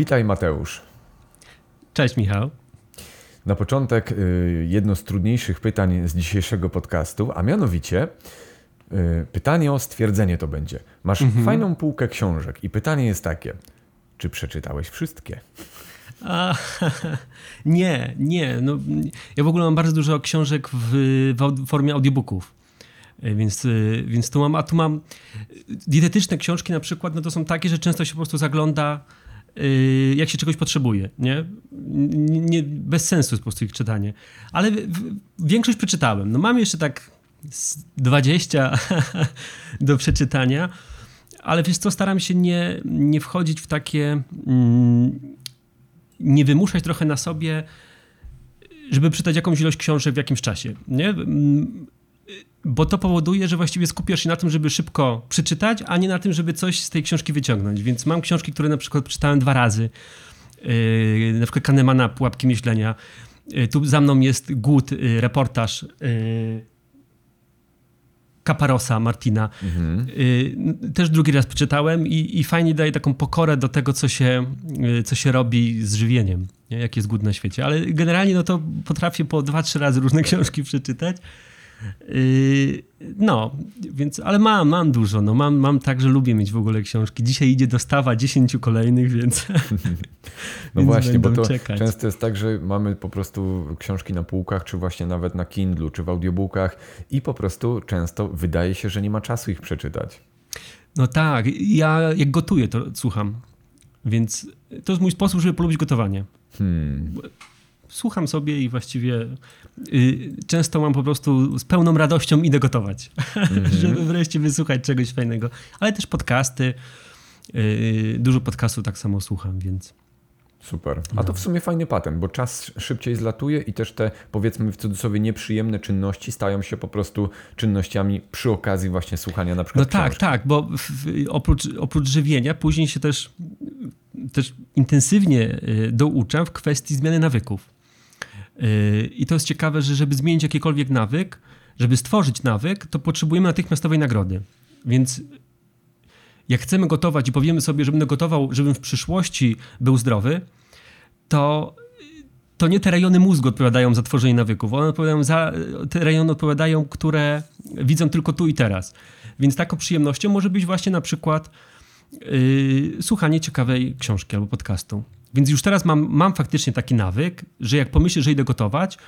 Witaj Mateusz. Cześć Michał. Na początek y, jedno z trudniejszych pytań z dzisiejszego podcastu, a mianowicie y, pytanie o stwierdzenie to będzie. Masz mhm. fajną półkę książek i pytanie jest takie, czy przeczytałeś wszystkie? A, nie, nie. No, ja w ogóle mam bardzo dużo książek w, w formie audiobooków. E, więc, więc tu mam, a tu mam dietetyczne książki na przykład, no to są takie, że często się po prostu zagląda, jak się czegoś potrzebuje, nie? nie bez sensu jest po prostu ich czytanie. Ale większość przeczytałem. No mam jeszcze tak 20 do przeczytania, ale wiesz co, staram się nie, nie wchodzić w takie, mm, nie wymuszać trochę na sobie, żeby czytać jakąś ilość książek w jakimś czasie, nie? Bo to powoduje, że właściwie skupiasz się na tym, żeby szybko przeczytać, a nie na tym, żeby coś z tej książki wyciągnąć. Więc mam książki, które na przykład przeczytałem dwa razy. Yy, na przykład Kahnemana, Pułapki Myślenia. Yy, tu za mną jest Głód, yy, reportaż Kaparosa Martina. Mhm. Też drugi raz przeczytałem i, i, fajnie daje taką pokorę do tego, co się, co się robi z żywieniem, nie? jak jest głód na świecie. Ale generalnie no to potrafię po dwa, trzy razy różne książki przeczytać. Yy, no, więc, ale mam, mam dużo. No, mam, mam tak, że lubię mieć w ogóle książki. Dzisiaj idzie dostawa dziesięciu kolejnych, więc. No właśnie, bo to czekać. często jest tak, że mamy po prostu książki na półkach, czy właśnie nawet na Kindlu, czy w audiobookach, i po prostu często wydaje się, że nie ma czasu ich przeczytać. No tak, ja jak gotuję, to słucham. Więc to jest mój sposób, żeby polubić gotowanie. Hmm słucham sobie i właściwie często mam po prostu z pełną radością idę gotować, -hmm. żeby wreszcie wysłuchać czegoś fajnego. Ale też podcasty, y, dużo podcastów tak samo słucham, więc... Super. A to w sumie fajny patent, bo czas szybciej zlatuje i też te powiedzmy w cudzysłowie nieprzyjemne czynności stają się po prostu czynnościami przy okazji właśnie słuchania na przykład No tak, książki. tak, bo w, oprócz, oprócz żywienia później się też, też intensywnie y, douczam w kwestii zmiany nawyków. I to jest ciekawe, że żeby zmienić jakikolwiek nawyk, żeby stworzyć nawyk, to potrzebujemy natychmiastowej nagrody. Więc jak chcemy gotować i powiemy sobie, żebym gotował, żebym w przyszłości był zdrowy, to, to nie te rejony mózgu odpowiadają za tworzenie nawyków. One odpowiadają za, te rejony odpowiadają, które widzą tylko tu i teraz. Więc taką przyjemnością może być właśnie na przykład yy, słuchanie ciekawej książki albo podcastu. Więc już teraz mam, mam faktycznie taki nawyk, że jak pomyślę, że idę gotować,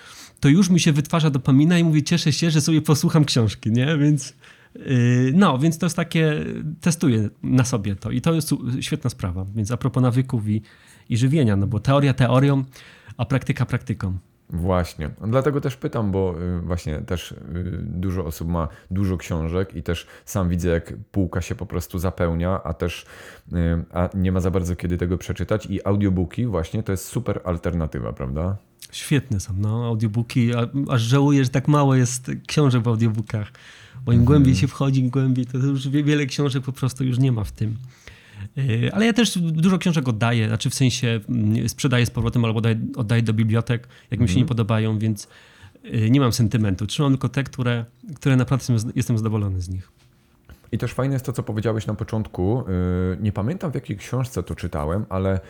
to już mi się wytwarza dopamina i mówię, cieszę się, że sobie posłucham książki, nie? Więc yy, no, więc to jest takie, testuję na sobie to i to jest świetna sprawa. Więc a propos nawyków i, i żywienia, no bo teoria teorią, a praktyka praktyką. Właśnie. Dlatego też pytam, bo y, właśnie też y, dużo osób ma dużo książek i też sam widzę, jak półka się po prostu zapełnia, a też y, a nie ma za bardzo kiedy tego przeczytać. I audiobooki właśnie to jest super alternatywa, prawda? Świetne są, no, audiobooki. Aż żałuję, że tak mało jest książek w audiobookach. Bo im mhm. głębiej się wchodzi, im głębiej, to już wiele książek po prostu już nie ma w tym. E, ale ja też dużo książek oddaję, znaczy w sensie mm, sprzedaję z powrotem albo oddaję, oddaję do bibliotek, jak mi się nie mhm. podobają, więc e, nie mam sentymentu. Trzymam tylko te, które, które naprawdę jestem zadowolony z nich. I też fajne jest to, co powiedziałeś na początku. E, nie pamiętam w jakiej książce to czytałem, ale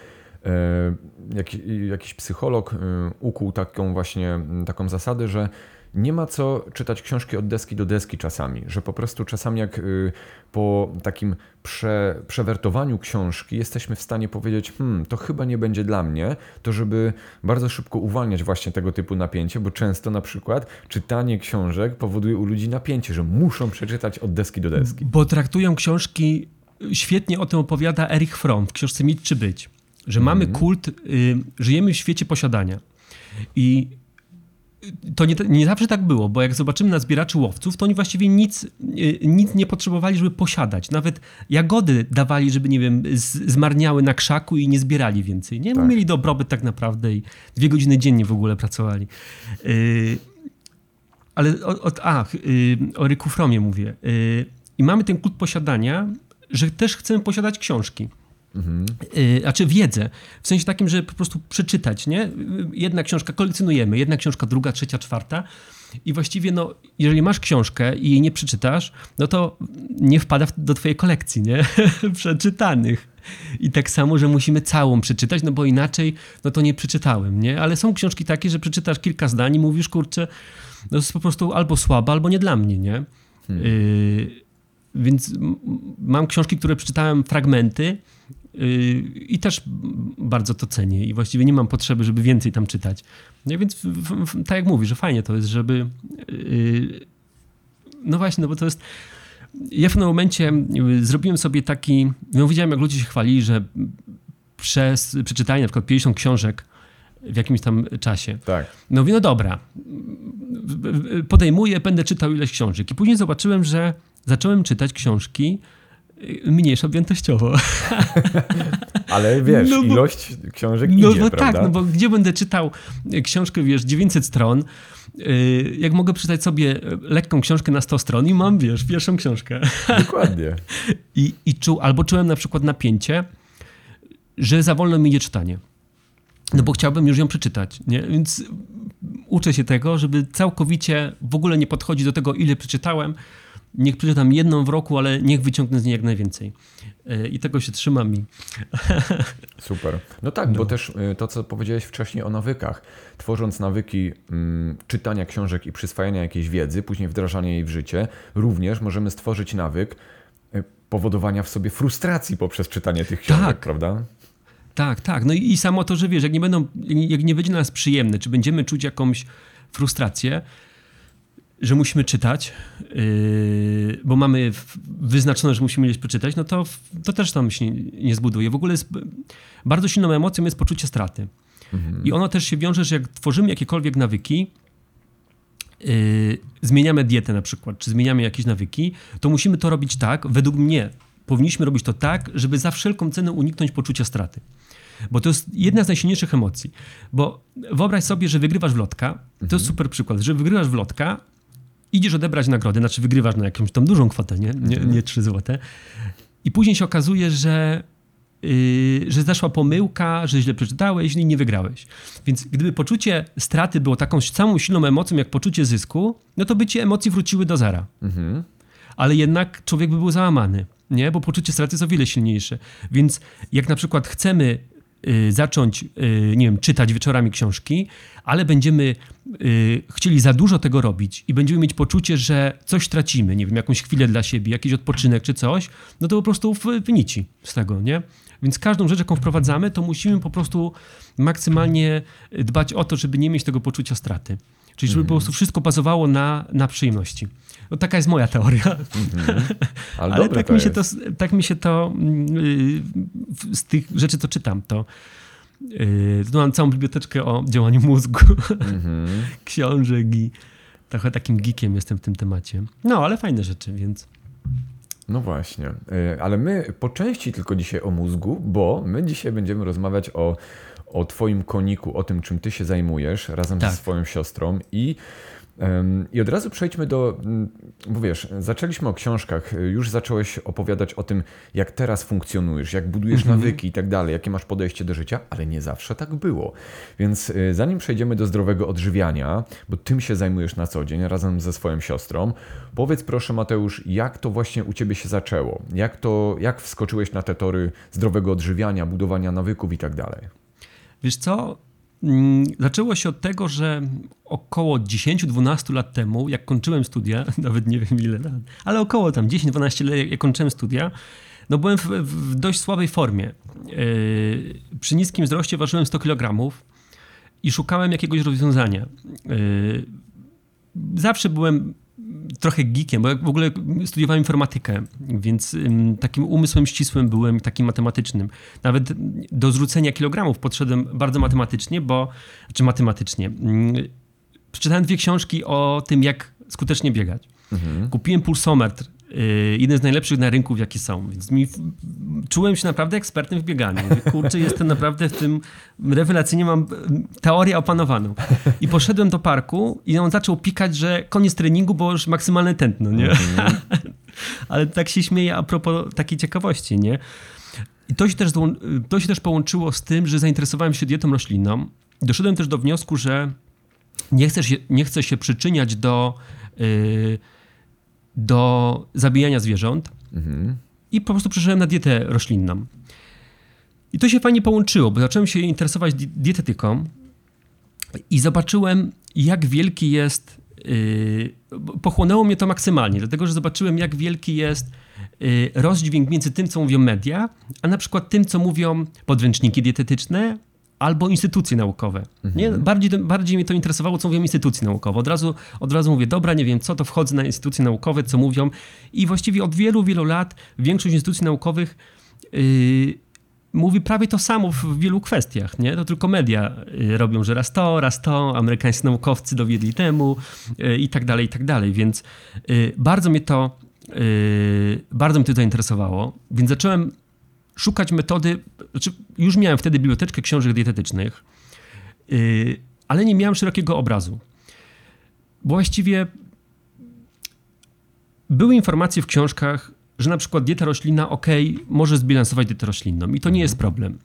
jakiś psycholog ukuł taką właśnie taką zasadę, że nie ma co czytać książki od deski do deski czasami, że po prostu czasami jak y, po takim prze, przewertowaniu książki jesteśmy w stanie powiedzieć, hmm, to chyba nie będzie dla mnie, to żeby bardzo szybko uwalniać właśnie tego typu napięcie, bo często na przykład czytanie książek powoduje u ludzi napięcie, że muszą przeczytać od deski do deski. Bo traktują książki, świetnie o tym opowiada Erich Fromm w książce Mieć czy Być, że mm. mamy kult, y, żyjemy w świecie posiadania i to nie, nie, zawsze tak było, bo jak zobaczymy na zbieraczy łowców, to oni właściwie nic, y, nic nie potrzebowali, żeby posiadać. Nawet jagody dawali, żeby, nie wiem, zmarniały na krzaku i nie zbierali więcej. Nie? Tak. Mieli dobrobyt tak naprawdę i dwie godziny dziennie w ogóle pracowali. Yy, ale o, o, a, yy, o Ryku Fromie mówię. Yy, I mamy ten kult posiadania, że też chcemy posiadać książki. Mhm. Znaczy wiedzę, w sensie takim, że po prostu przeczytać, nie? Jedna książka kolekcjonujemy, jedna książka, druga, trzecia, czwarta i właściwie no, jeżeli masz książkę i jej nie przeczytasz, no to nie wpada do twojej kolekcji, nie? Przeczytanych. I tak samo, że musimy całą przeczytać, no bo inaczej, no to nie przeczytałem, nie? Ale są książki takie, że przeczytasz kilka zdań i mówisz, kurczę, no to jest po prostu albo słaba, albo nie dla mnie, nie? Hmm. Y więc mam książki, które przeczytałem fragmenty y i też bardzo to cenię i właściwie nie mam potrzeby, żeby więcej tam czytać. No więc tak jak mówisz, że fajnie to jest, żeby... Y no właśnie, no bo to jest ja w pewnym momencie y, zrobiłem sobie taki, no widziałem jak ludzie się chwalili, że przez przeczytanie na przykład 50 książek w jakimś tam czasie. Tak. No mówię, no dobra, podejmuję, będę czytał ileś książek. I później zobaczyłem, że zacząłem czytać książki mniejsze objętościowo. Ale wiesz, no bo, ilość książek no, idzie, no prawda? tak, no bo gdzie będę czytał książkę, wiesz, 900 stron, Y, jak mogę przeczytać sobie lekką książkę na 100 stron i mam, wiesz, pierwszą książkę. Dokładnie. I, i czu, albo czułem na przykład napięcie, że za wolno mi idzie czytanie. No bo chciałbym już ją przeczytać, nie? Więc uczę się tego, żeby całkowicie w ogóle nie podchodzić do tego, ile przeczytałem, niech przeczytam jedną w roku, ale niech wyciągnę z niej jak najwięcej. E, I tego się trzymam i... Super. No tak, no. bo też e, to, co powiedziałeś wcześniej o nawykach. Tworząc nawyki mm, czytania książek i przyswajania jakiejś wiedzy, później wdrażania jej w życie, również możemy stworzyć nawyk e, powodowania w sobie frustracji poprzez czytanie tych książek, tak. prawda? Tak, tak. No i, i samo to, że wiesz, jak nie, będą, jak nie będzie dla nas przyjemne, czy będziemy czuć jakąś frustrację, że musimy czytać, yy, bo mamy wyznaczone, że musimy gdzieś przeczytać, no to, to też tam się nie zbuduje. W ogóle jest, bardzo silną emocją jest poczucie straty. Mhm. I ono też się wiąże, że jak tworzymy jakiekolwiek nawyki, yy, zmieniamy dietę na przykład, czy zmieniamy jakieś nawyki, to musimy to robić tak, według mnie, powinniśmy robić to tak, żeby za wszelką cenę uniknąć poczucia straty. Bo to jest jedna z najsilniejszych emocji. Bo wyobraź sobie, że wygrywasz w lotka. To mhm. jest super przykład, że wygrywasz w lotka, idziesz odebrać nagrodę, znaczy wygrywasz na jakąś tam dużą kwotę, nie, nie, mhm. nie 3 złote. I później się okazuje, że, yy, że zaszła pomyłka, że źle przeczytałeś i nie wygrałeś. Więc gdyby poczucie straty było taką samą silną emocją jak poczucie zysku, no to by ci emocje wróciły do zera. Mhm. Ale jednak człowiek by był załamany, nie? bo poczucie straty jest o wiele silniejsze. Więc jak na przykład chcemy zacząć, y, nie wiem, czytać wieczorami książki, ale będziemy y, chcieli za dużo tego robić i będziemy mieć poczucie, że coś tracimy, nie wiem, jakąś chwilę dla siebie, jakiś odpoczynek czy coś, no to po prostu wynici z tego, nie? Więc każdą rzecz, jaką wprowadzamy, to musimy po prostu maksymalnie dbać o to, żeby nie mieć tego poczucia straty. Czyli żeby po prostu wszystko bazowało na, na przyjemności. No, taka jest moja teoria. Mm-hmm. Ale, Ale tak, mi się to, tak mi się to yy, z tych rzeczy, co czytam, to yy, mam całą biblioteczkę o działaniu mózgu, mm-hmm. książek i trochę takim geekiem jestem w tym temacie. No, ale fajne rzeczy, więc... No właśnie, yy, ale my po części tylko dzisiaj o mózgu, bo my dzisiaj będziemy rozmawiać o, o Twoim koniku, o tym, czym Ty się zajmujesz razem tak. ze swoją siostrą i i od razu przejdźmy do, bo wiesz, zaczęliśmy o książkach, już zacząłeś opowiadać o tym, jak teraz funkcjonujesz, jak budujesz mhm. nawyki i tak dalej, jakie masz podejście do życia, ale nie zawsze tak było. Więc y, zanim przejdziemy do zdrowego odżywiania, bo tym się zajmujesz na co dzień razem ze swoją siostrą, powiedz proszę Mateusz, jak to właśnie u ciebie się zaczęło? Jak to, jak wskoczyłeś na te tory zdrowego odżywiania, budowania nawyków i tak dalej? Wiesz co, zaczęło się od tego, że około 10-12 lat temu, jak kończyłem studia, nawet nie wiem ile lat, ale około tam 10-12 lat, jak kończyłem studia, no byłem w, w dość słabej formie. Yy, przy niskim wzroście ważyłem 100 kg i szukałem jakiegoś rozwiązania. Yy, zawsze byłem trochę geekiem, bo ja w ogóle studiowałem informatykę, więc takim umysłem ścisłym byłem, takim matematycznym. Nawet do zrzucenia kilogramów podszedłem bardzo matematycznie, bo, czy matematycznie. Przeczytałem dwie książki o tym, jak skutecznie biegać. Mhm. Kupiłem pulsometr jeden z najlepszych na rynku, jakie są. Więc mi, czułem się naprawdę ekspertem w bieganiu. Kurczę, jestem naprawdę w tym, rewelacyjnie mam teorię opanowaną. I poszedłem do parku i on zaczął pikać, że koniec treningu, bo już maksymalne tętno, nie? Mm-hmm. Ale tak się śmieje a propos takiej ciekawości, nie? I to się, też, to się też połączyło z tym, że zainteresowałem się dietą roślinną. Doszedłem też do wniosku, że nie chcę się, nie chcę się przyczyniać do... Yy, do zabijania zwierząt mhm. i po prostu przeszedłem na dietę roślinną. I to się fajnie połączyło, bo zacząłem się interesować dietetyką i zobaczyłem, jak wielki jest. Yy, pochłonęło mnie to maksymalnie, dlatego że zobaczyłem, jak wielki jest yy, rozdźwięk między tym, co mówią media, a na przykład tym, co mówią podręczniki dietetyczne albo instytucje naukowe. Mhm. Nie? Bardziej, bardziej mnie to interesowało, co mówią instytucje naukowe. Od razu, od razu mówię, dobra, nie wiem co, to wchodzę na instytucje naukowe, co mówią. I właściwie od wielu, wielu lat większość instytucji naukowych yy, mówi prawie to samo w wielu kwestiach. Nie? To tylko media y, robią, że raz to, raz to, amerykańscy naukowcy dowiedli temu y, i tak dalej, i tak dalej. Więc y, bardzo mnie to, bardzo mnie to zainteresowało, więc zacząłem szukać metody, znaczy już miałem wtedy biblioteczkę książek dietetycznych, ale nie miałem szerokiego obrazu. Bo właściwie były informacje w książkach, że na przykład dieta roślinna, ok, może zbilansować dietę roślinną i to nie jest problem.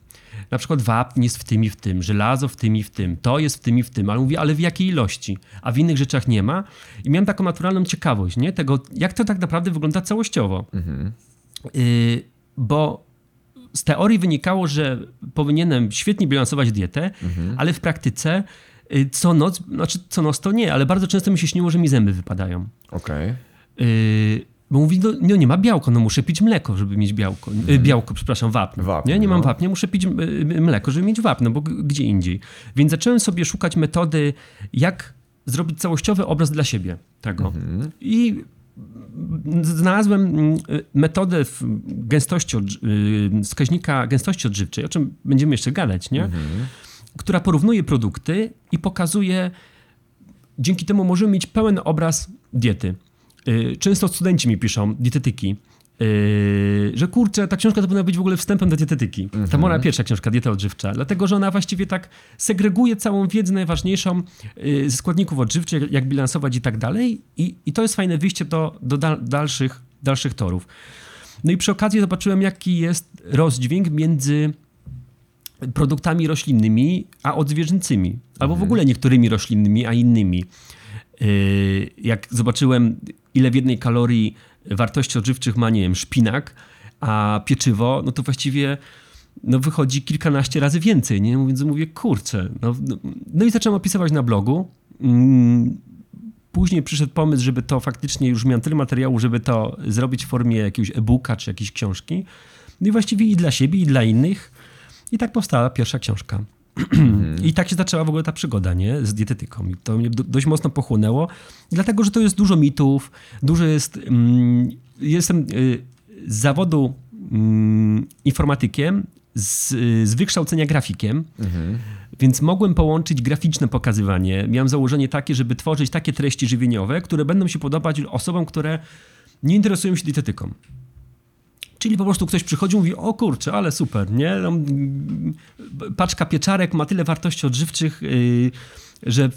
Na przykład wapń jest w tym i w tym, żelazo w tym i w tym, to jest w tym i w tym, ale mówię, ale w jakiej ilości? A w innych rzeczach nie ma. I miałem taką naturalną ciekawość, nie? Tego, jak to tak naprawdę wygląda całościowo. Mhm. Y bo z teorii wynikało, że powinienem świetnie bilansować dietę, mhm. ale w praktyce y, co noc, znaczy co noc to nie, ale bardzo często mi się śniło, że mi zęby wypadają. Okej. Okay. Bo mówi, no, no, nie ma białka, no muszę pić mleko, żeby mieć białko. Mm. Białko, przepraszam, wapń. wapń nie, nie no. mam wapnia, muszę pić mleko, żeby mieć wapno, bo gdzie indziej. Więc zacząłem sobie szukać metody, jak zrobić całościowy obraz dla siebie tego. Mm. I znalazłem mm, metodę gęstości, y, wskaźnika gęstości odżywczej, o czym będziemy jeszcze gadać, nie? Mm. która porównuje produkty i pokazuje, dzięki temu możemy mieć pełen obraz diety. Y, często studenci mi piszą, dietetyki, Yy, że kurczę, ta książka to powinna być w ogóle wstępem do dietetyki. Ta moja pierwsza książka, Dieta Odżywcza, dlatego, że ona właściwie tak segreguje całą wiedzę najważniejszą yy, ze składników odżywczych, jak bilansować i tak dalej i, i to jest fajne wyjście do, do dal, dalszych, dalszych torów. No i przy okazji zobaczyłem, jaki jest rozdźwięk między produktami roślinnymi, a odzwierzęcymi. Albo w mhm. ogóle niektórymi roślinnymi, a innymi. Yy, jak zobaczyłem, ile w jednej kalorii wartości odżywczych ma, nie wiem, szpinak, a pieczywo, no to właściwie no wychodzi kilkanaście razy więcej, nie? Więc mówię, kurczę. No, no, no i zacząłem opisywać na blogu. Mm, później przyszedł pomysł, żeby to faktycznie, już miałem tyle materiału, żeby to zrobić w formie jakiegoś e-booka czy jakiejś książki. No i właściwie i dla siebie, i dla innych. I tak powstała pierwsza książka. Mhm. I tak się zaczęła w ogóle ta przygoda, nie? Z dietetyką. I to mnie dość mocno pochłonęło, dlatego, że to jest dużo mitów, dużo jest... Mm, jestem y, z zawodu mm, informatykiem, z, z wykształcenia grafikiem, mhm. więc mogłem połączyć graficzne pokazywanie. Miałem założenie takie, żeby tworzyć takie treści żywieniowe, które będą się podobać osobom, które nie interesują się dietetyką. Czyli po prostu ktoś przychodzi i mówi, o kurczę, ale super, nie? No, paczka pieczarek ma tyle wartości odżywczych, yy, że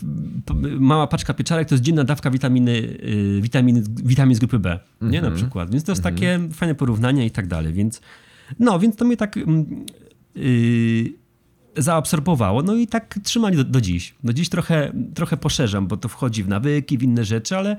mała paczka pieczarek to jest dzienna dawka witaminy, yy, witaminy, witamin z grupy B, nie? Mm -hmm. Na mhm. przykład. Więc to jest mm -hmm. takie fajne porównanie i tak dalej, więc no, więc to mnie tak yy, zaabsorbowało, no i tak trzymali do, do dziś. Do dziś trochę, trochę poszerzam, bo to wchodzi w nawyki, w inne rzeczy, ale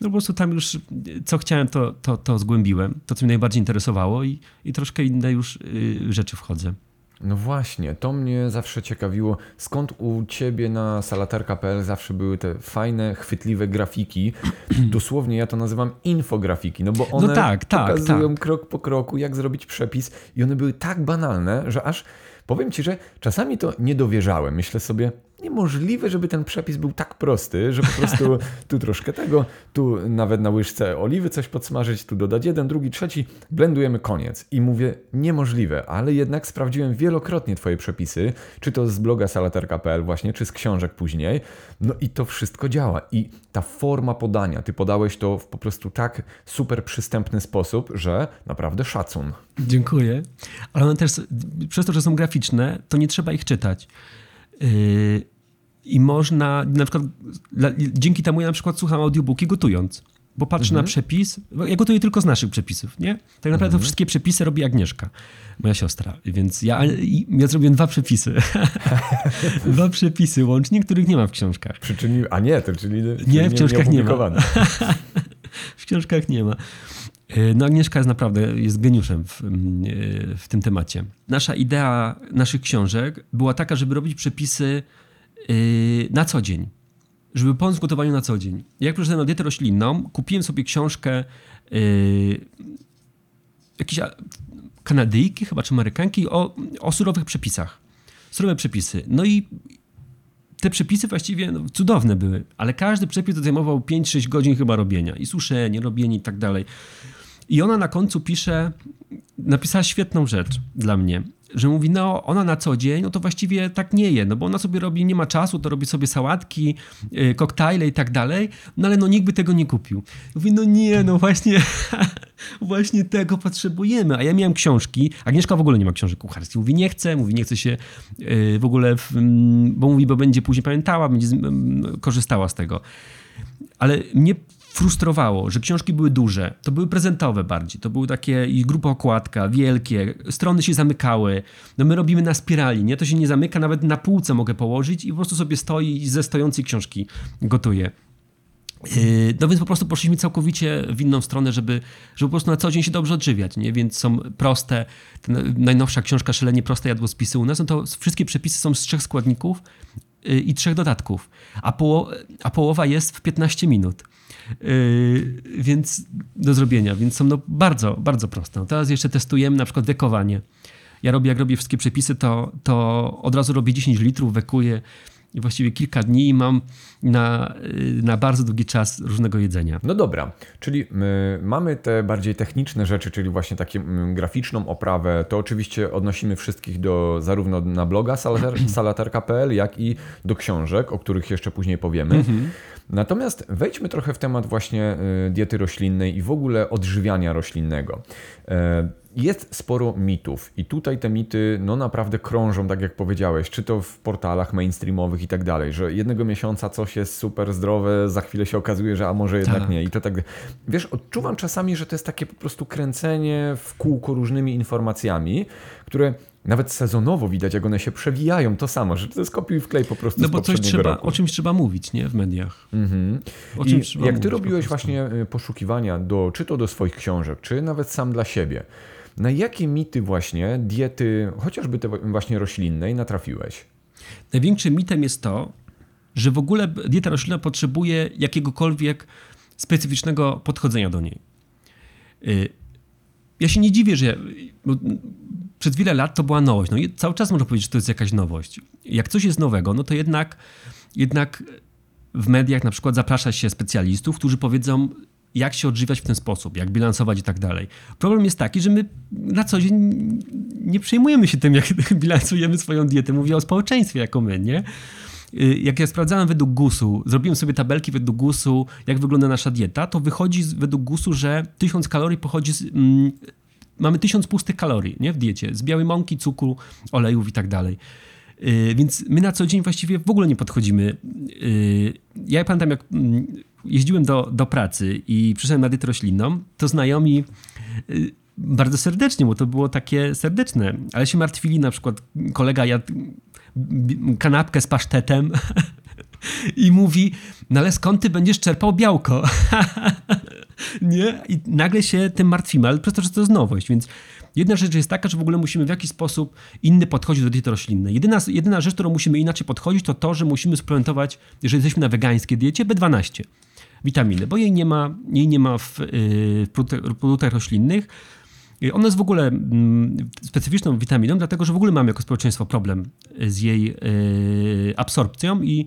no po prostu tam już co chciałem, to, to, to zgłębiłem. To, co mnie najbardziej interesowało i, i troszkę inne już y, rzeczy wchodzę. No właśnie, to mnie zawsze ciekawiło, skąd u ciebie na salaterka.pl zawsze były te fajne, chwytliwe grafiki. Dosłownie ja to nazywam infografiki, no bo one no tak, tak, pokazują tak. krok po kroku, jak zrobić przepis i one były tak banalne, że aż powiem ci, że czasami to nie dowierzałem. Myślę sobie, niemożliwe, żeby ten przepis był tak prosty, że po prostu tu troszkę tego, tu nawet na łyżce oliwy coś podsmażyć, tu dodać jeden, drugi, trzeci, blendujemy koniec. I mówię, niemożliwe, ale jednak sprawdziłem wielokrotnie Twoje przepisy, czy to z bloga salaterka.pl właśnie, czy z książek później, no i to wszystko działa. I ta forma podania, Ty podałeś to w po prostu tak super przystępny sposób, że naprawdę szacun. Dziękuję. Ale one też, przez to, że są graficzne, to nie trzeba ich czytać. Yy, I można, na przykład, dzięki temu ja na przykład słucham audiobooki gotując, bo patrzę mhm. na przepis. Ja gotuję tylko z naszych przepisów, nie? Tak naprawdę mhm. wszystkie przepisy robi Agnieszka, moja siostra. Więc ja, ja zrobiłem dwa przepisy. dwa przepisy łącznie, których nie ma w książkach. Przyczyni... A nie, to czyli, nie, w książkach nie, nie ma. w książkach nie ma. E, no Agnieszka jest naprawdę jest geniuszem w, mm, e, w tym temacie. Nasza idea naszych książek była taka, żeby robić przepisy na co dzień. Żeby pomóc w gotowaniu na co dzień. Jak przeszedłem na dietę roślinną, kupiłem sobie książkę jakiejś Kanadyjki chyba, czy Amerykanki o, o surowych przepisach. Surowe przepisy. No i te przepisy właściwie no, cudowne były, ale każdy przepis zajmował 5-6 godzin chyba robienia. I suszenie, robienie i tak dalej. I ona na końcu pisze, napisała świetną rzecz dla mnie, że mówi, no ona na co dzień, no to właściwie tak nie je, no bo ona sobie robi, nie ma czasu, to robi sobie sałatki, yy, koktajle i tak dalej, no ale no nikt by tego nie kupił. Mówi, no nie, no właśnie, właśnie tego potrzebujemy. A ja miałem książki, Agnieszka w ogóle nie ma książek kucharskich. Mówi, nie chce, mówi, nie chce się yy, w ogóle, w, yy, bo mówi, bo będzie później pamiętała, będzie mm, korzystała z tego. Ale mnie frustrowało, że książki były duże, to były prezentowe bardziej, to były takie i grupa okładka, wielkie, strony się zamykały. No my robimy na spirali, nie? To się nie zamyka, nawet na półce mogę położyć i po prostu sobie stoi i ze stojącej książki gotuję. Yy, no więc po prostu poszliśmy całkowicie w inną stronę, żeby, żeby po prostu na co dzień się dobrze odżywiać, nie? Więc są proste, najnowsza książka Szelenie Proste Jadłospisy u nas, no to wszystkie przepisy są z trzech składników yy, i trzech dodatków, a, poło a połowa jest w 15 minut. Yy, więc do zrobienia, więc są no bardzo, bardzo proste. No teraz jeszcze testujemy na przykład wekowanie. Ja robię, jak robię wszystkie przepisy, to, to od razu robię 10 litrów, wekuję i właściwie kilka dni mam na, na bardzo długi czas różnego jedzenia. No dobra, czyli my mamy te bardziej techniczne rzeczy, czyli właśnie taką graficzną oprawę. To oczywiście odnosimy wszystkich do zarówno na bloga salater.pl, jak i do książek, o których jeszcze później powiemy. Mhm. Natomiast wejdźmy trochę w temat właśnie y, diety roślinnej i w ogóle odżywiania roślinnego. E, jest sporo mitów i tutaj te mity no naprawdę krążą, tak jak powiedziałeś, czy to w portalach mainstreamowych i tak dalej, że jednego miesiąca coś jest super zdrowe, za chwilę się okazuje, że a może jednak tak. nie i to tak. Wiesz, odczuwam czasami, że to jest takie po prostu kręcenie w kółko różnymi informacjami, które nawet sezonowo widać, jak one się przewijają, to samo, że to jest kopiuj wklej po prostu No bo coś trzeba, roku. o czymś trzeba mówić, nie? W mediach. Mhm. O I jak ty robiłeś właśnie y, poszukiwania do, czy to do swoich książek, czy nawet sam dla siebie, na jakie mity właśnie diety, chociażby te właśnie roślinnej, natrafiłeś? Największym mitem jest to, że w ogóle dieta roślinna potrzebuje jakiegokolwiek specyficznego podchodzenia do niej. Y, ja się nie dziwię, że przez wiele lat to była nowość. No i cały czas można powiedzieć, że to jest jakaś nowość. Jak coś jest nowego, no to jednak, jednak w mediach na przykład zaprasza się specjalistów, którzy powiedzą, jak się odżywiać w ten sposób, jak bilansować i tak dalej. Problem jest taki, że my na co dzień nie przejmujemy się tym, jak bilansujemy swoją dietę. Mówię o społeczeństwie jako my, nie? Y, jak ja sprawdzałem według GUS-u, zrobiłem sobie tabelki według GUS-u, jak wygląda nasza dieta, to wychodzi według GUS-u, że 1000 kalorii pochodzi z, mm, mamy 1000 pustych kalorii nie, w diecie, z białej mąki, cukru, olejów i tak dalej. Y, więc my na co dzień właściwie w ogóle nie podchodzimy. Y, ja pamiętam, jak mm, jeździłem do, do pracy i przyszedłem na dietę roślinną, to znajomi y, bardzo serdecznie, bo to było takie serdeczne, ale się martwili, na przykład kolega jadł kanapkę z pasztetem i mówi, no ale skąd ty będziesz czerpał białko? nie? I nagle się tym martwimy, ale przez to, że to jest nowość, więc jedna rzecz jest taka, że w ogóle musimy w jakiś sposób inny podchodzić do diety roślinnej. Jedyna, jedyna rzecz, którą musimy inaczej podchodzić, to to, że musimy suplementować, jeżeli jesteśmy na wegańskiej diecie, B12 witaminy, bo jej nie ma, jej nie ma w, yy, w produktach roślinnych. Ona jest w ogóle mm, specyficzną witaminą, dlatego że w ogóle mamy jako społeczeństwo problem z jej yy, absorpcją i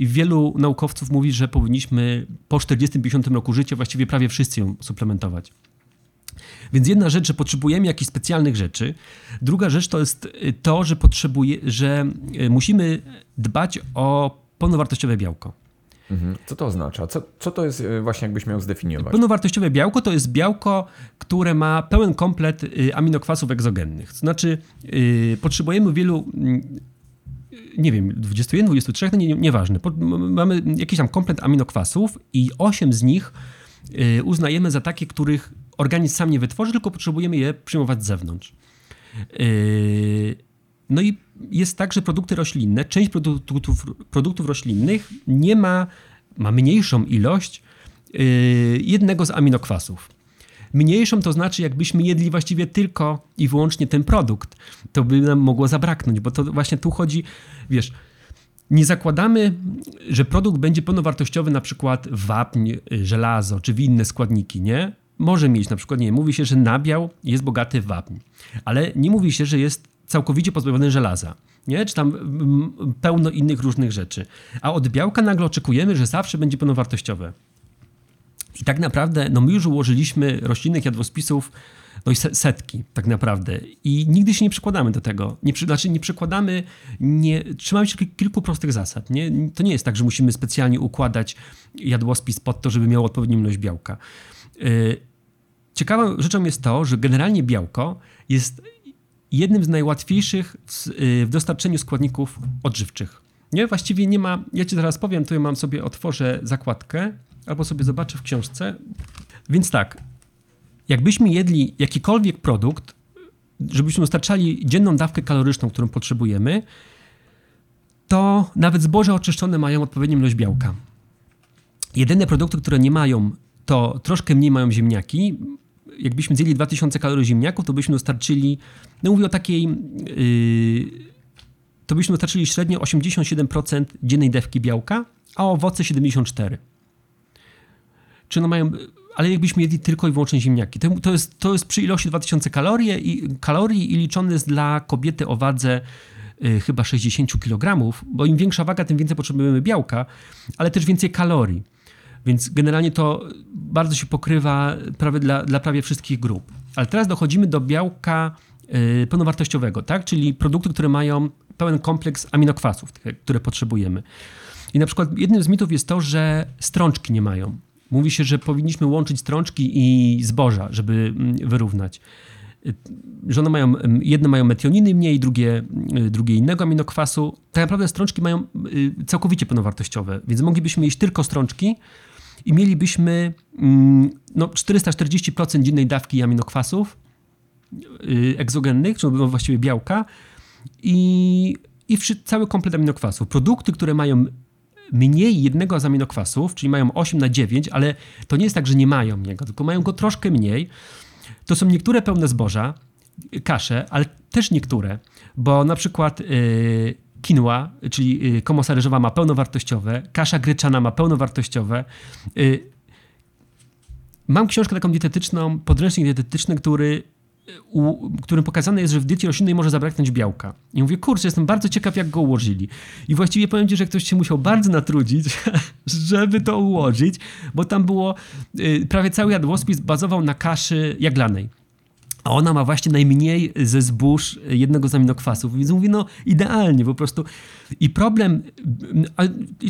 i wielu naukowców mówi, że powinniśmy po 40-50 roku życia właściwie prawie wszyscy ją suplementować. Więc jedna rzecz, że potrzebujemy jakichś specjalnych rzeczy. Druga rzecz to jest to, że, potrzebuje, że e, musimy dbać o pełnowartościowe białko. Mhm. Co to oznacza? Co, co to jest e, właśnie, jakbyś miał zdefiniować? Pełnowartościowe białko to jest białko, które ma pełen komplet aminokwasów egzogennych. To znaczy, potrzebujemy wielu nie wiem, 21, 23, no nie, nieważne. Mamy jakiś tam komplet aminokwasów i 8 z nich y, uznajemy za takie, których organizm sam nie wytworzy, tylko potrzebujemy je przyjmować z zewnątrz. Y, no i jest tak, że produkty roślinne, część produktów, produktów roślinnych nie ma, ma mniejszą ilość y, jednego z aminokwasów. Mniejszą to znaczy, jakbyśmy jedli właściwie tylko i wyłącznie ten produkt, to by nam mogło zabraknąć, bo to właśnie tu chodzi, wiesz, nie zakładamy, że produkt będzie pełnowartościowy na przykład wapń, żelazo czy inne składniki, nie? Może mieć na przykład, nie mówi się, że nabiał jest bogaty w wapń, ale nie mówi się, że jest całkowicie pozbawiony żelaza, nie? Czy tam mm, pełno innych różnych rzeczy. A od białka nagle oczekujemy, że zawsze będzie pełnowartościowe. I tak naprawdę, no my już ułożyliśmy roślinnych jadłospisów no i setki tak naprawdę. I nigdy się nie przykładamy do tego. Nie, znaczy nie przykładamy, nie, trzymamy się kilku prostych zasad. Nie? To nie jest tak, że musimy specjalnie układać jadłospis pod to, żeby miał odpowiednią ilość białka. Y, ciekawą rzeczą jest to, że generalnie białko jest jednym z najłatwiejszych w, y, dostarczeniu składników odżywczych. Nie, właściwie nie ma, ja ci zaraz powiem, tu mam sobie, otworzę zakładkę, albo sobie zobaczę w książce. Więc tak, jakbyśmy jedli jakikolwiek produkt, żebyśmy dostarczali dzienną dawkę kaloryczną, którą potrzebujemy, to nawet zboże oczyszczone mają odpowiednią ilość białka. Jedyne produkty, które nie mają, to troszkę mniej mają ziemniaki. Jakbyśmy zjedli 2000 kalorii ziemniaków, to byśmy dostarczyli, no mówię o takiej, yy, to byśmy dostarczyli średnio 87% dziennej dawki białka, a owoce 74%. Czy one mają ale jakbyśmy jedli tylko i wyłącznie ziemniaki. To, jest, to jest przy ilości 2000 kalorii i, kalorii i liczony jest dla kobiety o wadze y, chyba 60 kg, bo im większa waga, tym więcej potrzebujemy białka, ale też więcej kalorii. Więc generalnie to bardzo się pokrywa prawie dla, dla prawie wszystkich grup. Ale teraz dochodzimy do białka y, pełnowartościowego, tak? czyli produkty, które mają pełen kompleks aminokwasów, które potrzebujemy. I na przykład jednym z mitów jest to, że strączki nie mają. Mówi się, że powinniśmy łączyć strączki i zboża, żeby mm, wyrównać. Że one mają, mm, jedne mają metioniny mniej, drugie, y, drugie innego aminokwasu. Tak naprawdę strączki mają y, całkowicie pełnowartościowe, więc moglibyśmy jeść tylko strączki i mielibyśmy mm, no, 440% dziennej dawki aminokwasów y, egzogennych, czyli właściwie białka i, i cały komplet aminokwasów. Produkty, które mają mniej jednego z aminokwasów, czyli mają 8 na 9, ale to nie jest tak, że nie mają jego, tylko mają go troszkę mniej. To są niektóre pełne zboża, kasze, ale też niektóre, bo na przykład yy, czyli yy, komosa ryżowa ma pełnowartościowe, kasza gryczana ma pełnowartościowe. Yy, mam książkę taką dietetyczną, podręcznik dietetyczny, który u, którym pokazane jest, że w diecie roślinnej może zabraknąć białka. I mówię, kurczę, jestem bardzo ciekaw, jak go ułożyli. I właściwie powiem ci, że ktoś się musiał bardzo natrudzić, żeby to ułożyć, bo tam było, y, prawie cały jadłospis bazował na kaszy jaglanej. A ona ma właśnie najmniej ze zbóż jednego z aminokwasów. Więc mówi, no idealnie po prostu. I problem,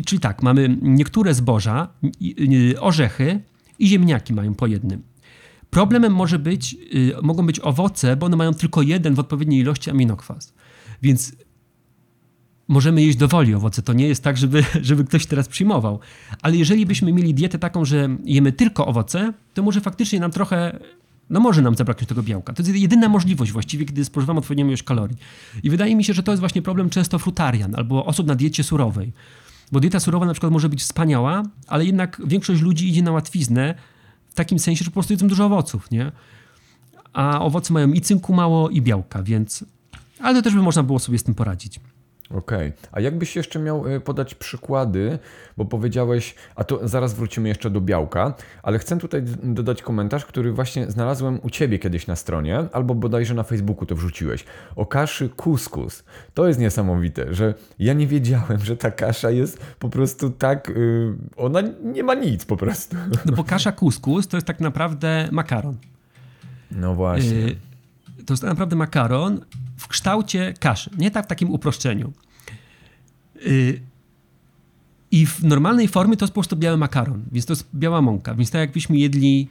czyli tak, mamy niektóre zboża, orzechy i ziemniaki mają po jednym. Problemem może być, y, mogą być owoce, bo one mają tylko jeden w odpowiedniej ilości aminokwas. Więc możemy jeść dowoli owoce. To nie jest tak, żeby, żeby ktoś teraz przyjmował. Ale jeżeli byśmy mieli dietę taką, że jemy tylko owoce, to może faktycznie nam trochę, no może nam zabraknąć tego białka. To jest jedyna możliwość właściwie, kiedy spożywamy odpowiednią ilość kalorii. I wydaje mi się, że to jest właśnie problem często frutarian albo osób na diecie surowej. Bo dieta surowa na przykład może być wspaniała, ale jednak większość ludzi idzie na łatwiznę, w takim sensie, że po prostu jedzą dużo owoców, nie? A owoce mają i cynku mało, i białka, więc... Ale to też by można było sobie z tym poradzić. Okej. Okay. A jakbyś jeszcze miał e, podać przykłady, bo powiedziałeś, a to zaraz wrócimy jeszcze do białka, ale chcę tutaj dodać komentarz, który właśnie znalazłem u ciebie kiedyś na stronie, albo bodajże na Facebooku to wrzuciłeś. O kaszy kuskus. To jest niesamowite, że ja nie wiedziałem, że ta kasza jest po prostu tak, yy, ona nie ma nic po prostu. No bo kasza kuskus to jest tak naprawdę makaron. No właśnie. Yy, to jest naprawdę makaron w kształcie kaszy, nie tak w takim uproszczeniu. Yy, I w normalnej formie to jest po prostu biały makaron, więc to jest biała mąka. Więc tak jakbyśmy jedli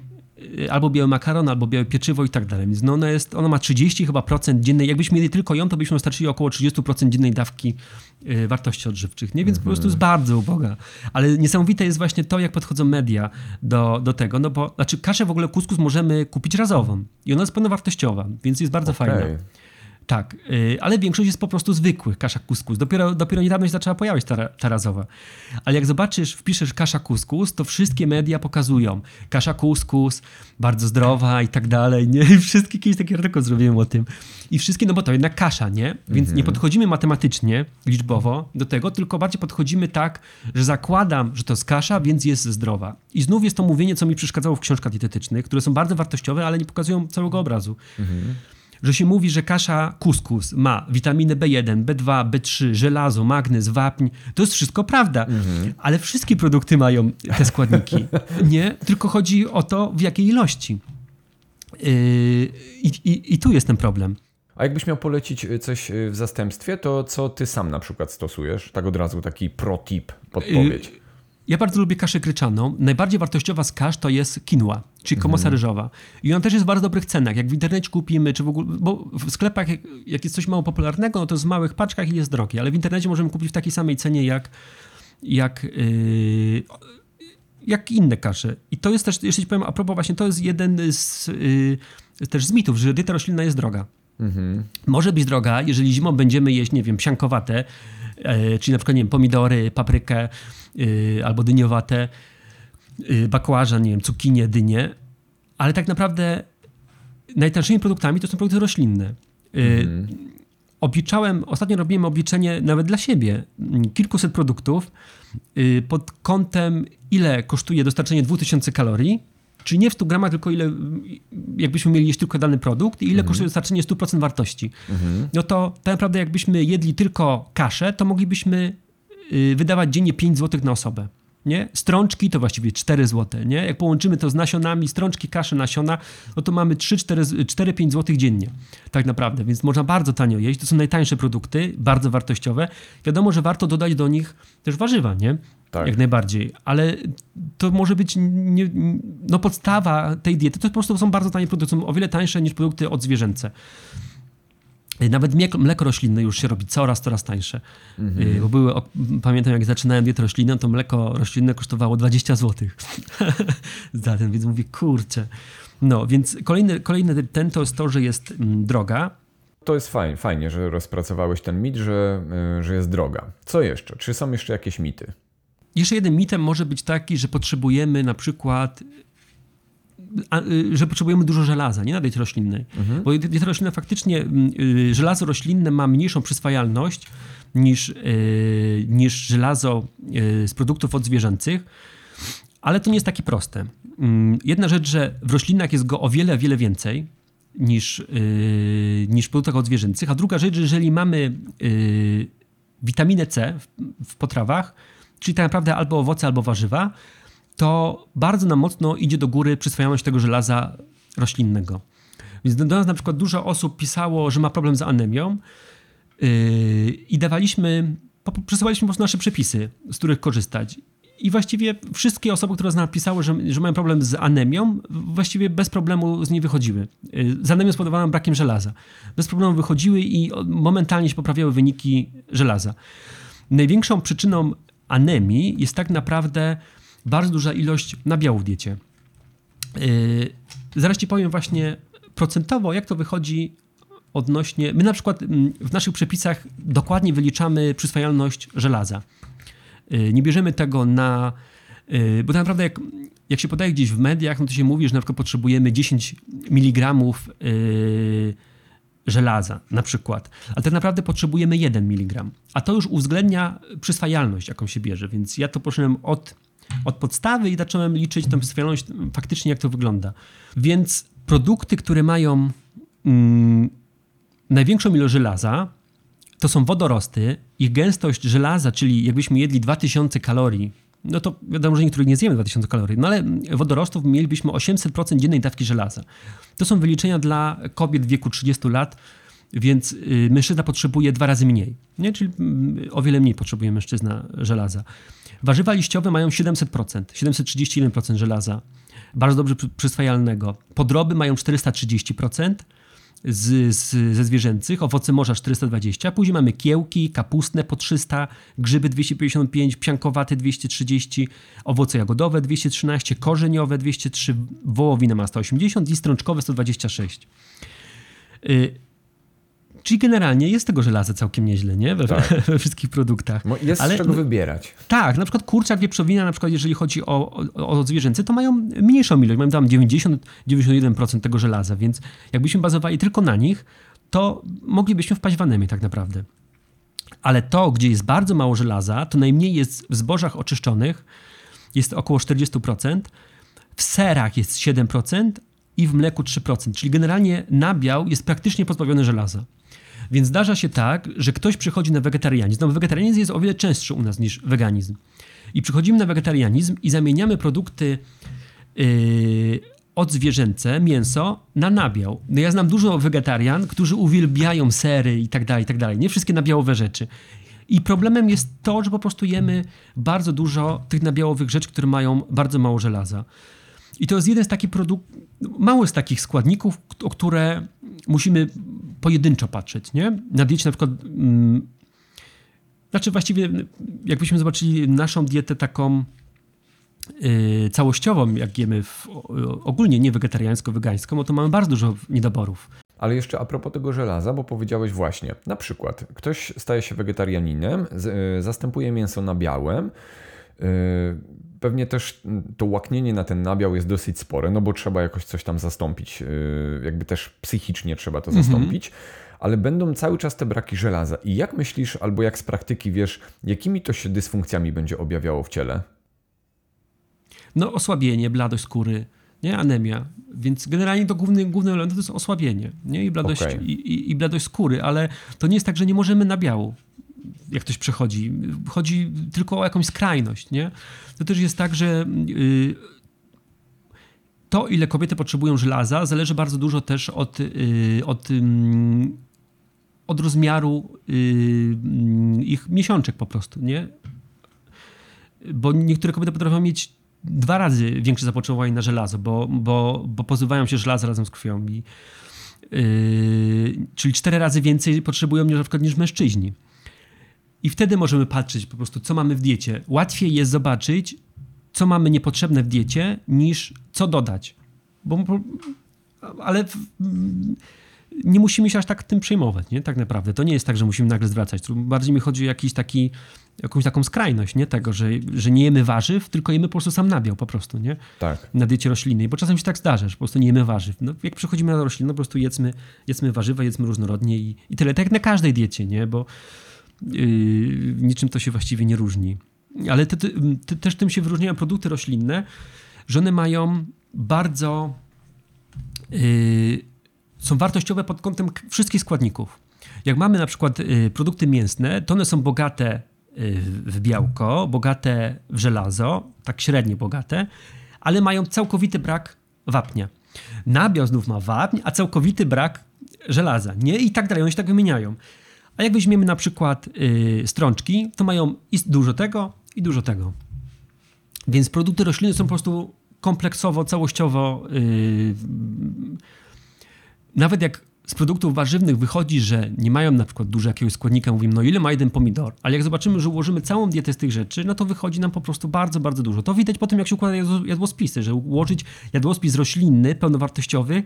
albo biały makaron, albo białe pieczywo i tak dalej. Więc no ona, jest, ona ma 30 chyba procent dziennej. Jakbyśmy mieli tylko ją, to byśmy dostarczyli około 30% dziennej dawki yy, wartości odżywczych. Nie? Więc po prostu jest mhm. bardzo uboga. Ale niesamowite jest właśnie to, jak podchodzą media do, do tego. No bo, znaczy kaszę w ogóle kuskus możemy kupić razową i ona jest pełnowartościowa, więc jest bardzo okay. fajna. Tak, yy, ale większość jest po prostu zwykłych kasza kuskus. Dopiero, dopiero niedawno się zaczęła pojawiać ta, ta razowa. Ale jak zobaczysz, wpiszesz kasza kuskus, to wszystkie media pokazują kasza kuskus, bardzo zdrowa i tak dalej, nie? I wszystkie kiedyś taki artykuł zrobiłem o tym. I wszystkie, no bo to jednak kasza, nie? Więc nie podchodzimy matematycznie, liczbowo do tego, tylko bardziej podchodzimy tak, że zakładam, że to jest kasza, więc jest zdrowa. I znów jest to mówienie, co mi przeszkadzało w książkach dietetycznych, które są bardzo wartościowe, ale nie pokazują całego obrazu. Że się mówi, że kasza kuskus ma witaminę B1, B2, B3, żelazo, magnez, wapń. To jest wszystko prawda. Ale wszystkie produkty mają te składniki. nie? Tylko chodzi o to, w jakiej ilości. Yy, I, i, I tu jest ten problem. A jakbyś miał polecić y, coś y, w zastępstwie, to co ty sam na przykład stosujesz? Tak od razu taki pro-tip, podpowiedź. Ja bardzo lubię kaszę gryczaną. Najbardziej wartościowa z kasz to jest quinoa, czyli komosa ryżowa. I ona też jest w bardzo dobrych cenach. Jak w internecie kupimy, czy w ogóle, bo w sklepach jak, jak jest coś mało popularnego, no to jest w małych paczkach i jest drogie, ale w internecie możemy kupić w takiej samej cenie jak, jak, yy, jak inne kasze. I to jest też, jeszcze ci powiem, a propos właśnie, to jest jeden z, yy, też z mitów, że dieta roślinna jest droga. Może być droga, jeżeli zimą będziemy jeść, nie wiem, psiankowate, e, czyli na przykład, nie wiem, pomidory, paprykę albo dyniowate, e, bakłażan, nie wiem, cukinię, dynię, ale tak naprawdę najtańszymi produktami to są produkty roślinne. E, Obliczałem, ostatnio robiłem obliczenie nawet dla siebie mm, kilkuset produktów y, pod kątem, ile kosztuje dostarczenie 2000 kalorii, czyli nie w 100 gramach, tylko ile, jakbyśmy mieli jeść tylko dany produkt i ile kosztuje dostarczenie 100% wartości. No to tak naprawdę jakbyśmy jedli tylko kaszę, to moglibyśmy y, wydawać dziennie 5 zł na osobę. Nie? Strączki to właściwie 4 zł. Nie? Jak połączymy to z nasionami, strączki, kasze, nasiona, no to mamy 3-4-5 zł dziennie. Tak naprawdę, więc można bardzo tanio jeść. To są najtańsze produkty, bardzo wartościowe. Wiadomo, że warto dodać do nich też warzywa, nie? Tak. Jak najbardziej. Ale to może być nie, no podstawa tej diety. To po prostu są bardzo tanie produkty. Są o wiele tańsze niż produkty odzwierzęce. Nawet mleko, roślinne już się robi coraz, coraz tańsze. Y, Bo były, pamiętam jak zaczynałem dietę roślinną, to mleko roślinne kosztowało 20 zł. Za ten, więc mówię, kurczę. No, więc kolejny, kolejny ten to jest to, że jest mm, droga. To jest fajnie, fajnie, że rozpracowałeś ten mit, że, y, że jest droga. Co jeszcze? Czy są jeszcze jakieś mity? Jeszcze jeden mitem może być taki, że potrzebujemy na przykład, y, że potrzebujemy dużo żelaza, nie na diecie roślinnej. Bo dieta roślinna faktycznie, mm, y, żelazo roślinne ma mniejszą przyswajalność niż, y, niż żelazo y, z produktów odzwierzęcych, ale to nie jest takie proste. Mm, Jedna rzecz, że w roślinach jest go o wiele, wiele więcej niż, niż w produktach odzwierzęcych, a druga rzecz, że jeżeli mamy witaminę C w, w potrawach, czyli tak naprawdę albo owoce, albo warzywa, to bardzo nam mocno idzie do góry przyswajalność tego żelaza roślinnego. Więc do nas na przykład dużo osób pisało, że ma problem z anemią yy, i dawaliśmy, przesyłaliśmy po prostu nasze przepisy, z których korzystać. I właściwie wszystkie osoby, które z nas napisały, że, że mają problem z anemią, właściwie bez problemu z niej wychodziły. Yy, Z anemią spowodowaną brakiem żelaza. Bez problemu wychodziły i momentalnie się poprawiały wyniki żelaza. Największą przyczyną anemii jest tak naprawdę bardzo duża ilość nabiału w diecie. Yy, zaraz ci powiem właśnie procentowo, jak to wychodzi odnośnie. My na przykład mm, w naszych przepisach dokładnie wyliczamy przyswajalność żelaza. Yy, Nie bierzemy tego na. yy, Bo tak naprawdę, jak, jak się podaje gdzieś w mediach, no to się mówi, że na przykład potrzebujemy 10 mg yy, żelaza, na przykład. Ale tak naprawdę potrzebujemy 1 mg. A to już uwzględnia przyswajalność, jaką się bierze. Więc ja to poszedłem od, od podstawy i zacząłem liczyć tę przyswajalność faktycznie, jak to wygląda. Więc produkty, które mają mm, największą ilość żelaza, to są wodorosty. Ich gęstość żelaza, czyli jakbyśmy jedli 2000 kalorii, no to wiadomo, że niektórych nie zjemy 2000 kalorii, no ale wodorostów mielibyśmy 800% dziennej dawki żelaza. To są wyliczenia dla kobiet w wieku 30 lat, więc y, mężczyzna potrzebuje dwa razy mniej, nie? czyli mm, o wiele mniej potrzebuje mężczyzna żelaza. Warzywa liściowe mają 700%, 731% żelaza, bardzo dobrze przy- przyswajalnego. Podroby mają 430%, z, z, ze zwierzęcych, owoce morza 420, później mamy kiełki, kapustne po 300, grzyby 255, psiankowate 230, owoce jagodowe 213, korzeniowe 203, wołowina ma 180 i strączkowe 126. Y, Czyli generalnie jest tego żelaza całkiem nieźle, nie? We, Tak. we wszystkich produktach. Bo Jest Ale- z czego wybierać. Tak, na przykład kurczak, wieprzowina, na przykład jeżeli chodzi o, o, o zwierzęce, to mają mniejszą ilość, mają tam 90-91% tego żelaza, więc jakbyśmy bazowali tylko na nich, to moglibyśmy wpaść w anemię tak naprawdę. Ale to, gdzie jest bardzo mało żelaza, to najmniej jest w zbożach oczyszczonych, jest około 40%, w serach jest 7% i w mleku 3%, czyli generalnie nabiał jest praktycznie pozbawiony żelaza. Więc zdarza się tak, że ktoś przychodzi na wegetarianizm. No, wegetarianizm jest o wiele częstszy u nas niż weganizm. I przychodzimy na wegetarianizm i zamieniamy produkty yy, odzwierzęce, mięso, na nabiał. No ja znam dużo wegetarian, którzy uwielbiają sery i tak dalej, i tak dalej. Nie wszystkie nabiałowe rzeczy. I problemem jest to, że po prostu jemy bardzo dużo tych nabiałowych rzeczy, które mają bardzo mało żelaza. I to jest jeden z takich produktów, mało z takich składników, o które musimy pojedynczo patrzeć, nie? Na diecie na przykład, mm, znaczy właściwie jakbyśmy zobaczyli naszą dietę taką yy, całościową, jak jemy w, ogólnie nie wegetariańsko-wegańską, to mamy bardzo dużo niedoborów. Ale jeszcze a propos tego żelaza, bo powiedziałeś właśnie, na przykład ktoś staje się wegetarianinem, z, y, zastępuje mięso nabiałem. Y, pewnie też to łaknienie na ten nabiał jest dosyć spore, no bo trzeba jakoś coś tam zastąpić, y, jakby też psychicznie trzeba to zastąpić. Ale będą cały czas te braki żelaza. I jak myślisz, albo jak z praktyki wiesz, jakimi to się dysfunkcjami będzie objawiało w ciele? No osłabienie, bladość skóry, nie? Anemia. Więc generalnie to główny, główny element to jest osłabienie, nie? I bladość, Okej. i, i, i bladość skóry, ale to nie jest tak, że nie możemy nabiału, jak ktoś przechodzi. Chodzi tylko o jakąś skrajność, nie? To też jest tak, że y, to, ile kobiety potrzebują żelaza, zależy bardzo dużo też od, y, od, ym, od rozmiaru y, mm, ich miesiączek po prostu, nie? Bo niektóre kobiety potrafią mieć dwa razy większe zapotrzebowanie na żelazo, bo, bo, bo się żelaza razem z krwią. I, yy, czyli cztery razy więcej potrzebują na przykład niż mężczyźni. I wtedy możemy patrzeć po prostu, co mamy w diecie. Łatwiej jest zobaczyć, co mamy niepotrzebne w diecie, niż co dodać. Bo, ale w, nie musimy się aż tak tym przejmować, nie? Tak naprawdę. To nie jest tak, że musimy nagle zwracać. Bardziej mi chodzi o jakiś taki, jakąś taką skrajność, nie? Tego, że, że nie jemy warzyw, tylko jemy po prostu sam nabiał po prostu, nie? Tak. Na diecie roślinnej, bo czasem się tak zdarza, że po prostu nie jemy warzyw. No, jak przechodzimy na roślinę, po prostu jedzmy, jedzmy warzywa, jedzmy różnorodnie i, i tyle. Tak jak na każdej diecie, nie? Bo niczym to się właściwie nie różni. Ale te, te, te, też tym się wyróżniają produkty roślinne, że one mają bardzo... Yy, są wartościowe pod kątem wszystkich składników. Jak mamy na przykład y, produkty mięsne, to one są bogate y, w białko, bogate w żelazo, tak średnio bogate, ale mają całkowity brak wapnia. Nabiał znów ma wapń, a całkowity brak żelaza, nie? I tak dalej, one się tak wymieniają. A jak weźmiemy na przykład y, strączki, to mają i dużo tego, i dużo tego. Więc produkty roślinne są po prostu kompleksowo, całościowo yy, nawet jak z produktów warzywnych wychodzi, że nie mają na przykład dużo jakiegoś składnika, mówimy, no ile ma jeden pomidor, ale jak zobaczymy, że ułożymy całą dietę z tych rzeczy, no to wychodzi nam po prostu bardzo, bardzo dużo. To widać po tym, jak się układa jadło- jadłospisy, że ułożyć jadłospis roślinny, pełnowartościowy,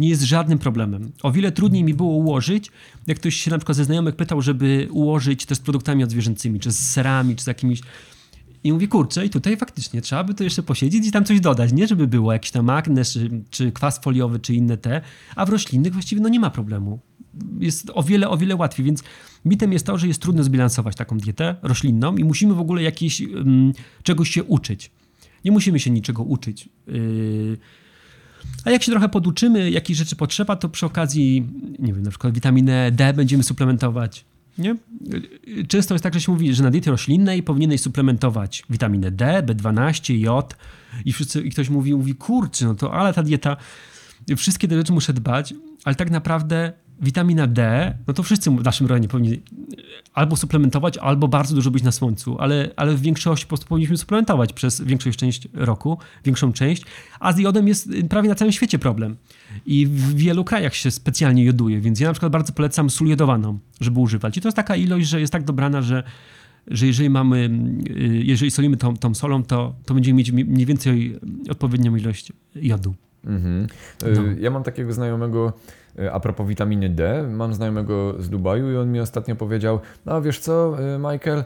nie jest żadnym problemem. O wiele trudniej mi było ułożyć, jak ktoś się na przykład ze znajomych pytał, żeby ułożyć też z produktami odzwierzęcymi, czy z serami, czy z jakimiś i mówię, kurczę, i tutaj faktycznie trzeba by to jeszcze posiedzieć i tam coś dodać, nie? Żeby było jakiś tam magnez, czy, czy kwas foliowy, czy inne te, a w roślinnych właściwie no nie ma problemu. Jest o wiele, o wiele łatwiej, więc mitem jest to, że jest trudno zbilansować taką dietę roślinną i musimy w ogóle jakieś, um, czegoś się uczyć. Nie musimy się niczego uczyć. Yy, a jak się trochę poduczymy, jakich rzeczy potrzeba, to przy okazji, nie wiem, na przykład witaminę D będziemy suplementować. Nie? Często jest tak, że się mówi, że na diecie roślinnej powinieneś suplementować witaminę D, B12, jod i, wszyscy, i ktoś mówi, mówi, kurczę, no to ale ta dieta, wszystkie te rzeczy muszę dbać, ale tak naprawdę witamina D, no to wszyscy w naszym rejonie powinni albo suplementować, albo bardzo dużo być na słońcu, ale, ale w większości po prostu powinniśmy suplementować przez większą część roku, większą część, a z jodem jest prawie na całym świecie problem i w wielu krajach się specjalnie joduje, więc ja na przykład bardzo polecam sól jodowaną, żeby używać i to jest taka ilość, że jest tak dobrana, że że jeżeli mamy, y, jeżeli solimy tą, tą solą, to, to będziemy mieć mniej więcej odpowiednią ilość jodu. Mhm. No. Ja mam takiego znajomego, a propos witaminy D, mam znajomego z Dubaju i on mi ostatnio powiedział, no wiesz co, Michael,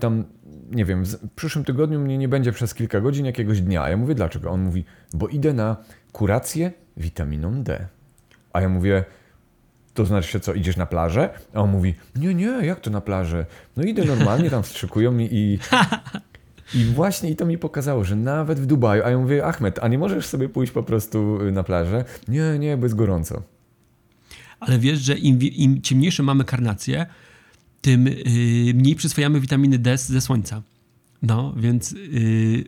tam, nie wiem, w przyszłym tygodniu mnie nie będzie przez kilka godzin jakiegoś dnia. A ja mówię, dlaczego? On mówi, bo idę na kurację witaminą D. A ja mówię, to znaczy się co, idziesz na plażę? A on mówi, nie, nie, jak to na plażę? No idę normalnie, tam wstrzykują mi i... I właśnie i to mi pokazało, że nawet w Dubaju, a ja mówię, Ahmed, a nie możesz sobie pójść po prostu na plażę? Nie, nie, bo jest gorąco. Ale wiesz, że im, im ciemniejsze mamy karnację, tym yy, mniej przyswajamy witaminy D ze słońca. No, więc, yy,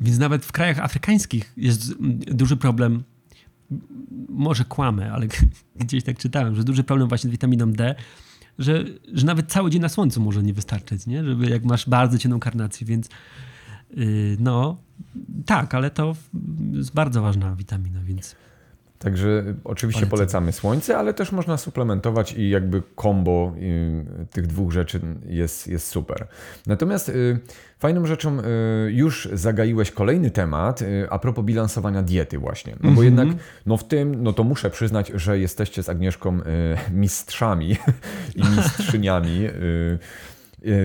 więc nawet w krajach afrykańskich jest duży problem może kłamę, ale gdzieś tak czytałem, że duży problem właśnie z witaminą D, że, że nawet cały dzień na słońcu może nie wystarczyć, nie? Żeby jak masz bardzo ciemną karnację, więc yy, no tak, ale to jest bardzo ważna witamina, więc Także oczywiście Polecam. polecamy słońce, ale też można suplementować i jakby kombo y, tych dwóch rzeczy jest, jest super. Natomiast y, fajną rzeczą y, już zagaiłeś kolejny temat a propos bilansowania diety właśnie. No bo mm-hmm. jednak no w tym, no to muszę przyznać, że jesteście z Agnieszką mistrzami i mistrzyniami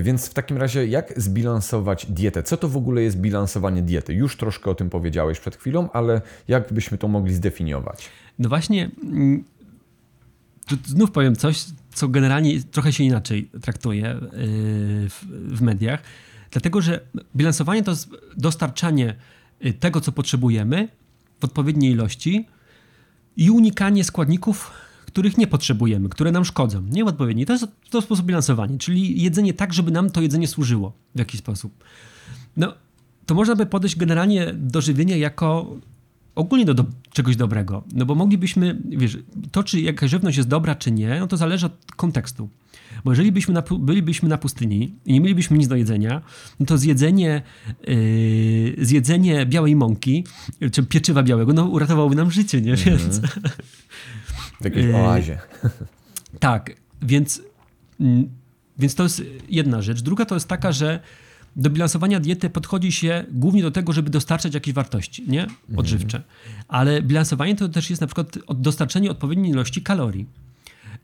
więc w takim razie, jak zbilansować dietę? Co to w ogóle jest bilansowanie diety? Już troszkę o tym powiedziałeś przed chwilą, ale jak byśmy to mogli zdefiniować? No właśnie, mm, znów powiem coś, co generalnie trochę się inaczej traktuje e, w mediach, dlatego że bilansowanie to dostarczanie e, tego, co potrzebujemy w odpowiedniej ilości i unikanie składników, których nie potrzebujemy, które nam szkodzą. Nie odpowiedni. To jest to sposób bilansowania, czyli jedzenie tak, żeby nam to jedzenie służyło w jakiś sposób. No, to można by podejść generalnie do żywienia jako ogólnie do, do, czegoś dobrego. No bo moglibyśmy, wiesz, to czy jakaś żywność jest dobra, czy nie, no to zależy od kontekstu. Bo jeżeli byśmy na, bylibyśmy na pustyni i nie mielibyśmy nic do jedzenia, no to zjedzenie, yy, zjedzenie białej mąki, czy pieczywa białego, no uratowałoby nam życie, nie? Mhm. Więc, w jakiejś yy, oazie. Tak, więc, mm, więc to jest jedna rzecz. Druga to jest taka, że do bilansowania diety podchodzi się głównie do tego, żeby dostarczać jakieś wartości nie? odżywcze. Mhm. Ale bilansowanie to też jest na przykład dostarczenie odpowiedniej ilości kalorii.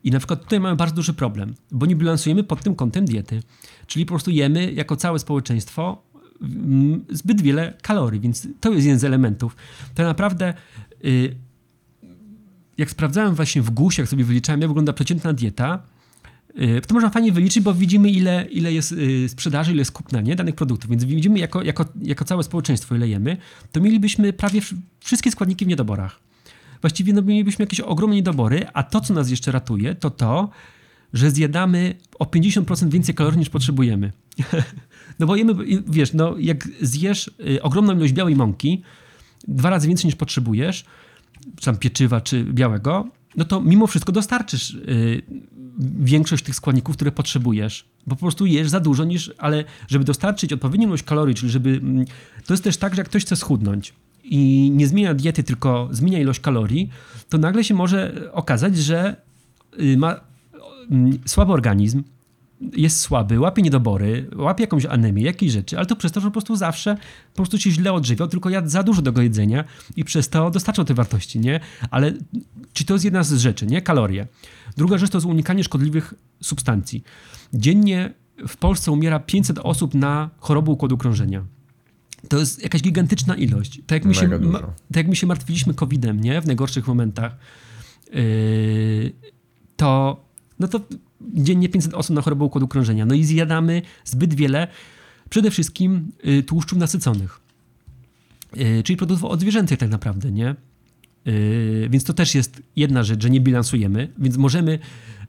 I na przykład tutaj mamy bardzo duży problem, bo nie bilansujemy pod tym kątem diety. Czyli po prostu jemy jako całe społeczeństwo mm, zbyt wiele kalorii, więc to jest jeden z elementów. To naprawdę y, jak sprawdzałem właśnie w GUS, jak sobie wyliczałem, jak wygląda przeciętna dieta, y, to można fajnie wyliczyć, bo widzimy, ile, ile jest y, sprzedaży, ile jest kupna nie? danych produktów. Więc widzimy, jako, jako, jako całe społeczeństwo, ile jemy, to mielibyśmy prawie wszystkie składniki w niedoborach. Właściwie no, mielibyśmy jakieś ogromne niedobory, a to, co nas jeszcze ratuje, to to, że zjadamy o 50% więcej kalorii niż potrzebujemy. no bo jemy, wiesz, no, jak zjesz y, ogromną ilość białej mąki, dwa razy więcej niż potrzebujesz, tam pieczywa, czy białego, no to mimo wszystko dostarczysz yy, większość tych składników, które potrzebujesz, bo po prostu jesz za dużo niż, ale żeby dostarczyć odpowiednią ilość kalorii, czyli żeby, mm, to jest też tak, że jak ktoś chce schudnąć i nie zmienia diety, tylko zmienia ilość kalorii, to nagle się może okazać, że yy, ma yy, słaby organizm, jest słaby, łapie niedobory, łapie jakąś anemię, jakieś rzeczy, ale to przez to, że po prostu zawsze po prostu się źle odżywiał, tylko jadł za dużo tego jedzenia i przez to dostarczał te wartości, nie? Ale czy to jest jedna z rzeczy, nie? Kalorie. Druga rzecz to jest unikanie szkodliwych substancji. Dziennie w Polsce umiera 500 osób na chorobę układu krążenia. To jest jakaś gigantyczna ilość. Tak jak my, się, ma, tak jak my się martwiliśmy COVID-em, nie? W najgorszych momentach, yy, to no to dziennie 500 osób na chorobę układu krążenia. No i zjadamy zbyt wiele przede wszystkim y, tłuszczów nasyconych. Y, czyli produktów odzwierzęcych tak naprawdę, nie? Y, więc to też jest jedna rzecz, że nie bilansujemy, więc możemy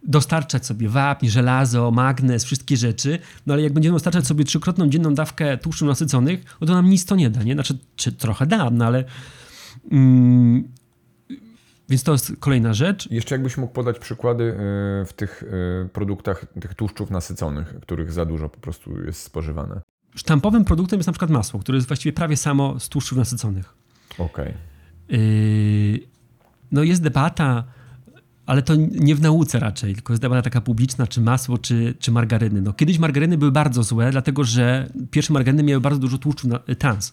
dostarczać sobie wapń, żelazo, magnez, wszystkie rzeczy, no ale jak będziemy dostarczać sobie trzykrotną dzienną dawkę tłuszczów nasyconych, no to nam nic to nie da, nie? Znaczy, czy trochę da, no ale mm, więc to jest kolejna rzecz. Jeszcze jakbyś mógł podać przykłady y, w tych y, produktach, tych tłuszczów nasyconych, których za dużo po prostu jest spożywane. Sztampowym produktem jest na przykład masło, które jest właściwie prawie samo z tłuszczów nasyconych. Okej. Okay. Yy, no jest debata, ale to nie w nauce raczej, tylko jest debata taka publiczna, czy masło, czy, czy margaryny. No, kiedyś margaryny były bardzo złe, dlatego że pierwsze margaryny miały bardzo dużo tłuszczu na, trans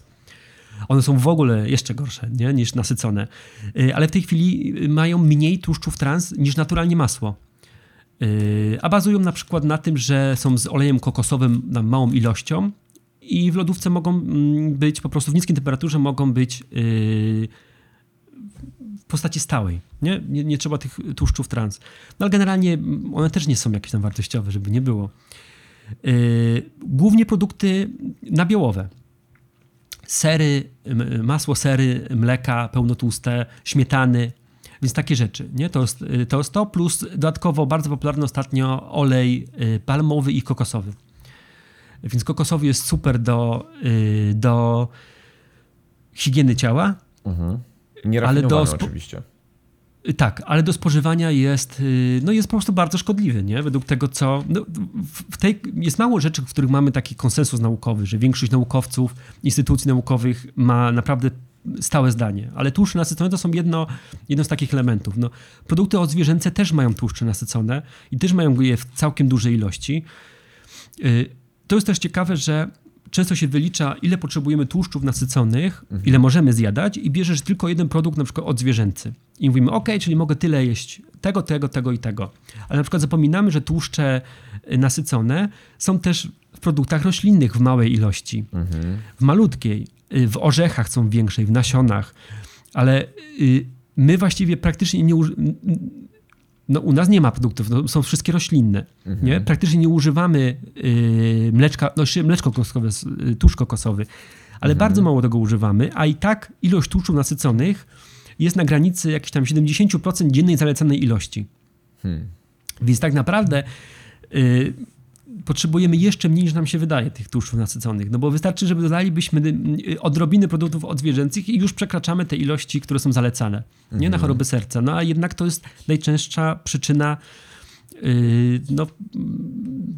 one są w ogóle jeszcze gorsze nie? niż nasycone. Y, ale w tej chwili mają mniej tłuszczów trans niż naturalnie masło. Y, a bazują na przykład na tym, że są z olejem kokosowym na małą ilością i w lodówce mogą mm, być, po prostu w niskiej temperaturze mogą być y, w postaci stałej. Nie? Nie, nie trzeba tych tłuszczów trans. No ale generalnie one też nie są jakieś tam wartościowe, żeby nie było. Głównie produkty nabiałowe sery, masło sery, mleka pełnotłuste, śmietany, więc takie rzeczy. Nie? To, jest, y, to jest to, plus dodatkowo bardzo popularny ostatnio olej y, palmowy i kokosowy. Więc kokosowy jest super do, y, do higieny ciała. Mhm. Ale do oczywiście. Tak, ale do spożywania jest, y, no jest po prostu bardzo szkodliwy, nie? Według tego, co. No, w tej, jest mało rzeczy, w których mamy taki konsensus naukowy, że większość naukowców, instytucji naukowych ma naprawdę stałe zdanie. Ale tłuszcze nasycone to są jedno, jedno z takich elementów. No, produkty odzwierzęce też mają tłuszcze nasycone i też mają je w całkiem dużej ilości. Y, to jest też ciekawe, że często się wylicza, ile potrzebujemy tłuszczów nasyconych, mhm. ile możemy zjadać i bierzesz tylko jeden produkt, na przykład odzwierzęcy. I mówimy, ok, czyli mogę tyle jeść tego, tego, tego i tego. Ale na przykład zapominamy, że tłuszcze y, nasycone są też w produktach roślinnych w małej ilości, mhm. w malutkiej, y, w orzechach są większej, w nasionach. Ale y, my właściwie praktycznie nie no, u nas nie ma produktów, no, są wszystkie roślinne. Mhm. Nie? Praktycznie nie używamy yy, mleczka, no, mleczko kokosowe, yy, tłuszcz kokosowy, ale mhm. bardzo mało tego używamy, a i tak ilość tłuszczów nasyconych jest na granicy jakichś tam 70% dziennej zalecanej ilości. Hmm. Więc tak naprawdę yy, potrzebujemy jeszcze mniej niż nam się wydaje tych tłuszczów nasyconych, no bo wystarczy, żeby dodalibyśmy y, odrobiny produktów odzwierzęcych i już przekraczamy te ilości, które są zalecane, mhm. nie na mhm. choroby serca. No a jednak to jest najczęstsza przyczyna yy, no,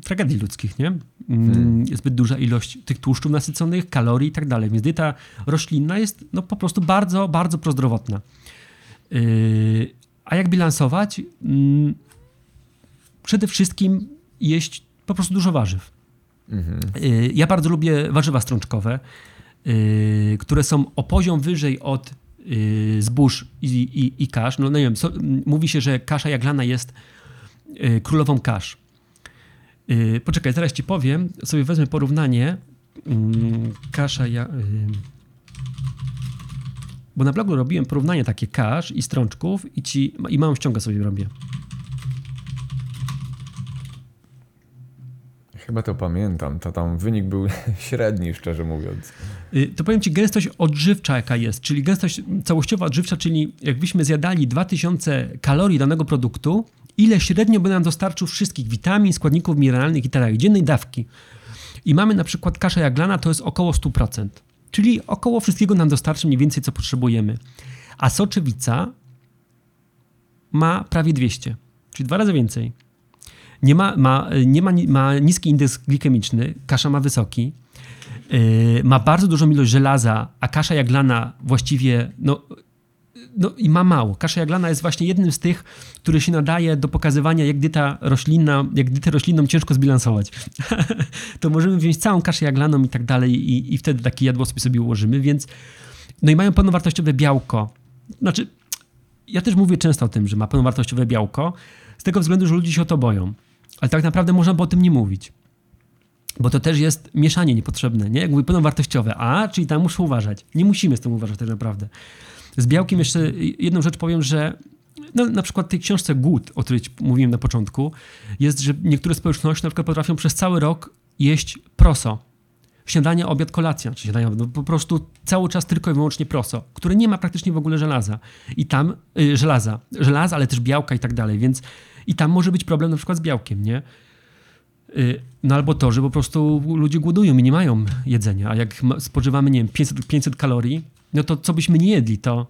tragedii ludzkich, nie? Hmm. Zbyt duża ilość tych tłuszczów nasyconych, kalorii i tak dalej. Więc dieta roślinna jest no, po prostu bardzo, bardzo prozdrowotna. Yy, a jak bilansować? Yy, przede wszystkim jeść po prostu dużo warzyw. Mhm. Y, ja bardzo lubię warzywa strączkowe, y, które są o poziom wyżej od y, zbóż i, i, i kasz. No, no nie wiem, so, mówi się, że kasza jaglana jest królową kasz. Poczekaj, zaraz ci powiem, sobie wezmę porównanie. Mm, kasza ja, bo na blogu robiłem porównanie takie kasz i strączków i, ci, i małą ściągę sobie robię. Chyba to pamiętam. To tam wynik był średni, szczerze mówiąc. Y, to powiem Ci, gęstość odżywcza jaka jest, czyli gęstość całościowa odżywcza, czyli jakbyśmy zjadali 2000 kalorii danego produktu, ile średnio by nam dostarczył wszystkich witamin, składników mineralnych i tak dziennej dawki. I mamy na przykład kaszę jaglana, to jest około 100%. Czyli około wszystkiego nam dostarczy mniej więcej, co potrzebujemy. A soczewica ma prawie 200, czyli dwa razy więcej nie ma, ma, nie ma, ma niski indeks glikemiczny, kasza ma wysoki, yy, ma bardzo dużą ilość żelaza, a kasza jaglana właściwie no, no i ma mało. Kasza jaglana jest właśnie jednym z tych, który się nadaje do pokazywania, jak dieta roślinna, jak dietę roślinną ciężko zbilansować. to możemy wziąć całą kaszę jaglaną i tak dalej i, i wtedy taki jadłospis sobie ułożymy, więc no i mają pełnowartościowe białko. Znaczy, ja też mówię często o tym, że ma pełnowartościowe białko, z tego względu, że ludzie się o to boją. Ale tak naprawdę można by o tym nie mówić. Bo to też jest mieszanie niepotrzebne, nie? Jak mówię, pełnowartościowe. A, czyli tam muszę uważać. Nie musimy z tym uważać tak naprawdę. Z białkiem jeszcze jedną rzecz powiem, że no, na przykład w tej książce Głód, o której mówiłem na początku, jest, że niektóre społeczności na przykład potrafią przez cały rok jeść proso. Śniadanie, obiad, kolacja, czy śniadanie, no po prostu cały czas tylko i wyłącznie proso, które nie ma praktycznie w ogóle żelaza. I tam, y, żelaza, żelaza, ale też białka i tak dalej, więc i tam może być problem na przykład z białkiem, nie? Y, no albo to, że po prostu ludzie głodują i nie mają jedzenia, a jak spożywamy, nie wiem, 500, 500 kalorii, no to co byśmy nie jedli, to,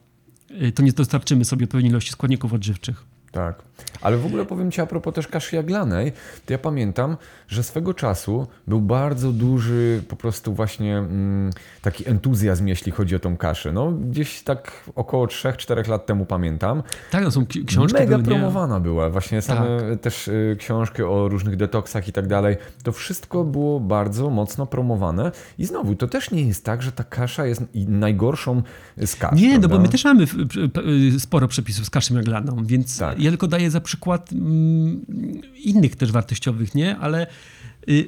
y, to nie dostarczymy sobie odpowiedniej ilości składników odżywczych. Tak. Ale w ogóle powiem Ci a propos też kaszy jaglanej, to ja pamiętam, że swego czasu był bardzo duży po prostu właśnie mm, taki entuzjazm, jeśli chodzi o tą kaszę. No gdzieś tak około 3-4 lat temu pamiętam. Tak, to są ki- książki. Mega były, promowana była. Właśnie same Tak. też y, książki o różnych detoksach i tak dalej. To wszystko było bardzo mocno promowane. I znowu, to też nie jest tak, że ta kasza jest najgorszą z kasz. Nie, no bo prawda? my też mamy p- sporo przepisów z kaszą jaglaną, więc Tak. Ja tylko daję za przykład mm, innych też wartościowych, nie? Ale y,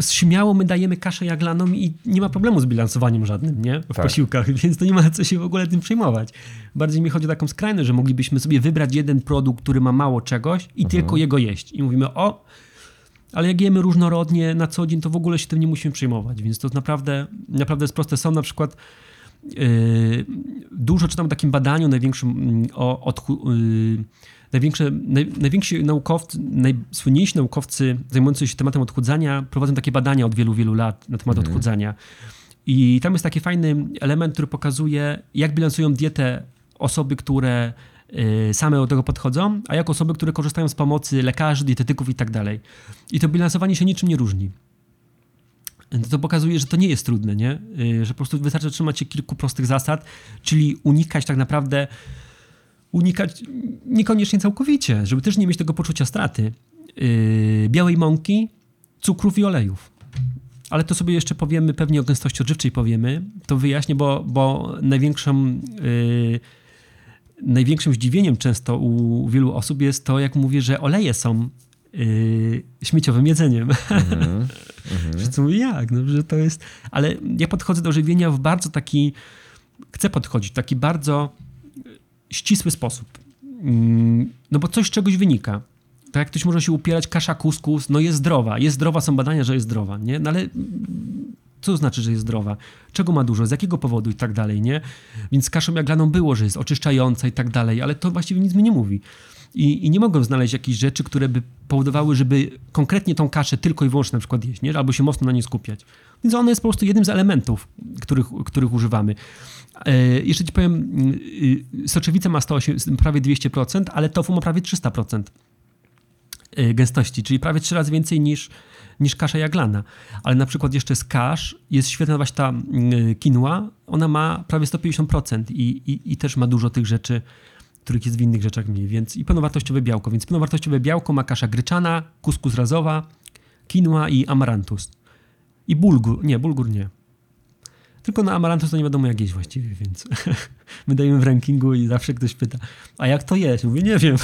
śmiało my dajemy kaszę jaglaną i nie ma problemu z bilansowaniem żadnym, nie? W Tak. posiłkach, więc to nie ma co się w ogóle tym przejmować. Bardziej mi chodzi o taką skrajność, że moglibyśmy sobie wybrać jeden produkt, który ma mało czegoś i tylko jego jeść. I mówimy, o, ale jak jemy różnorodnie na co dzień, to w ogóle się tym nie musimy przejmować, więc to naprawdę, naprawdę jest proste. Są na przykład dużo czytam o takim badaniu największym mm, o yy, największe, naj, najwięksi naukowcy, najsłynniejsi naukowcy zajmujący się tematem odchudzania prowadzą takie badania od wielu, wielu lat na temat odchudzania. I tam jest taki fajny element, który pokazuje, jak bilansują dietę osoby, które yy, same do tego podchodzą, a jak osoby, które korzystają z pomocy lekarzy, dietetyków i tak dalej. I to bilansowanie się niczym nie różni. To pokazuje, że to nie jest trudne, nie? Yy, Że po prostu wystarczy trzymać się kilku prostych zasad, czyli unikać tak naprawdę, unikać niekoniecznie całkowicie, żeby też nie mieć tego poczucia straty. Yy, Białej mąki, cukrów i olejów. Ale to sobie jeszcze powiemy, pewnie o gęstości odżywczej powiemy. To wyjaśnię, bo, bo największą, yy, największym zdziwieniem często u wielu osób jest to, jak mówię, że oleje są yy, śmieciowym jedzeniem. Co mówię, jak? No, że to jest... Ale ja podchodzę do żywienia w bardzo taki... Chcę podchodzić w taki bardzo ścisły sposób. Mm, No bo coś z czegoś wynika. Tak jak ktoś może się upierać, kasza kuskus, no jest zdrowa. Jest zdrowa, są badania, że jest zdrowa, nie? No ale co to znaczy, że jest zdrowa? Czego ma dużo? Z jakiego powodu i tak dalej, nie? Więc kaszą jaglaną było, że jest oczyszczająca i tak dalej, ale to właściwie nic mi nie mówi. I, I nie mogłem znaleźć jakichś rzeczy, które by powodowały, żeby konkretnie tą kaszę tylko i wyłącznie na przykład jeść, nie? albo się mocno na niej skupiać. Więc ona jest po prostu jednym z elementów, których, których używamy. E, jeszcze ci powiem, y, y, soczewica ma 108, prawie 200%, ale tofu ma prawie 300% y, gęstości, czyli prawie trzy razy więcej niż, niż kasza jaglana. Ale na przykład jeszcze z kasz jest świetna właśnie ta y, quinoa, ona ma prawie 150% i, i, i też ma dużo tych rzeczy, których jest w innych rzeczach mniej, więc i pełnowartościowe białko. Więc pełnowartościowe białko ma kasza gryczana, kuskus razowa, quinoa i amarantus. I bulgur, nie, bulgur nie. Tylko na amarantus to nie wiadomo jak jeść właściwie, więc my dajemy w rankingu i zawsze ktoś pyta, a jak to jeść? Mówię, nie wiem.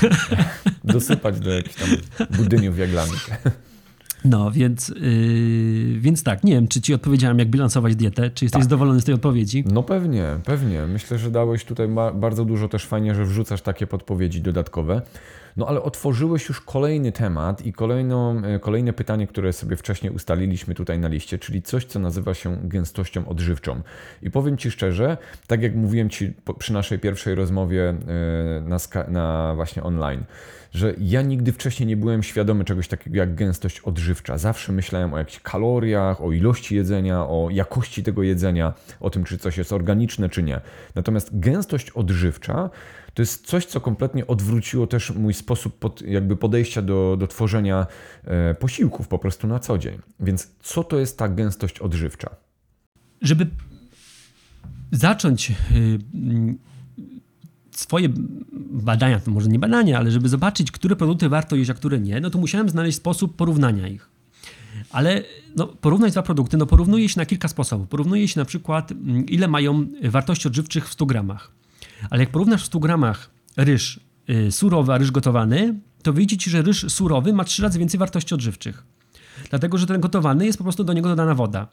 Dosypać do jakichś tam budyniów jaglanych. No, więc, yy, więc tak, nie wiem, czy ci odpowiedziałem, jak bilansować dietę, czy jesteś zadowolony z tej odpowiedzi? No pewnie, pewnie. Myślę, że dałeś tutaj bardzo dużo też fajnie, że wrzucasz takie podpowiedzi dodatkowe. No ale otworzyłeś już kolejny temat i kolejną, e, kolejne pytanie, które sobie wcześniej ustaliliśmy tutaj na liście, czyli coś, co nazywa się gęstością odżywczą. I powiem Ci szczerze, tak jak mówiłem Ci przy naszej pierwszej rozmowie e, na, na właśnie online, że ja nigdy wcześniej nie byłem świadomy czegoś takiego jak gęstość odżywcza. Zawsze myślałem o jakichś kaloriach, o ilości jedzenia, o jakości tego jedzenia, o tym, czy coś jest organiczne, czy nie. Natomiast gęstość odżywcza to jest coś, co kompletnie odwróciło też mój sposób pod, jakby podejścia do, do tworzenia e, posiłków po prostu na co dzień. Więc co to jest ta gęstość odżywcza? Żeby zacząć mm, swoje badania, to może nie badania, ale żeby zobaczyć, które produkty warto jeść, a które nie, no to musiałem znaleźć sposób porównania ich. Ale no, porównać dwa produkty, no porównuje się na kilka sposobów. Porównuje się na przykład, mm, ile mają wartości odżywczych w 100 gramach. Ale jak porównasz w 100 gramach ryż y, surowy, a ryż gotowany, to wyjdzie ci, że ryż surowy ma trzy razy więcej wartości odżywczych. Dlatego, że ten gotowany jest po prostu do niego dodana woda.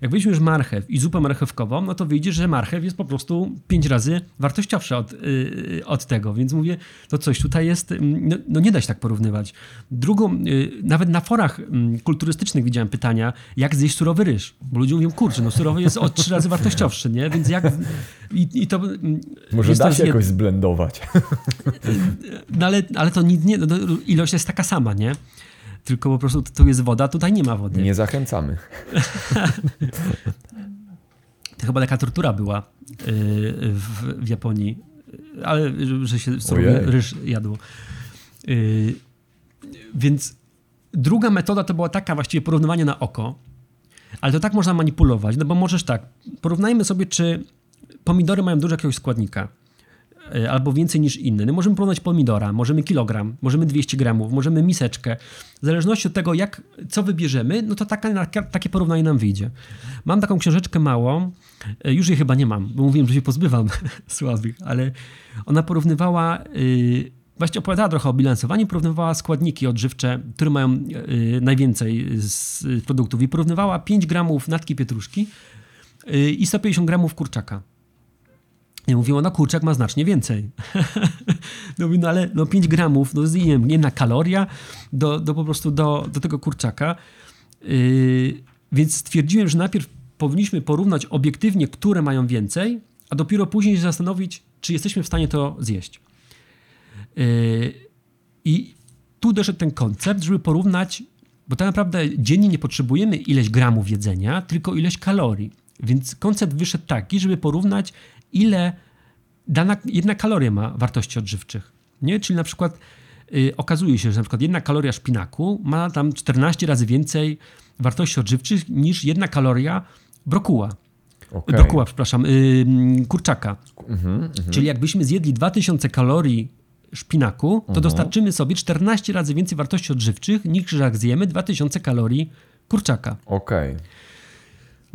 Jak weźmiesz marchew i zupę marchewkową, no to wyjdzie, że marchew jest po prostu pięć razy wartościowsza od, yy, od tego. Więc mówię, to coś tutaj jest, mm, no, no nie da się tak porównywać. Drugą, yy, nawet na forach mm, kulturystycznych widziałem pytania, jak zjeść surowy ryż. Bo ludzie mówią, kurczę, no surowy jest o trzy razy wartościowszy, nie? Więc jak... I, i to, mm, Może da się jed- jakoś zblendować. no ale, ale to nie, no, ilość jest taka sama, nie? Tylko po prostu tu jest woda, tutaj nie ma wody. Nie zachęcamy. To chyba taka tortura była yy, w, w Japonii, ale że się surowy ryż jadło. Yy, więc druga metoda to była taka właściwie porównywanie na oko, ale to tak można manipulować, no bo możesz tak, porównajmy sobie, czy pomidory mają dużo jakiegoś składnika albo więcej niż inne. No możemy porównać pomidora, możemy kilogram, możemy 200 gramów, możemy miseczkę. W zależności od tego, jak, co wybierzemy, no to taka, takie porównanie nam wyjdzie. Mam taką książeczkę małą, yy, już jej chyba nie mam, bo mówiłem, że się pozbywam słabych, ale ona porównywała yy, Właściwie opowiadała trochę o bilansowaniu, porównywała składniki odżywcze, które mają y, najwięcej z produktów i porównywała 5 gramów natki pietruszki y, i 150 gramów kurczaka. I mówiła, no kurczak ma znacznie więcej. no, no ale no 5 gramów, no nie wiem, jedna kaloria do, do po prostu do, do tego kurczaka. Yy, więc stwierdziłem, że najpierw powinniśmy porównać obiektywnie, które mają więcej, a dopiero później zastanowić, czy jesteśmy w stanie to zjeść. Yy, I tu doszedł ten koncept, żeby porównać, bo tak naprawdę dziennie nie potrzebujemy ileś gramów jedzenia, tylko ileś kalorii. Więc koncept wyszedł taki, żeby porównać, ile dana jedna kaloria ma wartości odżywczych. Nie? Czyli na przykład yy, okazuje się, że na przykład jedna kaloria szpinaku ma tam 14 razy więcej wartości odżywczych niż jedna kaloria brokuła. Okay. Brokuła, przepraszam, yy, kurczaka. Mm -hmm, Czyli jakbyśmy zjedli 2000 kalorii szpinaku, to mhm. dostarczymy sobie 14 razy więcej wartości odżywczych niż jak zjemy 2000 kalorii kurczaka. Okej. Okay.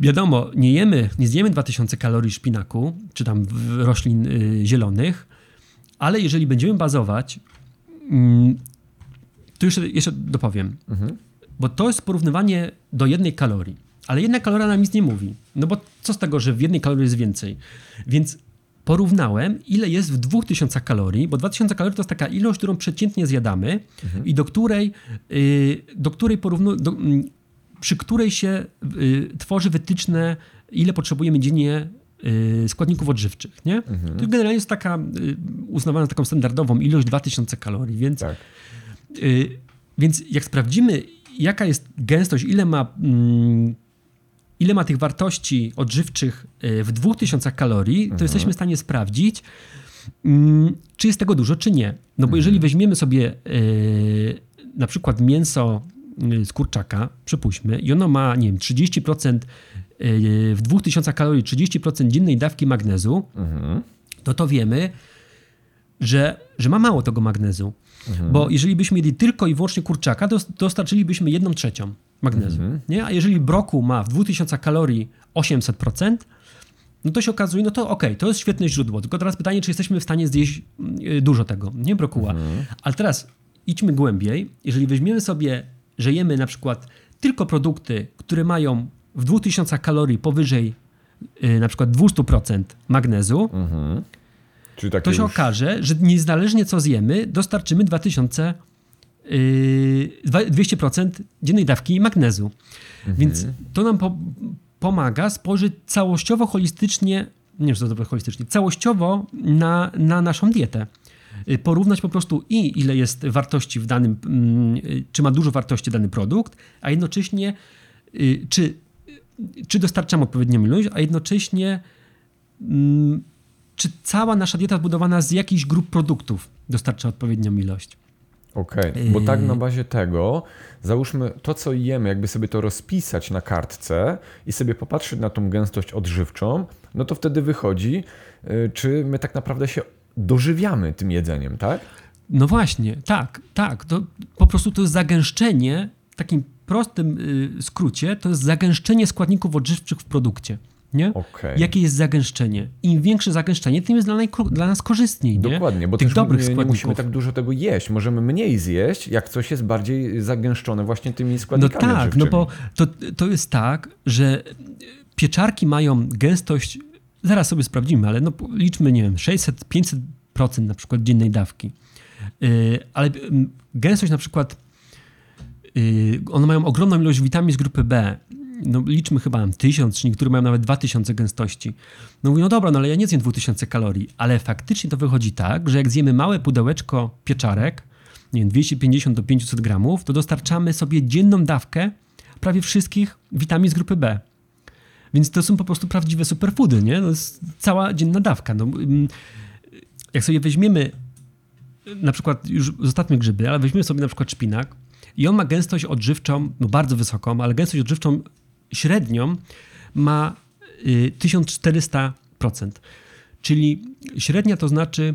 Wiadomo, nie jemy, nie zjemy 2000 kalorii szpinaku, czy tam roślin y, zielonych, ale jeżeli będziemy bazować, mm, to jeszcze, jeszcze dopowiem, mhm. bo to jest porównywanie do jednej kalorii, ale jedna kaloria nam nic nie mówi, no bo co z tego, że w jednej kalorii jest więcej, więc porównałem, ile jest w 2000 kalorii, bo 2000 kalorii to jest taka ilość, którą przeciętnie zjadamy mhm. i do której, y, do której porównu, do, mm, przy której się y, tworzy wytyczne, ile potrzebujemy dziennie y, składników odżywczych. Nie? Mhm. To generalnie jest taka uznawana taką standardową ilość 2000 kalorii, więc, tak. więc jak sprawdzimy, jaka jest gęstość, ile ma mm, ile ma tych wartości odżywczych w 2000 kalorii, to mhm. jesteśmy w stanie sprawdzić, mm, czy jest tego dużo, czy nie. No bo mhm. jeżeli weźmiemy sobie na przykład mięso z kurczaka, przypuśćmy, i ono ma, nie wiem, 30% w 2000 kalorii, 30% dziennej dawki magnezu, mhm. to to wiemy, że, że ma mało tego magnezu. Mhm. Bo jeżeli byśmy jedli tylko i wyłącznie kurczaka, dostarczylibyśmy jedną trzecią magnezu. Mhm. Nie? A jeżeli broku ma w 2000 kalorii 800%, no to się okazuje, no to okej, okay, to jest świetne źródło. Tylko teraz pytanie, czy jesteśmy w stanie zjeść y, dużo tego, nie brokuła. Mhm. Ale teraz idźmy głębiej. Jeżeli weźmiemy sobie, że jemy na przykład tylko produkty, które mają w 2000 kalorii powyżej y, na przykład 200% magnezu, mhm. to się już... okaże, że niezależnie co zjemy, dostarczymy 2000 200% yy, dziennej dawki magnezu. Mhm. Więc to nam po, pomaga spojrzeć całościowo, holistycznie, nie wiem, czy to holistycznie, całościowo na, na naszą dietę. Yy, porównać po prostu i ile jest wartości w danym, mm, czy ma dużo wartości dany produkt, a jednocześnie yy, czy, czy dostarczamy odpowiednią ilość, a jednocześnie mm, czy cała nasza dieta zbudowana z jakichś grup produktów dostarcza odpowiednią ilość. Okej, okay. bo tak na bazie tego, załóżmy to, co jemy, jakby sobie to rozpisać na kartce i sobie popatrzeć na tą gęstość odżywczą, no to wtedy wychodzi, y, czy my tak naprawdę się dożywiamy tym jedzeniem, tak? No właśnie, tak, tak. To po prostu to jest zagęszczenie, w takim prostym y, skrócie, to jest zagęszczenie składników odżywczych w produkcie nie? Okay. Jakie jest zagęszczenie? Im większe zagęszczenie, tym jest dla, dla nas korzystniej. Nie? Dokładnie, bo Tych dobrych nie, nie musimy tak dużo tego jeść. Możemy mniej zjeść, jak coś jest bardziej zagęszczone właśnie tymi składnikami No tak, no bo to, to jest tak, że pieczarki mają gęstość, zaraz sobie sprawdzimy, ale no liczmy, nie wiem, 600-500% na przykład dziennej dawki. Yy, ale gęstość na przykład, yy, one mają ogromną ilość witamin z grupy B no liczmy chyba tysiąc, czy niektóre mają nawet 2000 gęstości. No mówię, no dobra, no ale ja nie zjem 2000 kalorii, ale faktycznie to wychodzi tak, że jak zjemy małe pudełeczko pieczarek, nie wiem, 250 do 500 gramów, to dostarczamy sobie dzienną dawkę prawie wszystkich witamin z grupy B. Więc to są po prostu prawdziwe superfoody, nie? To jest cała dzienna dawka. No, jak sobie weźmiemy na przykład, już zostawmy grzyby, ale weźmiemy sobie na przykład szpinak i on ma gęstość odżywczą, no bardzo wysoką, ale gęstość odżywczą średnią ma y, 1400%. Czyli średnia to znaczy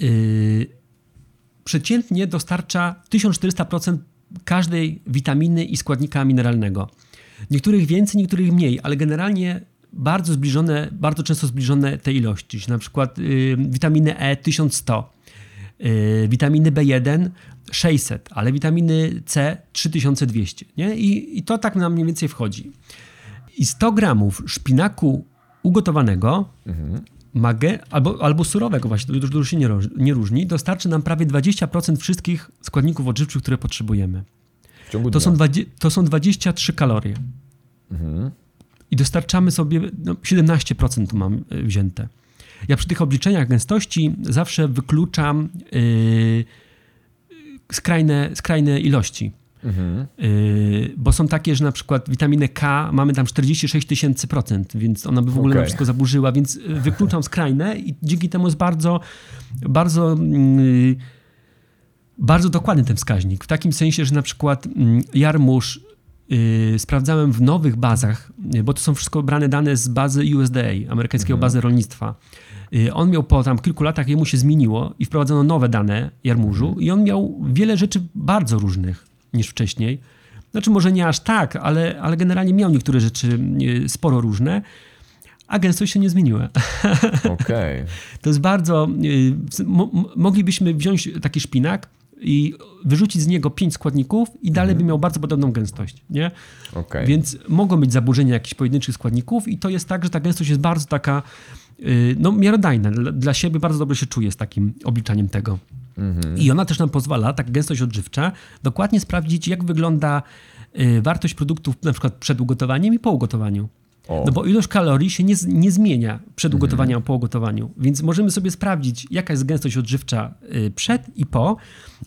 yy, przeciętnie dostarcza 1400% każdej witaminy i składnika mineralnego. Niektórych więcej, niektórych mniej, ale generalnie bardzo zbliżone, bardzo często zbliżone te ilości. Na przykład yy, witaminy E 1100, yy, witaminy B1 600, ale witaminy C 3200. Nie? I, I to tak nam mniej więcej wchodzi. I 100 gramów szpinaku ugotowanego mhm. Albo, albo surowego właśnie, to dużo się nie, nie różni, dostarczy nam prawie 20% wszystkich składników odżywczych, które potrzebujemy. W ciągu to, są to są 23 kalorie. Mhm. I dostarczamy sobie, no 17% tu mam y, wzięte. Ja przy tych obliczeniach gęstości zawsze wykluczam yy, skrajne, skrajne ilości. Mhm. Yy, bo są takie, że na przykład witaminę K mamy tam 46 tysięcy procent, więc ona by w ogóle okay. wszystko zaburzyła, więc y, wykluczam skrajne i dzięki temu jest bardzo, bardzo, yy, bardzo dokładny ten wskaźnik. W takim sensie, że na przykład yy, jarmuż yy, sprawdzałem w nowych bazach, y, bo to są wszystko brane dane z bazy USDA, amerykańskiego mhm. bazy rolnictwa. Y, on miał po tam kilku latach, jemu się zmieniło i wprowadzono nowe dane jarmużu mhm. i on miał wiele rzeczy bardzo różnych niż wcześniej. Znaczy może nie aż tak, ale, ale generalnie miał niektóre rzeczy e, sporo różne, a gęstość się nie zmieniła. Okej. Okay. To jest bardzo... Mo, moglibyśmy wziąć taki szpinak i wyrzucić z niego pięć składników i dalej mhm. by miał bardzo podobną gęstość, nie? Okay. Więc mogą być zaburzenia jakichś pojedynczych składników i to jest tak, że ta gęstość jest bardzo taka Y, no, miarodajne. Dla siebie bardzo dobrze się czuję z takim obliczaniem tego. Mhm. I ona też nam pozwala, tak gęstość odżywcza, dokładnie sprawdzić, jak wygląda y, wartość produktów na przykład przed ugotowaniem i po ugotowaniu. O. No bo ilość kalorii się nie, nie zmienia przed mhm. ugotowaniem, a po ugotowaniu. Więc możemy sobie sprawdzić, jaka jest gęstość odżywcza y, przed i po,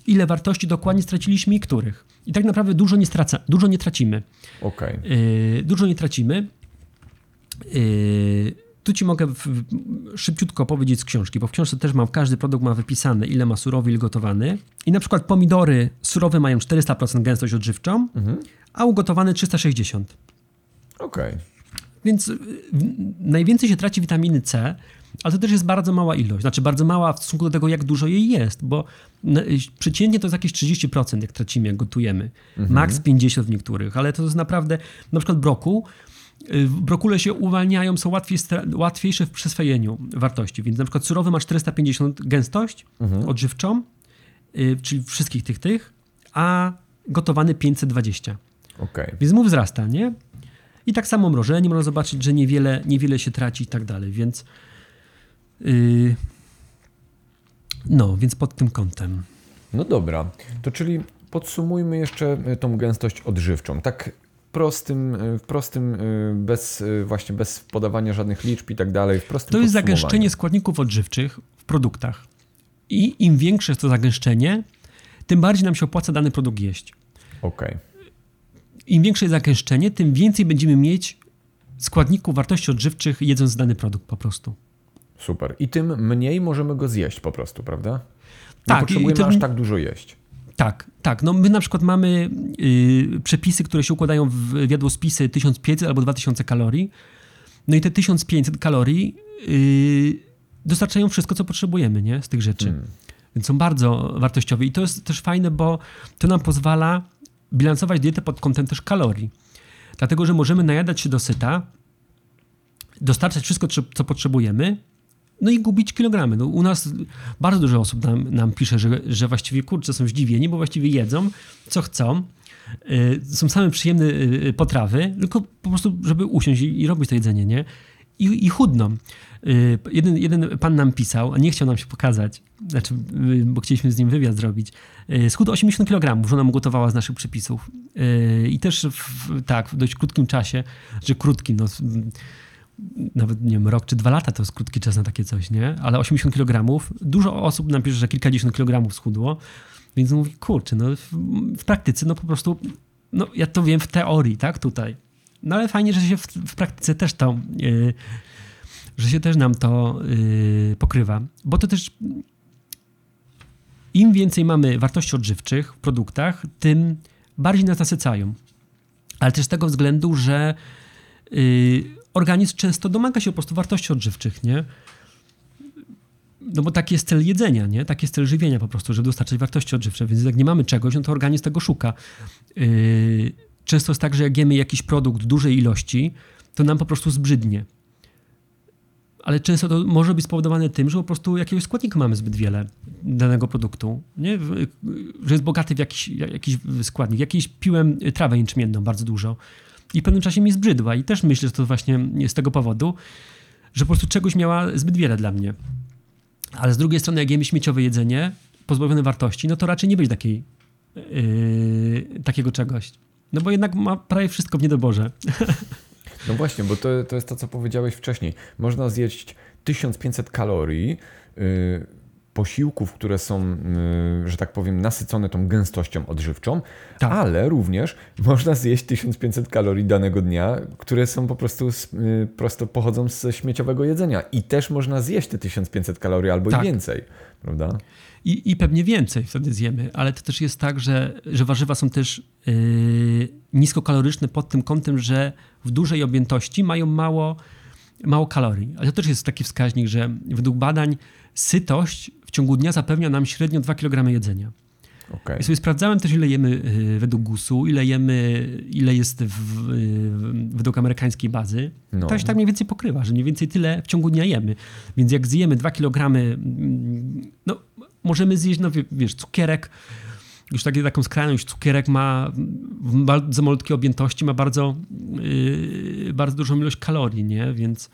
ile wartości dokładnie straciliśmy i których. I tak naprawdę dużo nie, straca, dużo nie tracimy. Okay. Dużo nie tracimy. Tu ci mogę w, szybciutko powiedzieć z książki, bo w książce też mam, każdy produkt ma wypisane, ile ma surowy, ile gotowany. I na przykład pomidory surowe mają 400% gęstość odżywczą, mhm. a ugotowane 360. Okej. Okay. Więc najwięcej się traci witaminy C, ale to też jest bardzo mała ilość. Znaczy bardzo mała w stosunku do tego, jak dużo jej jest, bo przeciętnie to jest jakieś 30%, jak tracimy, jak gotujemy. Mhm. Max 50 w niektórych, ale to jest naprawdę, na przykład broku, Y, brokule się uwalniają, są łatwiej, łatwiejsze w przyswojeniu wartości. Więc na przykład surowy ma 450 gęstość mhm. odżywczą, y, czyli wszystkich tych tych, a gotowany 520. Okay. Więc mu wzrasta, nie? I tak samo mrożenie można zobaczyć, że niewiele, niewiele się traci i tak dalej, więc yy, no, więc pod tym kątem. No dobra, to czyli podsumujmy jeszcze tą gęstość odżywczą. Tak prostym, w prostym, y, bez właśnie bez podawania żadnych liczb i tak dalej. W prostym to jest zagęszczenie składników odżywczych w produktach. I im większe jest to zagęszczenie, tym bardziej nam się opłaca dany produkt jeść. Okay. Im większe jest zagęszczenie, tym więcej będziemy mieć składników wartości odżywczych jedząc dany produkt po prostu. Super. I tym mniej możemy go zjeść po prostu, prawda? Nie tak, potrzebujemy tym... aż tak dużo jeść. Tak, tak. No my na przykład mamy yy, przepisy, które się układają w jadłospisy 1500 albo 2000 kalorii. No i te 1500 kalorii yy, dostarczają wszystko, co potrzebujemy nie? z tych rzeczy. Hmm. Więc są bardzo wartościowe. I to jest też fajne, bo to nam pozwala bilansować dietę pod kątem też kalorii. Dlatego, że możemy najadać się do syta, dostarczać wszystko, co potrzebujemy, no i gubić kilogramy. No, u nas bardzo dużo osób nam, nam pisze, że, że właściwie kurczę są zdziwieni, bo właściwie jedzą co chcą. Y, są same przyjemne y, potrawy, tylko po prostu, żeby usiąść i, i robić to jedzenie, nie? I, i chudną. Y, jeden, jeden pan nam pisał, a nie chciał nam się pokazać, znaczy, bo chcieliśmy z nim wywiad zrobić. Schudł 80 kg, żona mu gotowała z naszych przepisów. I też w, tak, w dość krótkim czasie, że krótkim, no nawet nie wiem, rok czy dwa lata to jest krótki czas na takie coś, nie? Ale 80 kg, dużo osób nam pisze, że kilkadziesiąt kilogramów schudło, więc mówi, kurczę, no w, w, praktyce, no po prostu, no ja to wiem w teorii, tak, tutaj. No ale fajnie, że się w, w praktyce też to, yy, że się też nam to yy, pokrywa, bo to też im więcej mamy wartości odżywczych w produktach, tym bardziej nas nasycają. Ale też z tego względu, że yy, organizm często domaga się po prostu wartości odżywczych, nie? No bo taki jest cel jedzenia, nie? Taki jest cel żywienia po prostu, żeby dostarczać wartości odżywcze. Więc jak nie mamy czegoś, no to organizm tego szuka. Yy, często jest tak, że jak jemy jakiś produkt dużej ilości, to nam po prostu zbrzydnie. Ale często to może być spowodowane tym, że po prostu jakiegoś składnika mamy zbyt wiele danego produktu, nie? że jest bogaty w jakiś, jakiś składnik. Jakiś piłem trawę jęczmienną bardzo dużo i w pewnym czasie mi zbrzydła i też myślę, że to właśnie z tego powodu, że po prostu czegoś miała zbyt wiele dla mnie. Ale z drugiej strony, jak jemy śmieciowe jedzenie, pozbawione wartości, no to raczej nie być takiej, yy, takiego czegoś. No bo jednak ma prawie wszystko w niedoborze. No właśnie, bo to, to jest to, co powiedziałeś wcześniej. Można zjeść 1500 kalorii yy, posiłków, które są, yy, że tak powiem, nasycone tą gęstością odżywczą, tak. ale również można zjeść 1500 kalorii danego dnia, które są po prostu z, yy, prosto pochodzą ze śmieciowego jedzenia. I też można zjeść te 1500 kalorii albo tak. i więcej, prawda? I, I pewnie więcej wtedy zjemy, ale to też jest tak, że, że warzywa są też yy, niskokaloryczne pod tym kątem, że w dużej objętości mają mało, mało kalorii. Ale to też jest taki wskaźnik, że według badań sytość w ciągu dnia zapewnia nam średnio 2 kg jedzenia. Okay. I sobie sprawdzałem też, ile jemy y, według GUS-u, ile jemy, ile jest w, według amerykańskiej bazy. No. To się tak mniej więcej pokrywa, że mniej więcej tyle w ciągu dnia jemy. Więc jak zjemy 2 kg, mm, no możemy zjeść, no wiesz, cukierek, już takie, taką skrajność, cukierek ma bardzo malutkiej objętości, ma bardzo, yy, bardzo dużą ilość kalorii, nie? Więc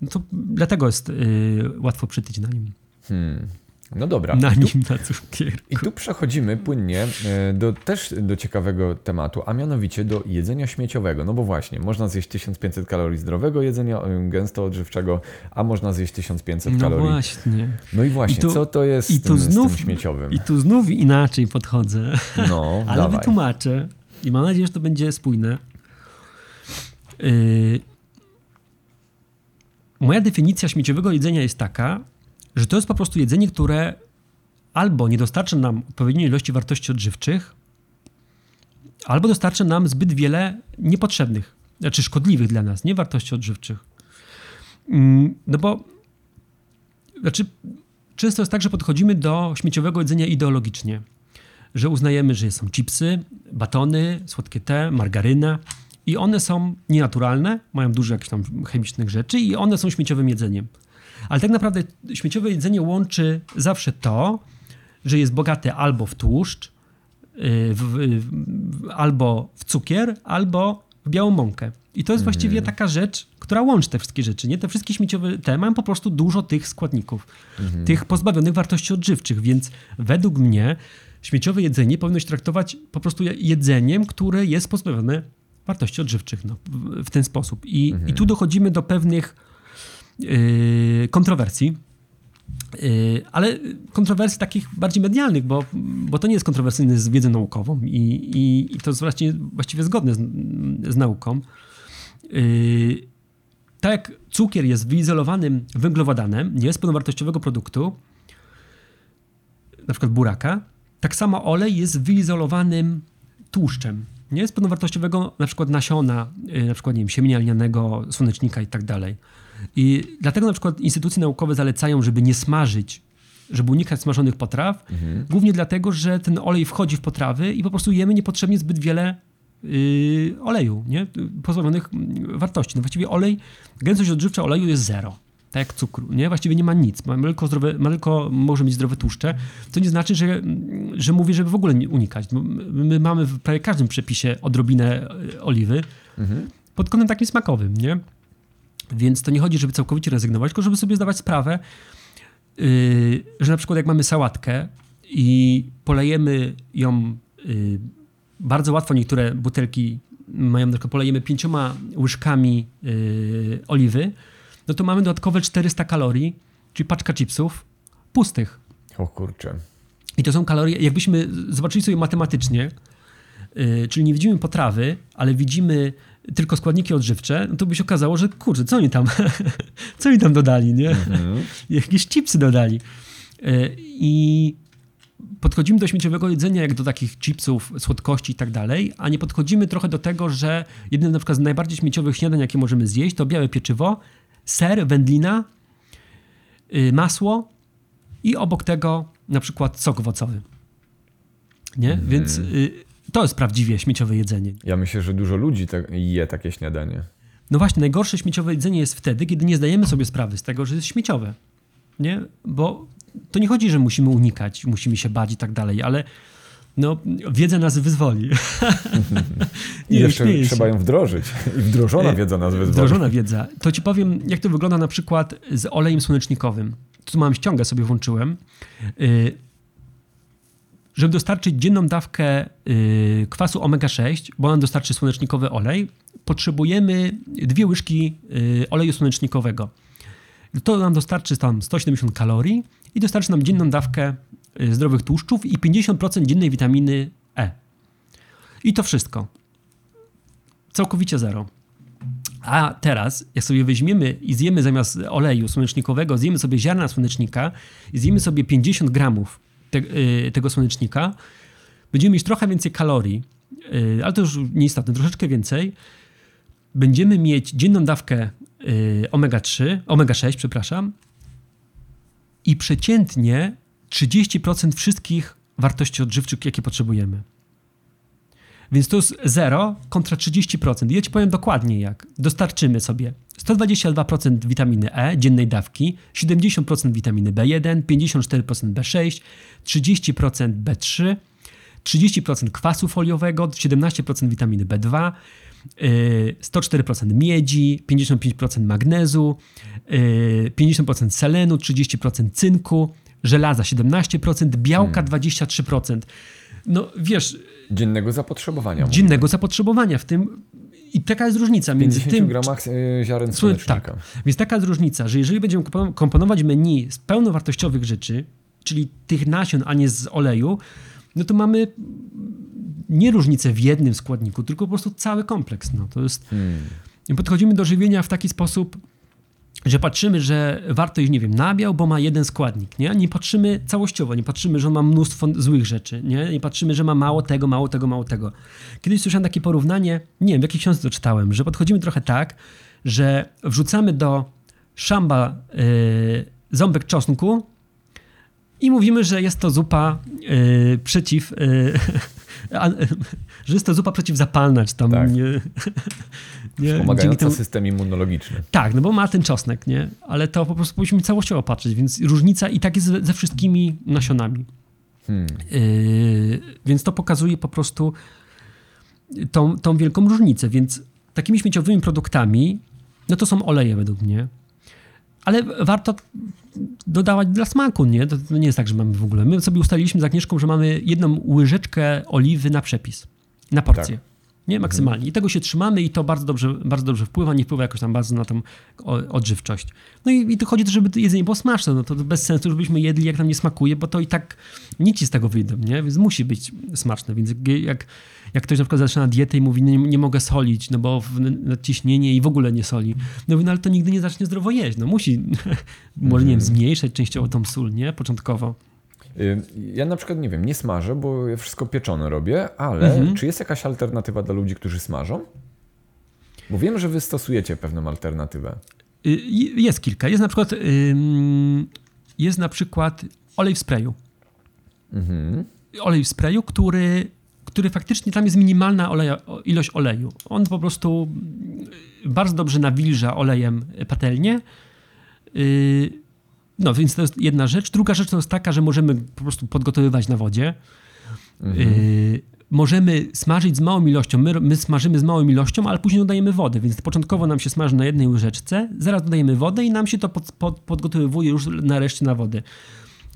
no to dlatego jest yy, łatwo przytyć na nim. Hmm. No dobra. Na nim, tu, na cukierku. I tu przechodzimy płynnie e, do, też do ciekawego tematu, a mianowicie do jedzenia śmieciowego. No bo właśnie, można zjeść 1500 kalorii zdrowego jedzenia e, gęsto odżywczego, a można zjeść 1500 no kalorii. No właśnie. No i właśnie, I tu, co to jest i tu z, tym, znów, z tym śmieciowym? I tu znów inaczej podchodzę. No, Ale dawaj. wytłumaczę i mam nadzieję, że to będzie spójne. Yy, moja definicja śmieciowego jedzenia jest taka, że to jest po prostu jedzenie, które albo nie dostarcza nam odpowiedniej ilości wartości odżywczych, albo dostarcza nam zbyt wiele niepotrzebnych, znaczy szkodliwych dla nas, nie wartości odżywczych. Mm, no bo znaczy, często jest tak, że podchodzimy do śmieciowego jedzenia ideologicznie, że uznajemy, że są chipsy, batony, słodkie te, margaryna i one są nienaturalne, mają dużo jakichś tam chemicznych rzeczy i one są śmieciowym jedzeniem. Ale tak naprawdę śmieciowe jedzenie łączy zawsze to, że jest bogate albo w tłuszcz, y, w, w, albo w cukier, albo w białą mąkę. I to jest mhm. właściwie taka rzecz, która łączy te wszystkie rzeczy. Nie? Te wszystkie śmieciowe te mają po prostu dużo tych składników, mhm. tych pozbawionych wartości odżywczych, więc według mnie śmieciowe jedzenie powinno się traktować po prostu jedzeniem, które jest pozbawione wartości odżywczych no, w, w ten sposób. I, mhm. I tu dochodzimy do pewnych kontrowersji. Yy, ale kontrowersji takich bardziej medialnych, bo, bo to nie jest kontrowersyjne z wiedzą naukową i, i, i to jest właściwie, właściwie zgodne z, z nauką. Yy, tak jak cukier jest wyizolowanym węglowodanem, nie jest pełnowartościowego produktu, na przykład buraka, tak samo olej jest wyizolowanym tłuszczem. Nie jest pełnowartościowego na przykład nasiona, na przykład nie wiem, siemienia lnianego, słonecznika i tak dalej. I dlatego na przykład instytucje naukowe zalecają, żeby nie smażyć, żeby unikać smażonych potraw, mhm. głównie dlatego, że ten olej wchodzi w potrawy i po prostu jemy niepotrzebnie zbyt wiele yy, oleju, nie? pozbawionych mm, wartości. No właściwie olej, gęstość odżywcza oleju jest zero. Tak jak cukru, nie? Właściwie nie ma nic. Ma tylko, zdrowe, ma tylko może mieć zdrowe tłuszcze, co nie znaczy, że, że mówię, żeby w ogóle nie unikać. My mamy w prawie każdym przepisie odrobinę e, oliwy mhm. pod kątem takim smakowym, nie? Więc to nie chodzi, żeby całkowicie rezygnować, tylko żeby sobie zdawać sprawę, yy, że na przykład jak mamy sałatkę i polejemy ją yy, bardzo łatwo, niektóre butelki mają, tylko polejemy pięcioma łyżkami yy, oliwy, no to mamy dodatkowe 400 kalorii, czyli paczka chipsów pustych. O kurczę. I to są kalorie, jakbyśmy zobaczyli sobie matematycznie, czyli nie widzimy potrawy, ale widzimy tylko składniki odżywcze, no to by się okazało, że kurczę, co oni tam, co oni tam dodali, nie? Mhm. Jakieś chipsy dodali. E, I podchodzimy do śmieciowego jedzenia jak do takich chipsów, słodkości i tak dalej, a nie podchodzimy trochę do tego, że jednym na przykład z najbardziej śmieciowych śniadań, jakie możemy zjeść, to białe pieczywo, ser, wędlina, yy, masło i obok tego na przykład sok owocowy. Nie? Mhm. Więc yy, to jest prawdziwie śmieciowe jedzenie. Ja myślę, że dużo ludzi te, je takie śniadanie. No właśnie, najgorsze śmieciowe jedzenie jest wtedy, kiedy nie zdajemy sobie sprawy z tego, że jest śmieciowe. Nie? Bo to nie chodzi, że musimy unikać, musimy się bać i tak dalej, ale no, wiedza nas wyzwoli. I jeszcze trzeba ją wdrożyć. I wdrożona wiedza nas wyzwoli. Wdrożona wiedza. To ci powiem, jak to wygląda na przykład z olejem słonecznikowym. Tu mam ściągę, sobie włączyłem. Żeby dostarczyć dzienną dawkę y, kwasu omega-6, bo on dostarczy słonecznikowy olej, potrzebujemy dwie łyżki y, oleju słonecznikowego. To nam dostarczy tam 170 kalorii i dostarczy nam dzienną dawkę y, zdrowych tłuszczów i 50% dziennej witaminy E. I to wszystko. Całkowicie zero. A teraz, jak sobie weźmiemy i zjemy zamiast oleju słonecznikowego, zjemy sobie ziarna słonecznika i zjemy sobie 50 gramów te, y, tego słonecznika, będziemy mieć trochę więcej kalorii, y, ale to już nieistotne, troszeczkę więcej. Będziemy mieć dzienną dawkę y, omega-3, omega-6, przepraszam, i przeciętnie 30% wszystkich wartości odżywczych, jakie potrzebujemy. Więc to jest 0 kontra 30%. I ja ci powiem dokładnie jak. Dostarczymy sobie 122% witaminy E dziennej dawki, 70% witaminy B1, 54% B6, 30% B3, 30% kwasu foliowego, 17% witaminy B2, yy, 104% miedzi, 55% magnezu, yy, 50% selenu, 30% cynku, żelaza 17%, białka 23%. No wiesz, Dziennego zapotrzebowania. dziennego zapotrzebowania w tym i taka jest różnica między 50 tym... gramach y, ziaren Słuchaj, słonecznika. tak, więc taka jest różnica, że jeżeli będziemy kompo- komponować menu z pełnowartościowych rzeczy, czyli tych nasion, a nie z oleju, no to mamy nie różnicę w jednym składniku, tylko po prostu cały kompleks. No, to jest... Hmm. I podchodzimy do żywienia w taki sposób, że patrzymy, że warto iść, nie wiem, nabiał, bo ma jeden składnik, nie? Nie patrzymy całościowo, nie patrzymy, że on ma mnóstwo złych rzeczy, nie? Nie patrzymy, że ma mało tego, mało tego, mało tego. Kiedyś słyszałem takie porównanie, nie wiem, w jakiej książce to czytałem, że podchodzimy trochę tak, że wrzucamy do szamba yy, ząbek czosnku i mówimy, że jest to zupa yy, przeciw... Yy, a, że jest to zupa przeciwzapalna, czy tam... Tak. Nie, Pomagająca temu- system immunologiczny. tak, no bo ma ten czosnek, nie? Ale to po prostu powinniśmy całościowo patrzeć, więc różnica i tak jest ze, ze wszystkimi nasionami. Hmm. Yy, więc to pokazuje po prostu tą, tą wielką różnicę. Więc takimi śmieciowymi produktami, no to są oleje według mnie. Ale warto dodawać dla smaku, nie? To, to nie jest tak, że mamy w ogóle. My sobie ustaliliśmy z Agnieszką, że mamy jedną łyżeczkę oliwy na przepis, na porcję. Tak. Nie, maksymalnie. I tego się trzymamy i to bardzo dobrze, bardzo dobrze wpływa, nie wpływa jakoś tam bardzo na tą odżywczość. No i, i to chodzi, żeby to jedzenie było smaczne, no to bez sensu, żebyśmy jedli jak nam nie smakuje, bo to i tak nic z tego wyjdą, nie? Więc musi być smaczne, więc jak- jak, ktoś na przykład zaczyna dietę i mówi, nie, nie mogę solić, no bo nadciśnienie i w ogóle nie soli, no, no ale to nigdy nie zacznie zdrowo jeść, no musi, może nie wiem, zmniejszać częściowo tą sól, nie? Początkowo. Y, Ja na przykład nie wiem, nie smażę, bo ja wszystko pieczone robię, ale Mhm. czy jest jakaś alternatywa dla ludzi, którzy smażą? Bo wiem, że wy stosujecie pewną alternatywę. Y, Jest kilka. Jest na przykład, jest na przykład olej w sprayu. Mhm. Olej w sprayu, który, który faktycznie tam jest minimalna oleja, ilość oleju. On po prostu y, bardzo dobrze nawilża olejem patelnię. No, więc to jest jedna rzecz. Druga rzecz to jest taka, że możemy po prostu podgotowywać na wodzie. Y, możemy smażyć z małą ilością. My, my smażymy z małą ilością, ale później dodajemy wodę, więc początkowo nam się smaży na jednej łyżeczce, zaraz dodajemy wodę i nam się to pod, pod, podgotowywuje już nareszcie na wodę.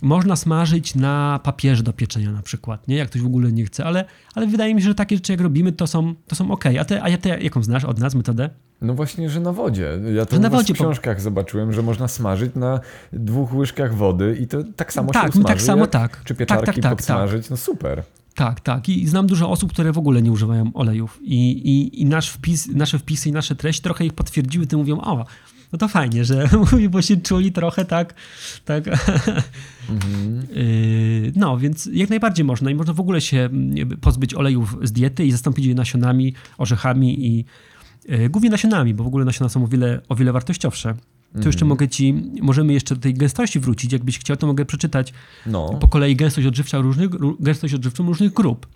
Można smażyć na papierze do pieczenia na przykład, nie? Jak ktoś w ogóle nie chce, ale, ale wydaje mi się, że takie rzeczy jak robimy, to są, to są ok. A, te, a ja te, jaką znasz od nas metodę? No właśnie, że na wodzie. Ja to na wodzie w po- książkach zobaczyłem, że można smażyć na dwóch łyżkach wody i to tak samo Tak, się no usmaży, tak samo jak, tak. Czy Tak, pieczarki tak, tak, podsmażyć, no super. Tak, tak. I znam dużo osób, które w ogóle nie używają olejów. I, i, i nasz wpis, nasze wpisy i nasze treści trochę ich potwierdziły, ty mówią, o, no to fajnie, że mówi, bo się czuli trochę tak, tak. Mhm. no, więc jak najbardziej można i można w ogóle się pozbyć olejów z diety i zastąpić je nasionami, orzechami i głównie nasionami, bo w ogóle nasiona są o wiele, o wiele wartościowsze. To jeszcze mhm. mogę ci, możemy jeszcze do tej gęstości wrócić. Jakbyś chciał, to mogę przeczytać no. po kolei gęstość odżywcza różnych, gęstość odżywczą różnych grup.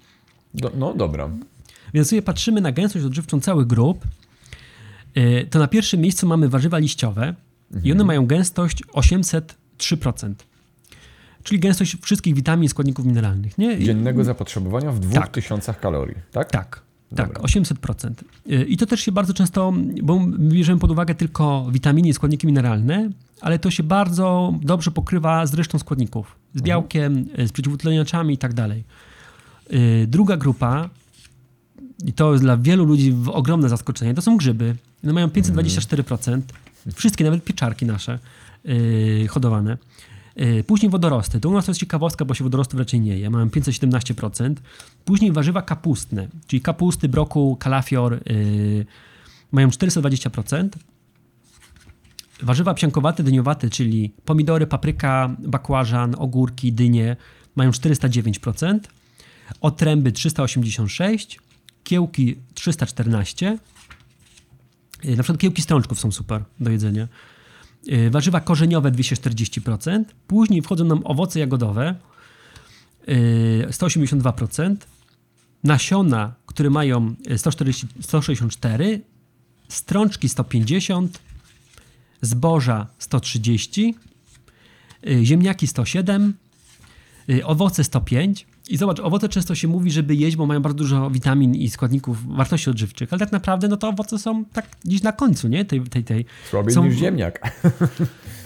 Do, no dobra. Więc sobie patrzymy na gęstość odżywczą całych grup. E, to na pierwszym miejscu mamy warzywa liściowe mhm. i one mhm. mają gęstość 803%. Czyli gęstość wszystkich witamin i składników mineralnych. Nie? Dziennego zapotrzebowania w 2000 tak. kalorii, tak? Tak. Tak, 800%. Y, I to też się bardzo często, bo bierzemy pod uwagę tylko witaminy i składniki mineralne, ale to się bardzo dobrze pokrywa z resztą składników. Z mhm. białkiem, y, z przeciwutleniaczami i tak dalej. Y, druga grupa, i to jest dla wielu ludzi ogromne zaskoczenie, to są grzyby. One mają 524%. Wszystkie, nawet pieczarki nasze hodowane. E, później wodorosty. To u nas to jest ciekawostka, bo się wodorostów raczej nie je. Mamy 517%. Później warzywa kapustne, czyli kapusty, brokuł, kalafior yy, mają 420%. Warzywa psiankowate, dyniowate, czyli pomidory, papryka, bakłażan, ogórki, dynie mają 409%. Otręby 386, kiełki 314. E, na przykład kiełki strączków są super do jedzenia. Y, warzywa korzeniowe 240%, później wchodzą nam owoce jagodowe 182%, y, nasiona, które mają 140, 164, strączki 150, zboża 130, y, ziemniaki 107, owoce 105, i zobacz, owoce często się mówi, żeby jeść, bo mają bardzo dużo witamin i składników wartości odżywczych, ale tak naprawdę no to owoce są tak gdzieś na końcu, nie? Tej, tej, tej. Słabiej są, niż ziemniak.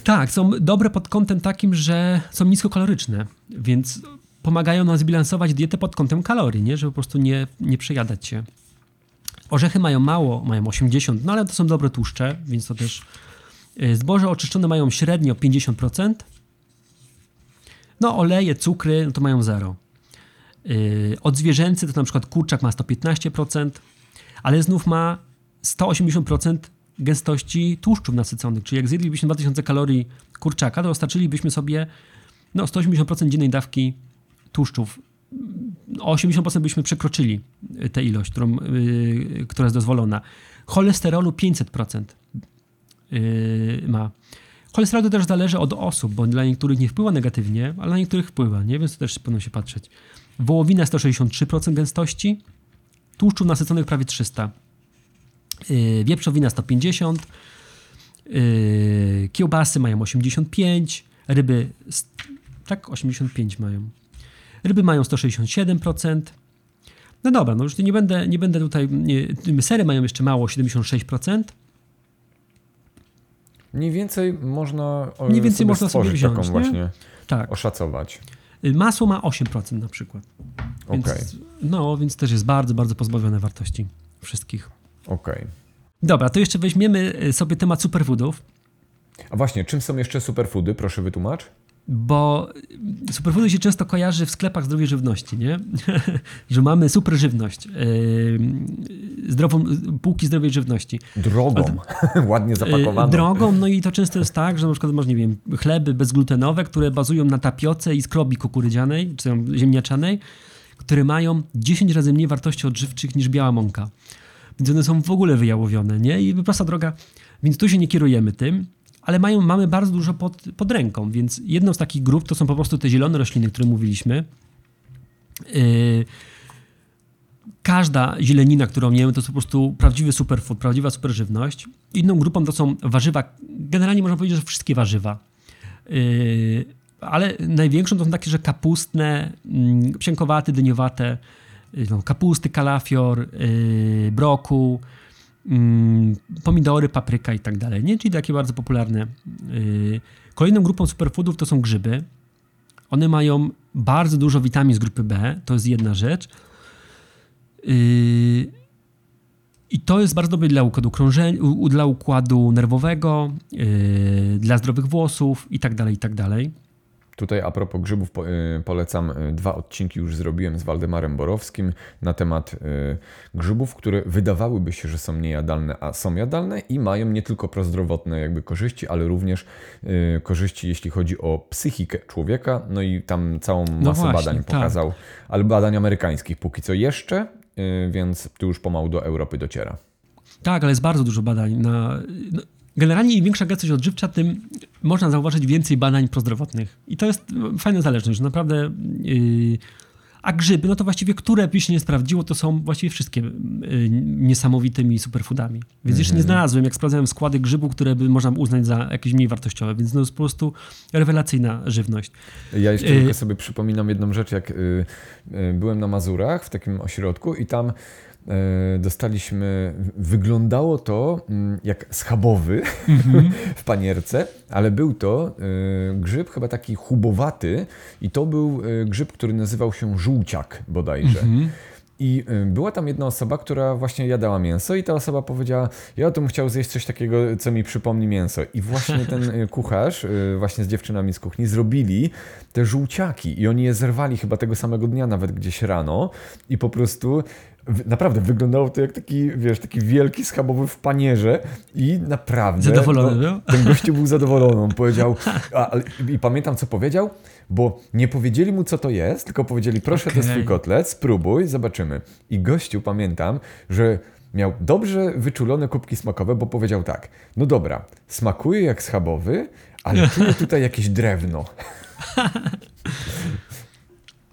Tak, są dobre pod kątem takim, że są niskokaloryczne, więc pomagają nam zbilansować dietę pod kątem kalorii, nie? Żeby po prostu nie, nie przejadać się. Orzechy mają mało, mają 80, no ale to są dobre tłuszcze, więc to też... Y, zboże oczyszczone mają średnio 50%. No oleje, cukry, no to mają 0. Yy, od zwierzęcy to na przykład kurczak ma 115%, ale znów ma 180% gęstości tłuszczów nasyconych. Czyli jak zjedlibyśmy 2000 kalorii kurczaka, to dostarczylibyśmy sobie no, 180% dziennej dawki tłuszczów. O 80% byśmy przekroczyli tę ilość, którą, yy, która jest dozwolona. Cholesterolu 500% yy, ma. Cholesterol to też zależy od osób, bo dla niektórych nie wpływa negatywnie, ale na niektórych wpływa, nie? więc to też powinno się patrzeć wołowina 163% gęstości, tłuszczów nasyconych prawie 300, yy, wieprzowina 150, yy, kiełbasy mają 85, ryby tak 85 mają. Ryby mają 167%. No dobra, no już nie będę, nie będę tutaj. Nie, sery mają jeszcze mało 76%. Mniej więcej można. Mniej więcej sobie można sobie wziąć. Taką właśnie tak. oszacować. Y, masło ma 8% na przykład. Więc, okay. No, więc też jest bardzo, bardzo pozbawione wartości wszystkich. Okej. Okay. Dobra, to jeszcze weźmiemy y, sobie temat superfoodów. A właśnie, czym są jeszcze superfoody? Proszę wytłumacz bo superfoody się często kojarzy w sklepach zdrowej żywności, nie? że mamy super żywność, yy, zdrową, półki zdrowej żywności. Drogą, ładnie zapakowaną. Yy, drogą, no i to często jest tak, że na przykład masz, nie wiem, chleby bezglutenowe, które bazują na tapioce i skrobi kukurydzianej, czy tam ziemniaczanej, które mają 10 razy mniej wartości odżywczych niż biała mąka. Więc one są w ogóle wyjałowione, nie? I prosta droga, więc tu się nie kierujemy tym ale mają, mamy bardzo dużo pod, pod ręką, więc jedną z takich grup to są po prostu te zielone rośliny, o których mówiliśmy. Yy, każda zielenina, którą jemy, to jest po prostu prawdziwy superfood, prawdziwa superżywność. Inną grupą to są warzywa, generalnie można powiedzieć, że wszystkie warzywa. Yy, ale największą to są takie, że kapustne, yy, psiękowate, dyniowate, yy, no, kapusty, kalafior, yy, brokuł, Mm, pomidory, papryka i tak dalej, nie? Czyli takie bardzo popularne. Y, kolejną grupą superfoodów to są grzyby. One mają bardzo dużo witamin z grupy B, to jest jedna rzecz. Y, I to jest bardzo dobre dla układu krążenia, dla układu nerwowego, y, dla zdrowych włosów i tak dalej, i tak dalej. Tutaj a propos grzybów y, polecam y, dwa odcinki już zrobiłem z Waldemarem Borowskim na temat y, grzybów, które wydawałyby się, że są niejadalne, a są jadalne i mają nie tylko prozdrowotne jakby korzyści, ale również korzyści jeśli chodzi o psychikę człowieka. No i tam całą masę właśnie, badań tak. pokazał, ale badań amerykańskich póki co jeszcze, więc tu już pomału do Europy dociera. Tak, ale jest bardzo dużo badań. Na, no, generalnie im większa gęstość odżywcza, tym można zauważyć więcej badań prozdrowotnych. I to jest no, fajna zależność, że naprawdę... Yy, a grzyby, no to właściwie, które by się nie sprawdziło, to są właściwie wszystkie yy, niesamowitymi superfoodami. Więc jeszcze nie znalazłem, jak sprawdzałem składy grzybu, które by można uznać za jakieś mniej wartościowe. Więc no jest po prostu rewelacyjna żywność. Ja jeszcze Y- tylko sobie przypominam jedną rzecz, jak y, y, byłem na Mazurach w takim ośrodku i tam dostaliśmy, wyglądało to mm, jak schabowy w panierce, ale był to y, grzyb chyba taki chubowaty i to był y, grzyb, który nazywał się żółciak bodajże. I y, była tam jedna osoba, która właśnie jadała mięso i ta osoba powiedziała, ja bym chciał zjeść coś takiego, co mi przypomni mięso. I właśnie ten kucharz, właśnie z dziewczynami z kuchni, zrobili te żółciaki i oni je zerwali chyba tego samego dnia, nawet gdzieś rano i po prostu naprawdę wyglądało to jak taki, wiesz, taki wielki schabowy w panierze i naprawdę... Zadowolony no, był? ten gościu był zadowolony. On powiedział, a, i pamiętam co powiedział, bo nie powiedzieli mu co to jest, tylko powiedzieli proszę to jest Okej. twój kotlet, spróbuj, zobaczymy. I gościu pamiętam, że miał dobrze wyczulone kubki smakowe, bo powiedział tak, no dobra, smakuje jak schabowy, ale czuję tutaj jakieś drewno.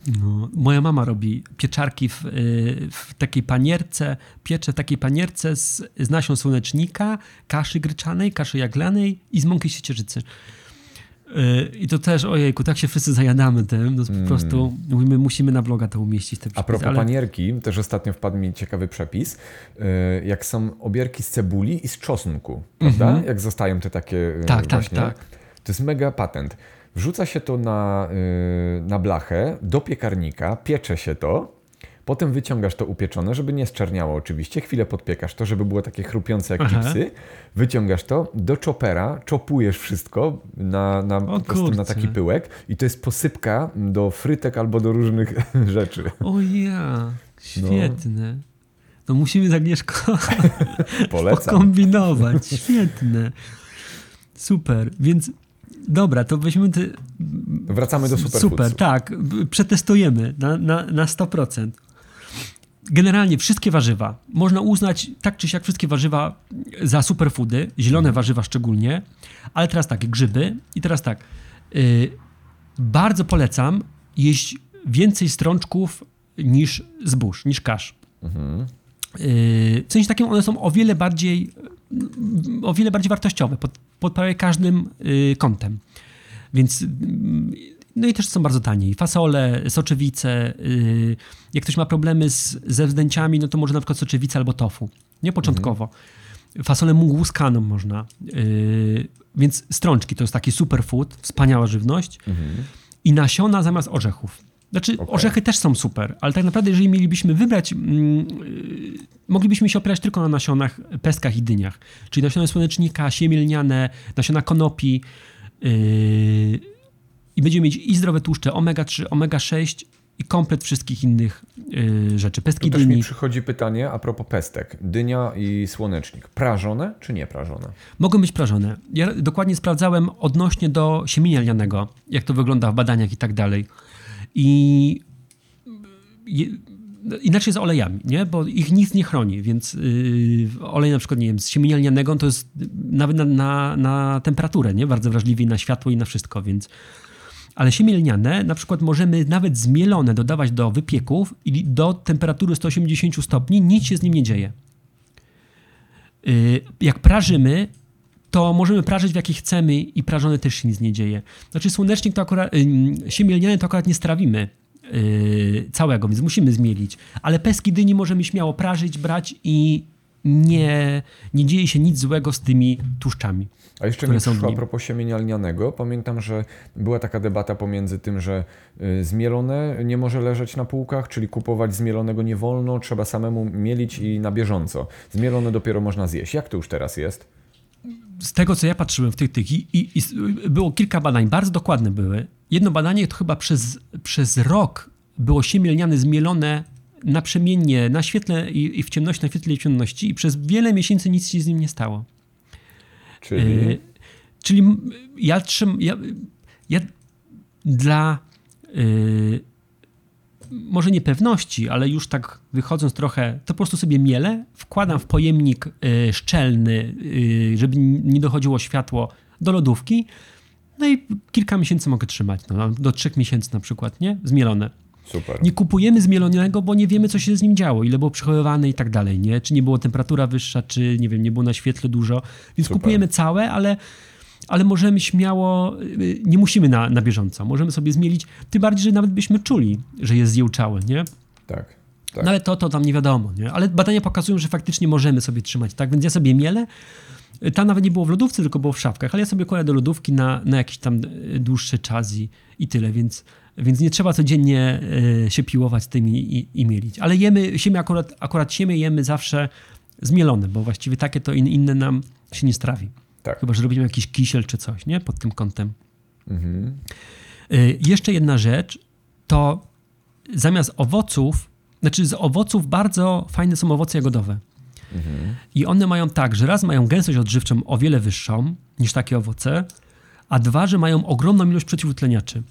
No, moja mama robi pieczarki w, y, w takiej panierce, piecze w takiej panierce z, z nasion słonecznika, kaszy gryczanej, kaszy jaglanej i z mąki siecierzycy. Y, I to też, ojejku, tak się wszyscy zajadamy tym, no po prostu mówimy, musimy na bloga to umieścić. Te Mm. A propos panierki, też ostatnio wpadł mi ciekawy przepis, yy, jak są obierki z cebuli i z czosnku, prawda? Jak zostają te takie Mhm. Tak, tak, właśnie. tak. To jest mega patent. Wrzuca się to na, yy, na blachę, do piekarnika, piecze się to, potem wyciągasz to upieczone, żeby nie zczerniało oczywiście, chwilę podpiekasz to, żeby było takie chrupiące jak Aha. chipsy, wyciągasz to, do chopera, czopujesz wszystko na, na, prostu na taki pyłek i to jest posypka do frytek albo do różnych rzeczy. O ja, świetne. No musimy z Agnieszką pokombinować. Świetne. Super, więc dobra, to weźmy te... Wracamy do superfoodsu. Super, tak. Przetestujemy na, na, na 100%. Generalnie wszystkie warzywa można uznać tak czy siak wszystkie warzywa za superfoody, zielone warzywa szczególnie, ale teraz tak, grzyby i teraz tak. y, bardzo polecam jeść więcej strączków niż zbóż, niż kasz. Y, w sensie takim one są o wiele bardziej o wiele bardziej wartościowe pod, pod prawie każdym y, kątem. Więc mm, no i też są bardzo tanie. Fasole, soczewice. y, jak ktoś ma problemy z, ze wzdęciami, no to może na przykład soczewice albo tofu. Nie początkowo. Fasolę mułuskaną można. y, więc strączki to jest taki superfood, wspaniała żywność. I nasiona zamiast orzechów. Znaczy, Okej. orzechy też są super, ale tak naprawdę, jeżeli mielibyśmy wybrać, mm, yy, moglibyśmy się opierać tylko na nasionach, pestkach i dyniach. Czyli nasiona słonecznika, siemielniane, nasiona konopi. Yy, I będziemy mieć i zdrowe tłuszcze omega-3, omega-6 i komplet wszystkich innych yy, rzeczy. Pestki Tu też mi dyni. przychodzi pytanie a propos pestek. Dynia i słonecznik. Prażone czy nie prażone? Mogą być prażone. Ja dokładnie sprawdzałem odnośnie do siemienia lnianego, jak to wygląda w badaniach i tak dalej. I no, inaczej z olejami, nie? bo ich nic nie chroni, więc yy, olej na przykład, nie wiem, z siemienia lnianego to jest nawet na, na, na temperaturę, nie? bardzo wrażliwy na światło i na wszystko, więc ale siemię lniane na przykład możemy nawet zmielone dodawać do wypieków i do temperatury 180 stopni nic się z nim nie dzieje. Y, jak prażymy, to możemy prażyć w jakie chcemy i prażone też się nic nie dzieje. Znaczy słonecznik to akurat, y, siemię lniane to akurat nie strawimy y, całego, więc musimy zmielić. Ale peski dyni możemy śmiało prażyć, brać i nie, nie dzieje się nic złego z tymi tłuszczami. A jeszcze które mi przyszło a propos siemienia lnianego. Pamiętam, że była taka debata pomiędzy tym, że y, zmielone nie może leżeć na półkach, czyli kupować zmielonego nie wolno, trzeba samemu mielić i na bieżąco. Zmielone dopiero można zjeść. Jak to już teraz jest? Z tego, co ja patrzyłem w tych, tych i, i, i było kilka badań, bardzo dokładne były. Jedno badanie to chyba przez, przez rok było siemię lniane zmielone naprzemiennie na świetle i, i w ciemności, na świetle i w ciemności i przez wiele miesięcy nic się z nim nie stało. Czyli... Y, czyli ja, trzym, ja, ja dla y, może niepewności, ale już tak wychodząc trochę, to po prostu sobie miele, wkładam w pojemnik y, szczelny, y, żeby nie dochodziło światło do lodówki, no i kilka miesięcy mogę trzymać, no, do trzech miesięcy na przykład, nie? Zmielone. Super. Nie kupujemy zmielonego, bo nie wiemy, co się z nim działo, ile było przechowywane i tak dalej, nie? Czy nie było temperatura wyższa, czy nie wiem, nie było na świetle dużo. Więc Super. kupujemy całe, ale, ale możemy śmiało, y, nie musimy na, na bieżąco. Możemy sobie zmielić, tym bardziej, że nawet byśmy czuli, że jest zjełczałe, nie? Tak. tak. No ale to, to tam nie wiadomo, nie? Ale badania pokazują, że faktycznie możemy sobie trzymać, tak? Więc ja sobie mielę. Tam nawet nie było w lodówce, tylko było w szafkach, ale ja sobie kładę do lodówki na, na jakiś tam y, dłuższy czas i, i tyle, więc, więc nie trzeba codziennie y, się piłować tym i, i, i mielić. Ale jemy, siemię akurat, akurat siemię jemy zawsze zmielone, bo właściwie takie to in, inne nam się nie strawi. Tak. Chyba, że robimy jakiś kisiel czy coś, nie? Pod tym kątem. Mhm. Y, Jeszcze jedna rzecz, to zamiast owoców, znaczy z owoców bardzo fajne są owoce jagodowe. I one mają tak, że raz mają gęstość odżywczą o wiele wyższą niż takie owoce, a dwa, że mają ogromną ilość przeciwutleniaczy.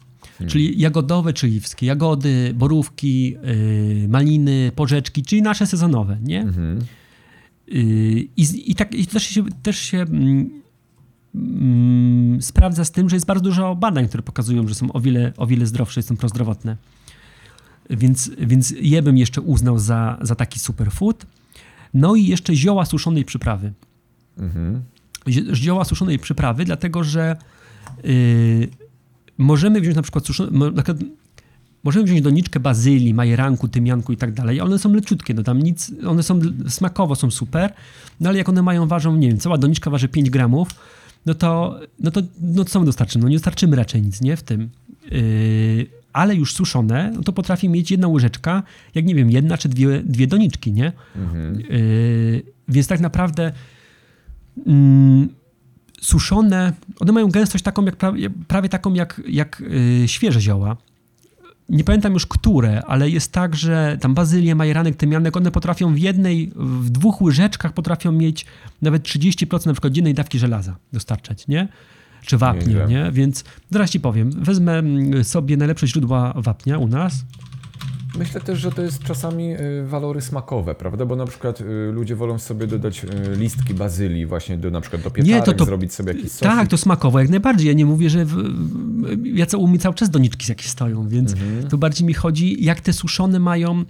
Czyli jagodowe, czyli wszystkie jagody, borówki, yy, maliny, porzeczki, czyli nasze sezonowe, nie? Mhm. Yy, I, I tak i też się, też się mm, sprawdza z tym, że jest bardzo dużo badań, które pokazują, że są o wiele, o wiele zdrowsze, są prozdrowotne. Więc, więc je bym jeszcze uznał za, za taki superfood. No i jeszcze zioła suszonej przyprawy. Mhm. Zi- Zioła suszonej przyprawy, dlatego że yy, możemy wziąć na przykład suszone, na przykład możemy wziąć doniczkę bazylii, majeranku, tymianku i tak dalej. One są leciutkie, no tam nic, one są smakowo są super, no ale jak one mają, ważą, nie wiem, cała doniczka waży 5 gramów, no to, no to no co my dostarczymy? No nie dostarczymy raczej nic, nie, w tym. Yy, ale już suszone, no to potrafi mieć jedna łyżeczka, jak nie wiem, jedna czy dwie, dwie doniczki, nie? Mhm. Yy, więc tak naprawdę mm, suszone, one mają gęstość taką jak, prawie, prawie taką jak, jak yy, świeże zioła. Nie pamiętam już które, ale jest tak, że tam bazylia, majeranek, tymianek, one potrafią w jednej, w dwóch łyżeczkach potrafią mieć nawet 30% na przykład dziennej dawki żelaza dostarczać, nie? Czy wapnia, Nieźle. nie? Więc zaraz ci powiem, wezmę mm, sobie najlepsze źródła wapnia u nas. Myślę też, że to jest czasami y, walory smakowe, prawda? Bo na przykład y, ludzie wolą sobie dodać y, listki bazylii właśnie do na przykład do Nie, pieczarek, to- to- zrobić sobie jakiś sos. Tak, to smakowo jak najbardziej. Ja nie mówię, że w, ja co u mnie cały czas doniczki jakieś stoją, więc Mhm. tu bardziej mi chodzi, jak te suszone mają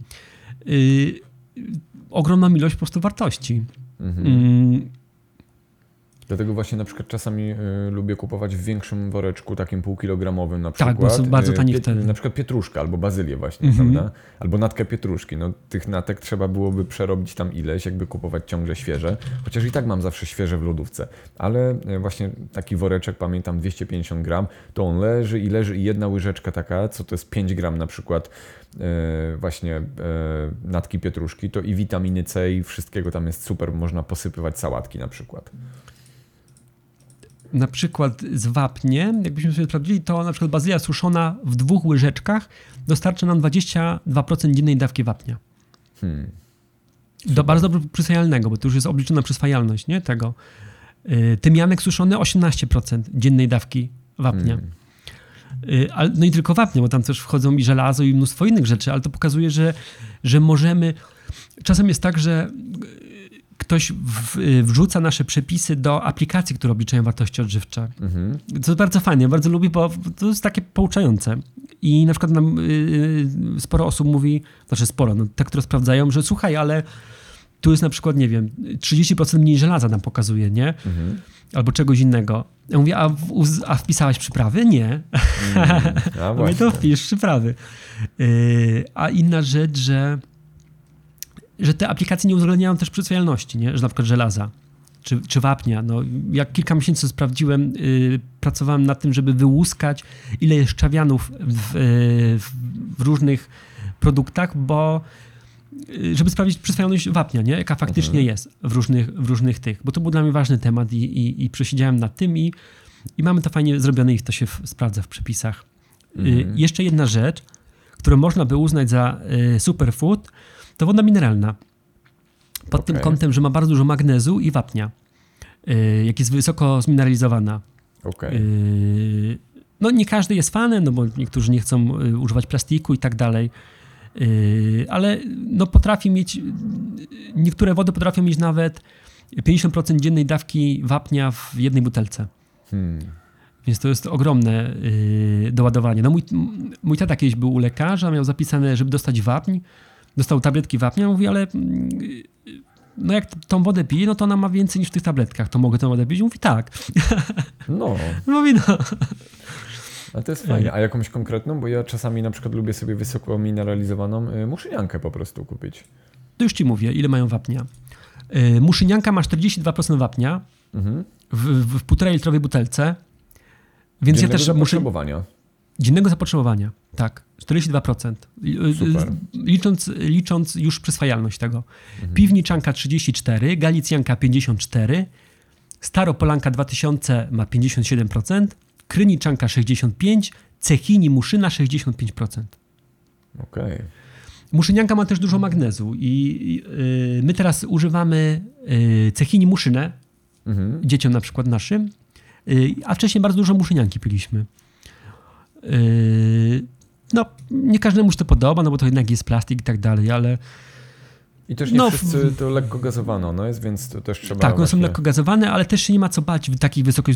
ogromną ilość po prostu wartości. Mhm. Mm, Dlatego właśnie na przykład czasami y, lubię kupować w większym woreczku, takim półkilogramowym na Tak, przykład. bo są bardzo y, tanie wtedy. Na przykład pietruszkę albo bazylię właśnie, Mhm. prawda? Albo natkę pietruszki. No tych natek trzeba byłoby przerobić tam ileś, jakby kupować ciągle świeże. Chociaż i tak mam zawsze świeże w lodówce. Ale y, właśnie taki woreczek, pamiętam 250 gram, to on leży i leży i jedna łyżeczka taka, co to jest 5 gram na przykład y, właśnie y, natki pietruszki, to i witaminy C i wszystkiego tam jest super. Można posypywać sałatki na przykład. Na przykład z wapniem, jakbyśmy sobie sprawdzili, to na przykład bazylia suszona w dwóch łyżeczkach dostarcza nam 22% dziennej dawki wapnia. Hmm. Do bardzo dobrze przyswajalnego, bo to już jest obliczona przyswajalność nie? tego. Y, Tymianek suszony 18% dziennej dawki wapnia. Hmm. Y, No i tylko wapnia, bo tam też wchodzą i żelazo i mnóstwo innych rzeczy, ale to pokazuje, że, że możemy. Czasem jest tak, że ktoś w, y, wrzuca nasze przepisy do aplikacji, które obliczają wartości odżywcze. Mhm. To jest bardzo fajnie, bardzo lubię, bo to jest takie pouczające. I na przykład nam y, y, sporo osób mówi, znaczy sporo, no, te, które sprawdzają, że słuchaj, ale tu jest na przykład, nie wiem, 30% mniej żelaza nam pokazuje, nie? Mhm. Albo czegoś innego. Ja mówię, a, w, a wpisałeś przyprawy? Nie. Mm. A Mówię, to wpisz przyprawy. Yy, a inna rzecz, że, że te aplikacje nie uwzględniają też przyswajalności, nie? Że na przykład żelaza czy, czy wapnia. No, jak kilka miesięcy sprawdziłem, yy, pracowałem nad tym, żeby wyłuskać, ile jest szczawianów w, yy, w, różnych produktach, bo y, żeby sprawdzić przyswajalność wapnia, nie? jaka faktycznie Mhm. jest w różnych, w różnych tych, bo to był dla mnie ważny temat i, i, i przesiedziałem nad tym i, i mamy to fajnie zrobione i to się w, sprawdza w przepisach. Y, Mhm. Jeszcze jedna rzecz, którą można by uznać za y, superfood, to woda mineralna. Pod tym Okej. kątem, że ma bardzo dużo magnezu i wapnia, y, jak jest wysoko zmineralizowana. Okej. Yy, No nie każdy jest fanem, no bo niektórzy nie chcą y, używać plastiku i tak dalej. Yy, Ale no potrafi mieć, niektóre wody potrafią mieć nawet 50% dziennej dawki wapnia w jednej butelce. Hmm. Więc to jest ogromne yy, doładowanie. No mój, mój tata kiedyś był u lekarza, miał zapisane, żeby dostać wapń, dostał tabletki wapnia, mówi, ale mm, no jak tą wodę piję, no to ona ma więcej niż w tych tabletkach, to mogę tą wodę pić? Mówi tak. No, Mówi no. ale to jest fajnie. A jakąś konkretną? Bo ja czasami na przykład lubię sobie wysoko mineralizowaną y, muszyniankę po prostu kupić. To już ci mówię, ile mają wapnia. Yy, muszynianka ma 42% wapnia Mhm. w, w, w półtorej litrowej butelce, więc Dziennego ja też muszę... Dziennego zapotrzebowania, tak, 42%. Yy, Super. Licząc, licząc już przyswajalność tego. Piwniczanka 34, Galicjanka 54, Staropolanka 2000 ma 57%, Kryniczanka 65%, Cechini Muszyna 65%. Okej. Muszynianka ma też dużo magnezu i yy, my teraz używamy yy, cechini muszynę Mhm. dzieciom na przykład naszym, yy, a wcześniej bardzo dużo muszynianki piliśmy. Yy, no, nie każdemu się to podoba, no bo to jednak jest plastik i tak dalej, ale I też nie No, wszyscy to lekko gazowano, no jest, więc to też trzeba tak, one są właśnie... lekko gazowane, ale też się nie ma co bać w takich wysoko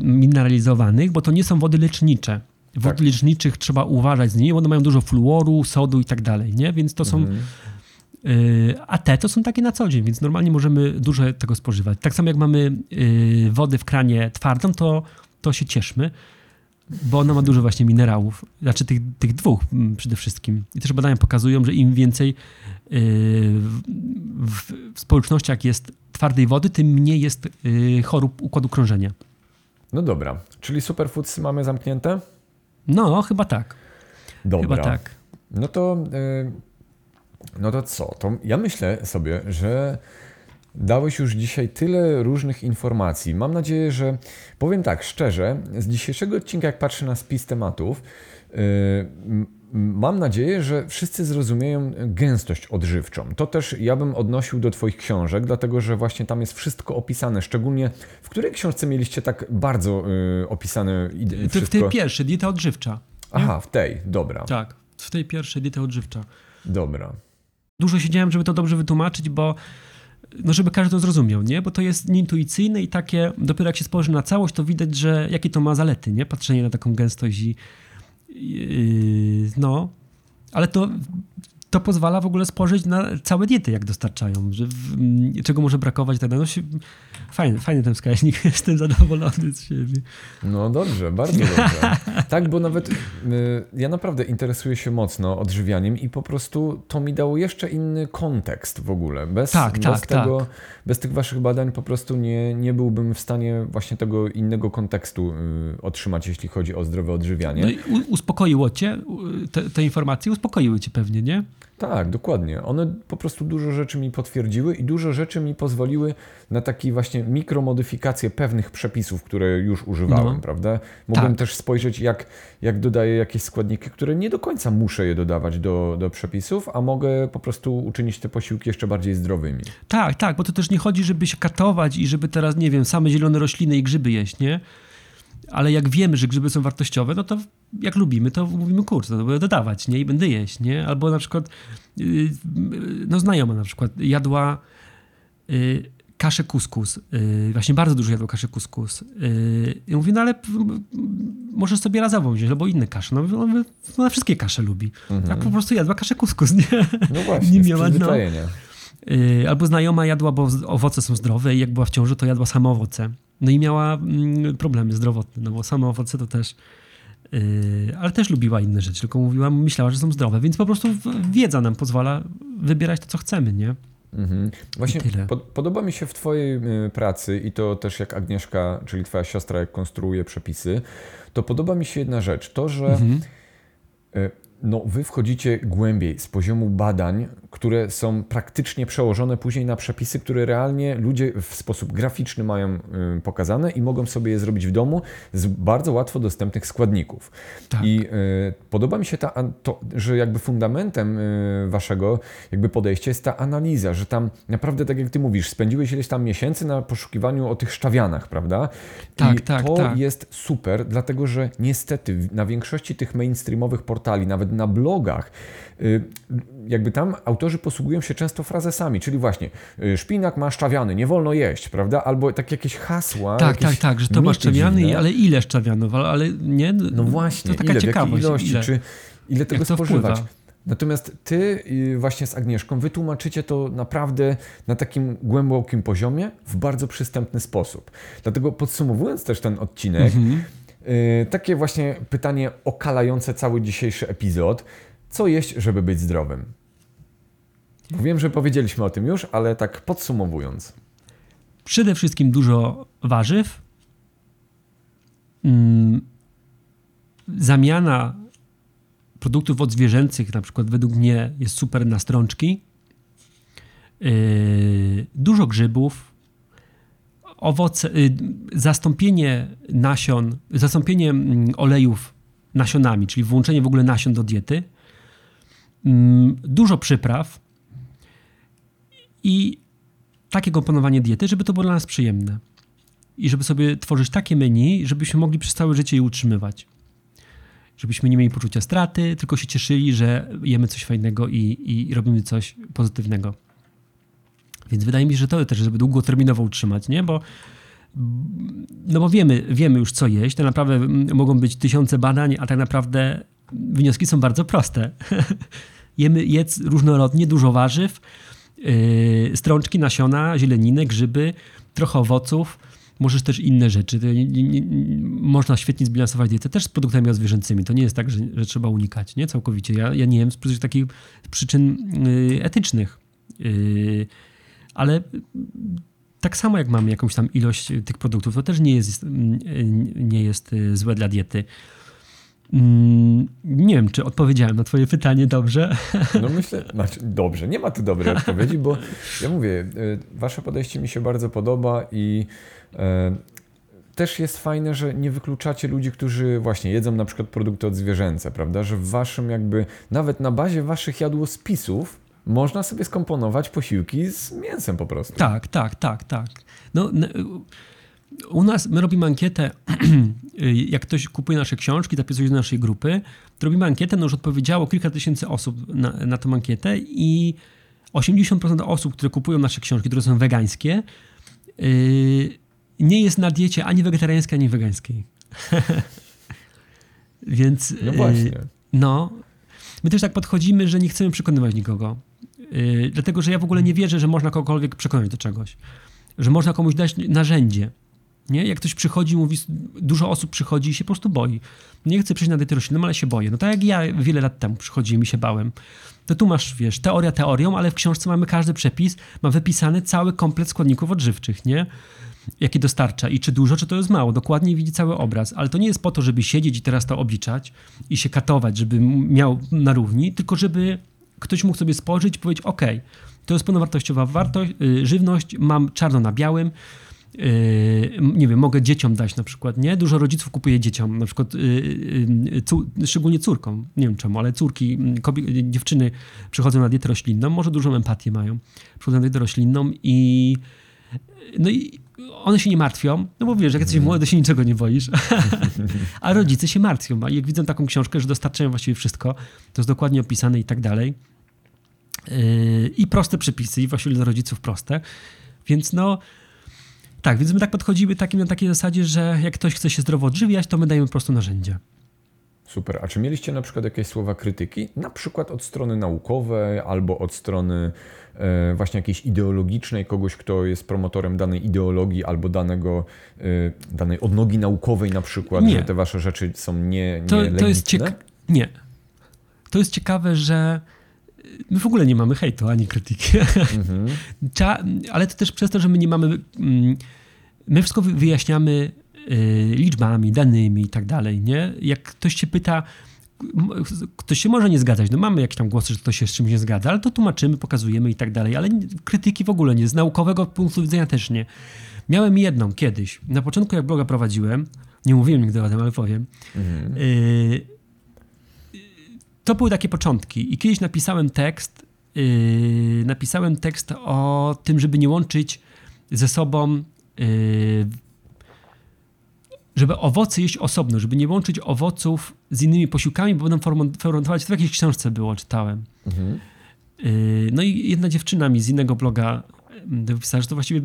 mineralizowanych, bo to nie są wody lecznicze. Wody Tak. leczniczych trzeba uważać z nimi, bo one mają dużo fluoru, sodu i tak dalej, nie? Więc to są Mhm. Yy, A te to są takie na co dzień, więc normalnie możemy dużo tego spożywać. Tak samo jak mamy yy, wodę w kranie twardą, to, to się cieszmy, bo ona ma dużo właśnie minerałów. Znaczy tych, tych dwóch mm, przede wszystkim. I też badania pokazują, że im więcej yy, w, w, społecznościach jest twardej wody, tym mniej jest yy, chorób układu krążenia. No dobra, czyli superfoods mamy zamknięte? No, chyba tak. Dobra. Chyba tak. No to, y, no to co? To ja myślę sobie, że dałeś już dzisiaj tyle różnych informacji. Mam nadzieję, że powiem tak szczerze, z dzisiejszego odcinka, jak patrzę na spis tematów, y, m- mam nadzieję, że wszyscy zrozumieją gęstość odżywczą. To też ja bym odnosił do Twoich książek, dlatego że właśnie tam jest wszystko opisane. Szczególnie w której książce mieliście tak bardzo y, opisane To w wszystko? tej pierwszej, dieta odżywcza. Aha, w tej, dobra, Tak, w tej pierwszej dieta odżywcza. dobra. dużo siedziałem, żeby to dobrze wytłumaczyć, bo no żeby każdy to zrozumiał, nie? Bo to jest nieintuicyjne i takie, dopiero jak się spojrzy na całość, to widać, że jakie to ma zalety, nie? Patrzenie na taką gęstość i yy, no, ale to, to pozwala w ogóle spojrzeć na całe diety, jak dostarczają, że w, czego może brakować tak dalej. No, się, fajny, fajny ten wskaźnik, jestem zadowolony z siebie. No dobrze, bardzo dobrze. Tak, bo nawet y, ja naprawdę interesuję się mocno odżywianiem i po prostu to mi dało jeszcze inny kontekst w ogóle. Bez, Tak, bez, tak, tego, tak. bez tych waszych badań po prostu nie, nie byłbym w stanie właśnie tego innego kontekstu y, otrzymać, jeśli chodzi o zdrowe odżywianie. No i uspokoiło cię, te, te informacje uspokoiły cię pewnie, nie? Tak, dokładnie. One po prostu dużo rzeczy mi potwierdziły i dużo rzeczy mi pozwoliły na takie właśnie mikromodyfikacje pewnych przepisów, które już używałem, No. prawda? Mogłem Tak. też spojrzeć, jak, jak dodaję jakieś składniki, które nie do końca muszę je dodawać do, do przepisów, a mogę po prostu uczynić te posiłki jeszcze bardziej zdrowymi. Tak, tak, bo to też nie chodzi, żeby się katować i żeby teraz, nie wiem, same zielone rośliny i grzyby jeść, nie? Ale jak wiemy, że grzyby są wartościowe, no to jak lubimy, to mówimy, kurczę, to będę dodawać, nie? I będę jeść, nie? Albo na przykład, yy, no znajoma na przykład jadła yy, kaszę kuskus. Yy, właśnie bardzo dużo jadła kaszę kuskus. I mówi, no ale możesz sobie razową wziąć, albo inne kasze. No, no, ona wszystkie kasze lubi. Tak po prostu jadła kaszę kuskus, nie? No właśnie, Nie miała, no. Albo znajoma jadła, bo owoce są zdrowe i jak była w ciąży, to jadła same owoce. No i miała mm, problemy zdrowotne, no bo same owoce to też... Yy, ale też lubiła inne rzeczy, tylko mówiła, myślała, że są zdrowe, więc po prostu wiedza nam pozwala wybierać to, co chcemy, nie? Mhm. Właśnie pod, podoba mi się w Twojej y, pracy i to też jak Agnieszka, czyli Twoja siostra, jak konstruuje przepisy, to podoba mi się jedna rzecz, to, że Mhm. No, wy wchodzicie głębiej z poziomu badań, które są praktycznie przełożone później na przepisy, które realnie ludzie w sposób graficzny mają y, pokazane i mogą sobie je zrobić w domu z bardzo łatwo dostępnych składników. Tak. I y, podoba mi się ta, to, że jakby fundamentem y, waszego jakby podejścia jest ta analiza, że tam naprawdę, tak jak ty mówisz, spędziłeś ileś tam miesięcy na poszukiwaniu o tych szczawianach, prawda? Tak, I tak, to tak. jest super, dlatego że niestety na większości tych mainstreamowych portali, nawet na blogach, y, jakby tam autorzy posługują się często frazesami, czyli właśnie y, szpinak ma szczawiany, nie wolno jeść, prawda? Albo tak jakieś hasła. Tak, jakieś tak, tak, że to ma szczawiany, ale ile szczawianów, ale nie? No właśnie, to taka ile, ciekawość. Ilości, ile? czy ile tego spożywać? Wpływa? Natomiast ty y, właśnie z Agnieszką wytłumaczycie to naprawdę na takim głębokim poziomie w bardzo przystępny sposób. Dlatego podsumowując też ten odcinek, mhm. Y, takie właśnie pytanie okalające cały dzisiejszy epizod. Co jeść, żeby być zdrowym? Bo wiem, że powiedzieliśmy o tym już, ale tak podsumowując. Przede wszystkim dużo warzyw. Mm, zamiana produktów odzwierzęcych, na przykład według mnie jest super na strączki. Yy, dużo grzybów, owoce, yy, zastąpienie nasion, zastąpienie mm, olejów nasionami, czyli włączenie w ogóle nasion do diety. Yy, dużo przypraw i takie komponowanie diety, żeby to było dla nas przyjemne. I żeby sobie tworzyć takie menu, żebyśmy mogli przez całe życie je utrzymywać żebyśmy nie mieli poczucia straty, tylko się cieszyli, że jemy coś fajnego i, i robimy coś pozytywnego. Więc wydaje mi się, że to też, żeby długoterminowo utrzymać, nie? Bo, no bo wiemy, wiemy już, co jeść. To naprawdę mogą być tysiące badań, a tak naprawdę wnioski są bardzo proste. Jemy, jedz różnorodnie, dużo warzyw, yy, strączki, nasiona, zieleniny, grzyby, trochę owoców, możesz też inne rzeczy. Nie, nie, nie, można świetnie zbilansować dietę też z produktami odzwierzęcymi. To nie jest tak, że, że trzeba unikać, nie? Całkowicie. Ja, ja nie wiem z takich przyczyn y, etycznych. Y, ale tak samo jak mamy jakąś tam ilość tych produktów, to też nie jest, y, nie jest y, złe dla diety. Mm, nie wiem, czy odpowiedziałem na Twoje pytanie dobrze. No myślę, znaczy dobrze, nie ma tu dobrej odpowiedzi, bo ja mówię, y, Wasze podejście mi się bardzo podoba i e, też jest fajne, że nie wykluczacie ludzi, którzy właśnie jedzą na przykład produkty odzwierzęce, prawda? Że w Waszym jakby, nawet na bazie Waszych jadłospisów można sobie skomponować posiłki z mięsem po prostu. Tak, tak, tak, tak. No, u nas my robimy ankietę, jak ktoś kupuje nasze książki, zapisuje do naszej grupy, to robimy ankietę, no już odpowiedziało kilka tysięcy osób na, na tę ankietę i 80% osób, które kupują nasze książki, które są wegańskie, yy, nie jest na diecie ani wegetariańskiej, ani wegańskiej. Więc. No właśnie. Yy, no. My też tak podchodzimy, że nie chcemy przekonywać nikogo. Yy, dlatego, że ja w ogóle nie wierzę, że można kogokolwiek przekonać do czegoś. Że można komuś dać narzędzie. Nie? Jak ktoś przychodzi, mówi, dużo osób przychodzi i się po prostu boi. Nie chcę przejść na dietę roślinną, ale się boję. No tak jak ja wiele lat temu przychodziłem i się bałem. To tu masz, wiesz, teoria teorią, ale w książce mamy każdy przepis, ma wypisany cały komplet składników odżywczych, nie? Jaki dostarcza i czy dużo, czy to jest mało. Dokładnie widzi cały obraz, ale to nie jest po to, żeby siedzieć i teraz to obliczać i się katować, żeby miał na równi, tylko żeby ktoś mógł sobie spojrzeć i powiedzieć, ok, to jest pełnowartościowa wartość, yy, żywność, mam czarno na białym, Yy, nie wiem, mogę dzieciom dać na przykład, nie? Dużo rodziców kupuje dzieciom, na przykład, yy, szczególnie córkom, nie wiem czemu, ale córki, dziewczyny przychodzą na dietę roślinną, może dużą empatię mają, przychodzą na dietę roślinną i no i one się nie martwią, no bo wiesz, jak jesteś młody, to się niczego nie boisz, a rodzice się martwią, a jak widzą taką książkę, że dostarczają właściwie wszystko, to jest dokładnie opisane i tak dalej, i proste przepisy, i właściwie dla rodziców proste, więc no, tak, więc my tak podchodzimy takim, na takiej zasadzie, że jak ktoś chce się zdrowo odżywiać, to my dajemy po prostu narzędzia. Super. A czy mieliście na przykład jakieś słowa krytyki? Na przykład od strony naukowej albo od strony e, właśnie jakiejś ideologicznej, kogoś, kto jest promotorem danej ideologii albo danego, e, danej odnogi naukowej na przykład, nie. że te wasze rzeczy są nie, nie to, to jest cieka- Nie. To jest ciekawe, że my w ogóle nie mamy hejtu ani krytyki. Mhm. ale to też przez to, że my nie mamy. Mm, my wszystko wyjaśniamy y, liczbami, danymi i tak dalej. Nie? Jak ktoś cię pyta, ktoś się może nie zgadzać. No mamy jakieś tam głosy, że ktoś się z czymś nie zgadza, ale to tłumaczymy, pokazujemy i tak dalej. Ale krytyki w ogóle nie, z naukowego punktu widzenia też nie. Miałem jedną kiedyś. Na początku, jak bloga prowadziłem, nie mówiłem nigdy o tym, ale powiem. Mhm. Y to były takie początki. I kiedyś napisałem tekst, yy, napisałem tekst o tym, żeby nie łączyć ze sobą, yy, żeby owoce jeść osobno, żeby nie łączyć owoców z innymi posiłkami, bo będą fermentować. To w jakiejś książce było, czytałem. Mhm. Yy, no i jedna dziewczyna mi z innego bloga yy, wypisała, że to właściwie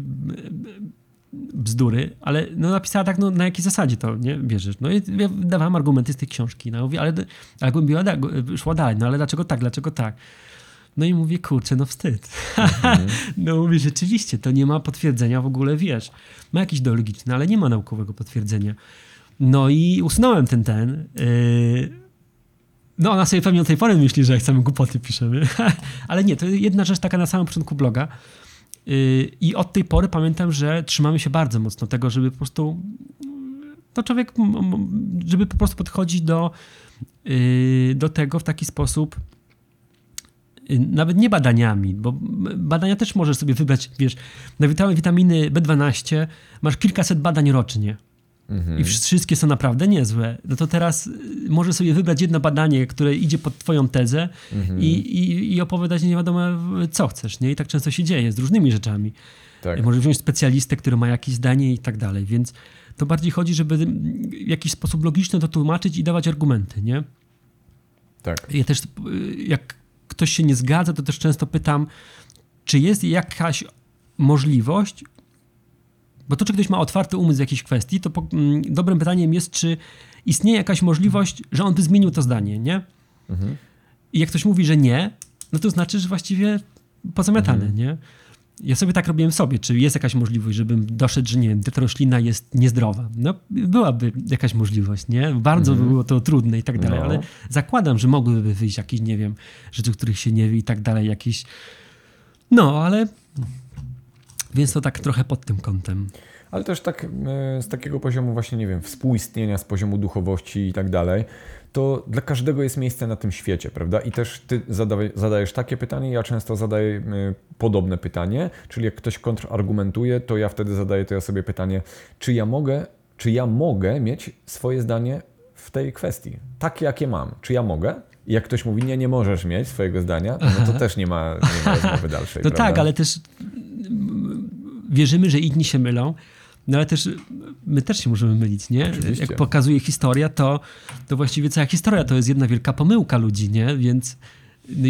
bzdury, ale no napisała tak, no na jakiej zasadzie to, nie, bierzesz. No i ja dawałem argumenty z tej książki, no mówię, ale, ale głębiła, szła dalej, no ale dlaczego tak, dlaczego tak? No i mówię, kurczę, no wstyd. Mhm. no mówię, rzeczywiście, to nie ma potwierdzenia w ogóle, wiesz. Ma jakiś ideologiczny, ale nie ma naukowego potwierdzenia. No i usunąłem ten, ten. Yy... No ona sobie pewnie od tej pory myśli, że jak same głupoty piszemy. ale nie, to jedna rzecz taka na samym początku bloga, I od tej pory pamiętam, że trzymamy się bardzo mocno tego, żeby po prostu no człowiek, żeby po prostu podchodzić do, y, do tego w taki sposób, y, nawet nie badaniami, bo badania też możesz sobie wybrać, wiesz, na witaminy B12 masz kilkaset badań rocznie. Mhm. I wszystkie są naprawdę niezłe. No to teraz może sobie wybrać jedno badanie, które idzie pod twoją tezę mhm. i, i, i opowiadać nie wiadomo co chcesz, nie? I tak często się dzieje z różnymi rzeczami. Tak. Możesz wziąć specjalistę, który ma jakieś zdanie i tak dalej, więc to bardziej chodzi, żeby w jakiś sposób logiczny to tłumaczyć i dawać argumenty, nie? Tak. Ja też, jak ktoś się nie zgadza, to też często pytam, czy jest jakaś możliwość bo to, czy ktoś ma otwarty umysł w jakiejś kwestii, to po, mm, dobrym pytaniem jest, czy istnieje jakaś możliwość, że on by zmienił to zdanie, nie? Mhm. I jak ktoś mówi, że nie, no to znaczy, że właściwie pozamiatane, mhm. nie? Ja sobie tak robiłem sobie, czy jest jakaś możliwość, żebym doszedł, że nie wiem, ta roślina jest niezdrowa. No, byłaby jakaś możliwość, nie? Bardzo by mhm. było to trudne i tak dalej, no. ale zakładam, że mogłyby wyjść jakieś, nie wiem, rzeczy, których się nie wie i tak dalej, jakieś... No, ale więc to tak trochę pod tym kątem. Ale też tak e, z takiego poziomu właśnie, nie wiem, współistnienia, z poziomu duchowości i tak dalej, to dla każdego jest miejsce na tym świecie, prawda? I też ty zadajesz takie pytanie, ja często zadaję e, podobne pytanie, czyli jak ktoś kontrargumentuje, to ja wtedy zadaję to ja sobie pytanie, czy ja mogę, czy ja mogę mieć swoje zdanie w tej kwestii, takie jakie mam, czy ja mogę? I jak ktoś mówi, nie, nie możesz mieć swojego zdania, no to też nie ma, nie ma rozmowy dalszej. No prawda? tak, ale też wierzymy, że inni się mylą, no ale też my też się możemy mylić, nie? Oczywiście. Jak pokazuje historia, to, to właściwie cała historia to jest jedna wielka pomyłka ludzi, nie? Więc no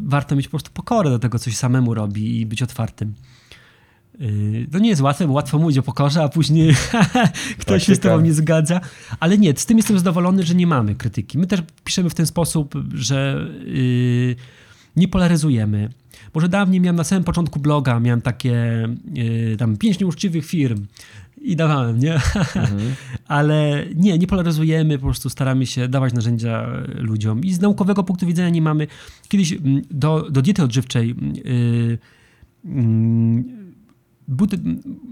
warto mieć po prostu pokorę do tego, coś samemu robi i być otwartym. Yy, to nie jest łatwe, bo łatwo mówić o pokorze, a później ktoś się z tobą nie zgadza. Ale nie, z tym jestem zadowolony, że nie mamy krytyki. My też piszemy w ten sposób, że yy, nie polaryzujemy. Może dawniej miałem na samym początku bloga, miałem takie yy, tam pięć nieuczciwych firm i dawałem, nie? Mhm. Ale nie, nie polaryzujemy, po prostu staramy się dawać narzędzia ludziom. I z naukowego punktu widzenia nie mamy. Kiedyś mm, do, do diety odżywczej yy, yy, był,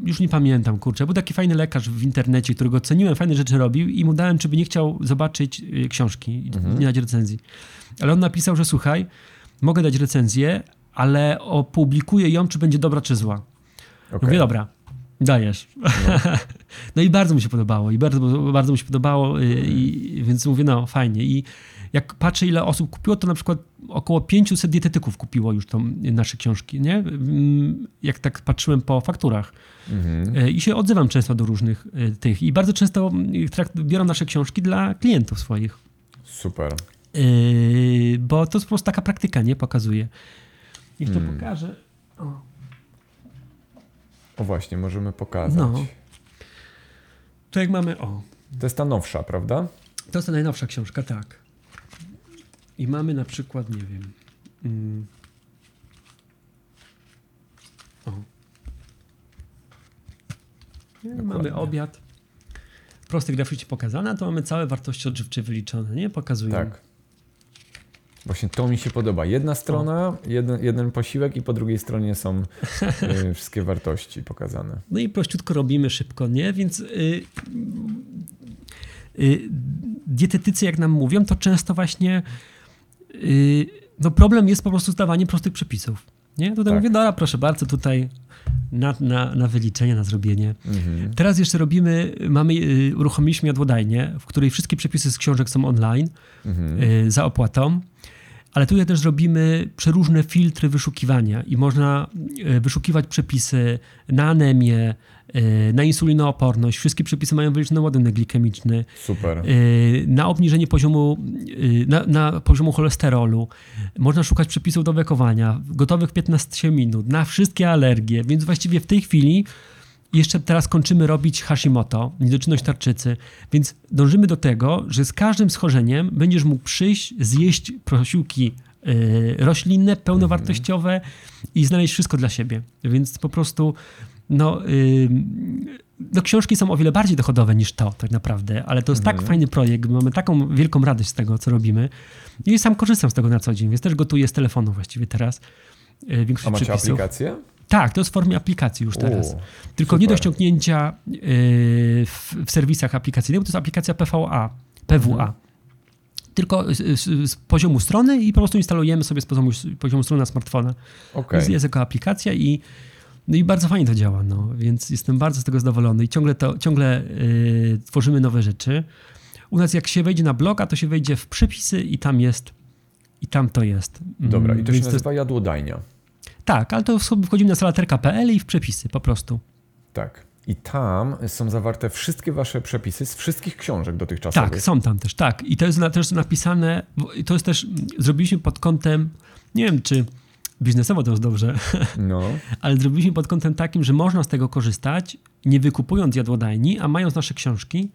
już nie pamiętam, kurczę, był taki fajny lekarz w internecie, którego ceniłem, fajne rzeczy robił i mu dałem, czy by nie chciał zobaczyć y, książki, mhm. nie dać recenzji. Ale on napisał, że słuchaj, mogę dać recenzję, ale opublikuję ją, czy będzie dobra, czy zła. Okay. Mówię, dobra, dajesz. No. no. i bardzo mi się podobało, i bardzo, bardzo mi się podobało, y, i, więc mówię, no fajnie. I jak patrzę, ile osób kupiło, to na przykład około 500 dietetyków kupiło już tą, nasze książki, nie? Mm, jak tak patrzyłem po fakturach. Mhm. Y, I się odzywam często do różnych y, tych. I bardzo często biorą nasze książki dla klientów swoich. Super. bo to jest po prostu taka praktyka, nie? Pokazuje. Niech to hmm. pokażę. O. o. właśnie, możemy pokazać. No. To jak mamy, o. To jest ta nowsza, prawda? To jest ta najnowsza książka, tak. I mamy na przykład, nie wiem. Mm, o. Mamy obiad. Prosty graficznie pokazane, a to mamy całe wartości odżywcze wyliczone, nie? Pokazują. Tak. Właśnie to mi się podoba. Jedna strona, jeden, jeden posiłek i po drugiej stronie są y, wszystkie wartości pokazane. No i prościutko robimy szybko, nie? Więc y, y, dietetycy, jak nam mówią, to często właśnie yy, no problem jest po prostu zdawaniem prostych przepisów. Nie? Tutaj Tak. mówię, dobra, proszę bardzo, tutaj na, na, na wyliczenie, na zrobienie. Mhm. Teraz jeszcze robimy, mamy, yy, uruchomiliśmy jadłodajnię, w której wszystkie przepisy z książek są online Mhm. za opłatą. Ale tutaj też robimy przeróżne filtry wyszukiwania i można yy, wyszukiwać przepisy na anemię, yy, na insulinooporność. Wszystkie przepisy mają wyliczony ładunek glikemiczny, Super. yy, na obniżenie poziomu, na, na poziomu cholesterolu. Można szukać przepisów do wekowania, gotowych w 15 minut, na wszystkie alergie. Więc właściwie w tej chwili jeszcze teraz kończymy robić Hashimoto, niedoczynność tarczycy, więc dążymy do tego, że z każdym schorzeniem będziesz mógł przyjść, zjeść posiłki yy, roślinne, pełnowartościowe i znaleźć wszystko dla siebie. Więc po prostu no, yy, no książki są o wiele bardziej dochodowe niż to tak naprawdę, ale to jest tak fajny projekt, mamy taką wielką radość z tego, co robimy i sam korzystam z tego na co dzień, więc też gotuję z telefonu właściwie teraz. A Większość macie przepisów. aplikację? Tak, to jest w formie aplikacji już teraz. U, Tylko nie do super. ściągnięcia yy, w, w serwisach aplikacyjnych, bo to jest aplikacja PVA, PWA. Mhm. Tylko z, z, z poziomu strony i po prostu instalujemy sobie z poziomu, z poziomu strony na smartfona. Okej. Jest, jest jako aplikacja i, no i bardzo fajnie to działa, no, więc jestem bardzo z tego zadowolony i ciągle, to, ciągle yy, tworzymy nowe rzeczy. U nas jak się wejdzie na bloga, to się wejdzie w przepisy i tam jest, i tam to jest. Dobra, i to się więc nazywa jadłodajnia. Tak, ale to wchodzimy na salaterka.pl i w przepisy po prostu. Tak. I tam są zawarte wszystkie wasze przepisy z wszystkich książek dotychczasowych. Tak, są tam też, tak. I to jest na, też napisane, to jest też, zrobiliśmy pod kątem, nie wiem czy biznesowo to jest dobrze, No, ale zrobiliśmy pod kątem takim, że można z tego korzystać, nie wykupując jadłodajni, a mając nasze książki,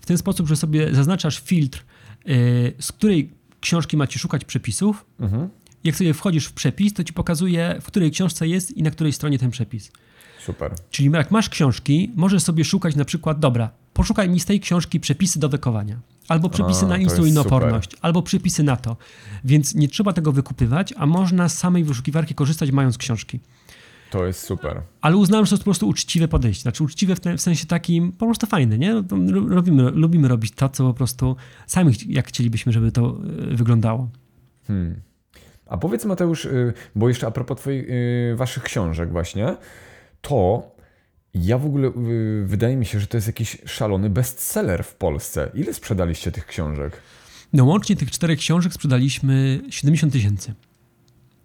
w ten sposób, że sobie zaznaczasz filtr, yy, z której książki macie szukać przepisów. mhm. Jak sobie wchodzisz w przepis, to ci pokazuje, w której książce jest i na której stronie ten przepis. super. Czyli jak masz książki, możesz sobie szukać na przykład, dobra, poszukaj mi z tej książki przepisy do wekowania, albo przepisy A, na insulinoporność, albo przepisy na to. Więc nie trzeba tego wykupywać, a można z samej wyszukiwarki korzystać mając książki. To jest super. Ale uznałem, że to jest po prostu uczciwe podejście. Znaczy uczciwe w, te, w sensie takim po prostu fajne, nie? No Robimy, lubimy robić to, co po prostu sami jak chcielibyśmy, żeby to e, wyglądało. Hmm. A powiedz Mateusz, y, bo jeszcze a propos twoich, y, waszych książek właśnie, to ja w ogóle y, wydaje mi się, że to jest jakiś szalony bestseller w Polsce. Ile sprzedaliście tych książek? No łącznie tych czterech książek sprzedaliśmy 70 tysięcy.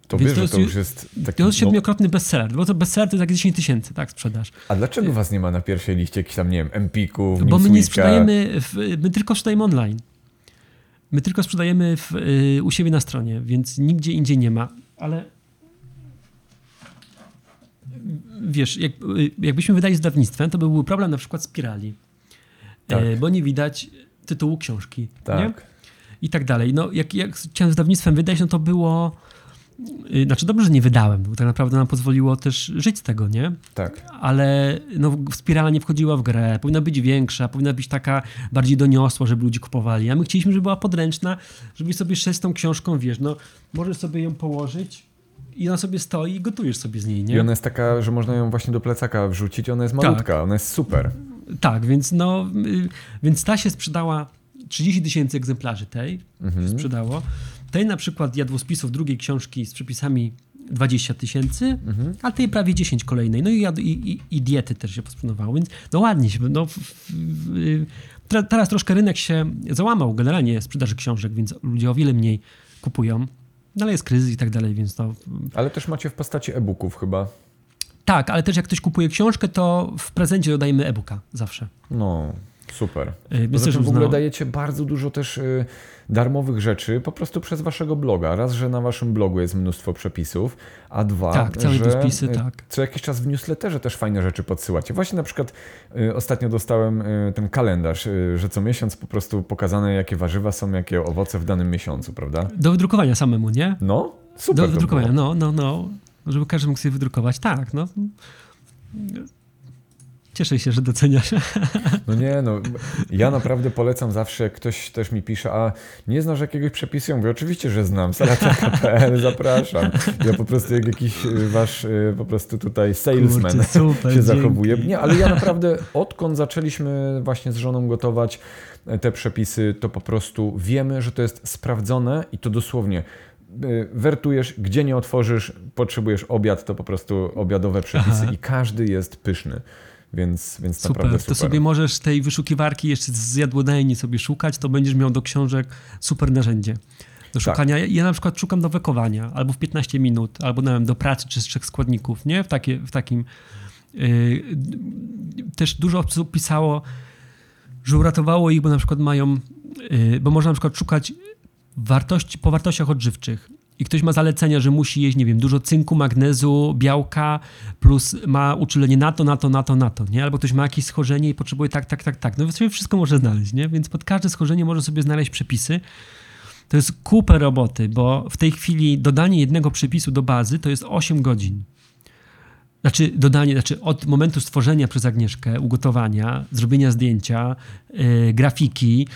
To Więc wiesz, to że jest to ju- już jest taki... To jest no, siedmiokrotny bestseller, bo to bestseller to jest jak 10 tysięcy, tak, sprzedaż. a dlaczego was nie ma na pierwszej liście jakichś tam, nie wiem, Empików, Bo my nie sprzedajemy, w, my tylko sprzedajemy online. My tylko sprzedajemy w, y, u siebie na stronie, więc nigdzie indziej nie ma. Ale wiesz, jak, y, jakbyśmy wydali z wydawnictwem, to by był problem na przykład spirali. Tak. E, bo nie widać tytułu książki. Nie? Tak. I tak dalej. No, jak, jak chciałem z wydawnictwem wydać, no to było. Y, Znaczy, dobrze, że nie wydałem, bo tak naprawdę nam pozwoliło też żyć z tego, nie? Tak. ale no, spirala nie wchodziła w grę, powinna być większa, powinna być taka bardziej doniosła, żeby ludzie kupowali, a my chcieliśmy, żeby była podręczna, żebyś sobie szedł z tą książką, wiesz, no możesz sobie ją położyć i ona sobie stoi i gotujesz sobie z niej, I nie? ona jest taka, że można ją właśnie do plecaka wrzucić, ona jest Tak. malutka, ona jest super. Tak, więc no, y, więc ta się sprzedała 30 tysięcy egzemplarzy tej Mhm. się sprzedało. Tej na przykład jadłospisów drugiej książki z przepisami 20 tysięcy, Mhm. a tej prawie 10 kolejnej. No i, jad- i, i, i diety też się posprzedawało, więc no ładnie się. No, w, w, w, tra- teraz troszkę rynek się załamał generalnie sprzedaży książek, więc ludzie o wiele mniej kupują. No ale jest kryzys i tak dalej, więc to. Ale też macie w postaci e-booków chyba. Tak, ale też jak ktoś kupuje książkę, to w prezencie dodajemy e-booka zawsze. No, super. Więc Poza tym w ogóle dajecie bardzo dużo też y, darmowych rzeczy po prostu przez waszego bloga. Raz, że na waszym blogu jest mnóstwo przepisów, a dwa, Tak, całe że wpisy, y, tak. co jakiś czas w newsletterze też fajne rzeczy podsyłacie. Właśnie na przykład y, ostatnio dostałem ten kalendarz, że co miesiąc po prostu pokazane jakie warzywa są, jakie owoce w danym miesiącu, prawda? Do wydrukowania samemu, nie? No, super Do wydrukowania, no, no, no. Żeby każdy mógł sobie wydrukować, tak, no. Cieszę się, że doceniasz. No nie, no ja naprawdę polecam zawsze, jak ktoś też mi pisze, a nie znasz jakiegoś przepisu? Ja mówię, oczywiście, że znam, salaterka.pl, zapraszam. Ja po prostu jak jakiś y, wasz y, po prostu tutaj salesman Kurczę, super, się zachowuje. Nie, ale ja naprawdę odkąd zaczęliśmy właśnie z żoną gotować e, te przepisy, to po prostu wiemy, że to jest sprawdzone i to dosłownie y, wertujesz, gdzie nie otworzysz, potrzebujesz obiad, to po prostu obiadowe przepisy Aha. i każdy jest pyszny. Więc, więc Super, naprawdę super. to sobie możesz tej wyszukiwarki jeszcze z jadłodajni sobie szukać, to będziesz miał do książek super narzędzie Tak. do szukania. Ja, ja na przykład szukam do wekowania, albo w 15 minut, albo nie wiem, do pracy czy z trzech składników, nie? W, takie, w takim... Yy, też dużo osób pisało, że uratowało ich, bo na przykład mają... Yy, bo można na przykład szukać wartości, po wartościach odżywczych. I ktoś ma zalecenia, że musi jeść, nie wiem, dużo cynku, magnezu, białka, plus ma uczulenie na to, na to, na to, na to, nie? Albo ktoś ma jakieś schorzenie i potrzebuje tak, tak, tak, tak. No sobie wszystko może znaleźć, nie? Więc pod każde schorzenie może sobie znaleźć przepisy. To jest kupę roboty, bo w tej chwili dodanie jednego przepisu do bazy to jest 8 godzin. Znaczy dodanie, znaczy od momentu stworzenia przez Agnieszkę, ugotowania, zrobienia zdjęcia, yy, grafiki,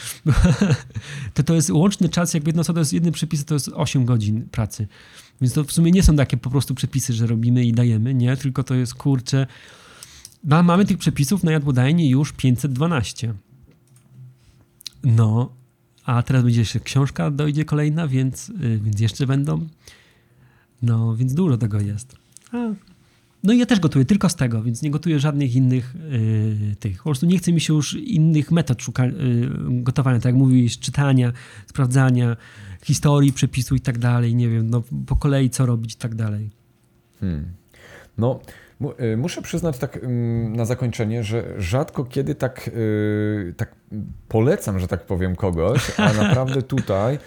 to to jest łączny czas, jakby jedno co to jest jedny przepis, to jest 8 godzin pracy. Więc to w sumie nie są takie po prostu przepisy, że robimy i dajemy, nie? Tylko to jest kurczę. No, mamy tych przepisów na jadłodajnie już 512. No, a teraz będzie jeszcze książka, dojdzie kolejna, więc, yy, więc jeszcze będą. No, więc dużo tego jest. A, no i ja też gotuję tylko z tego, więc nie gotuję żadnych innych yy, tych. Po prostu nie chce mi się już innych metod szuka, yy, gotowania, tak jak mówiłeś, czytania, sprawdzania, historii, przepisu i tak dalej. Nie wiem, no po kolei co robić i tak dalej. Hmm. No, y, muszę przyznać tak ym, na zakończenie, że rzadko kiedy tak, y, tak polecam, że tak powiem, kogoś, a naprawdę tutaj,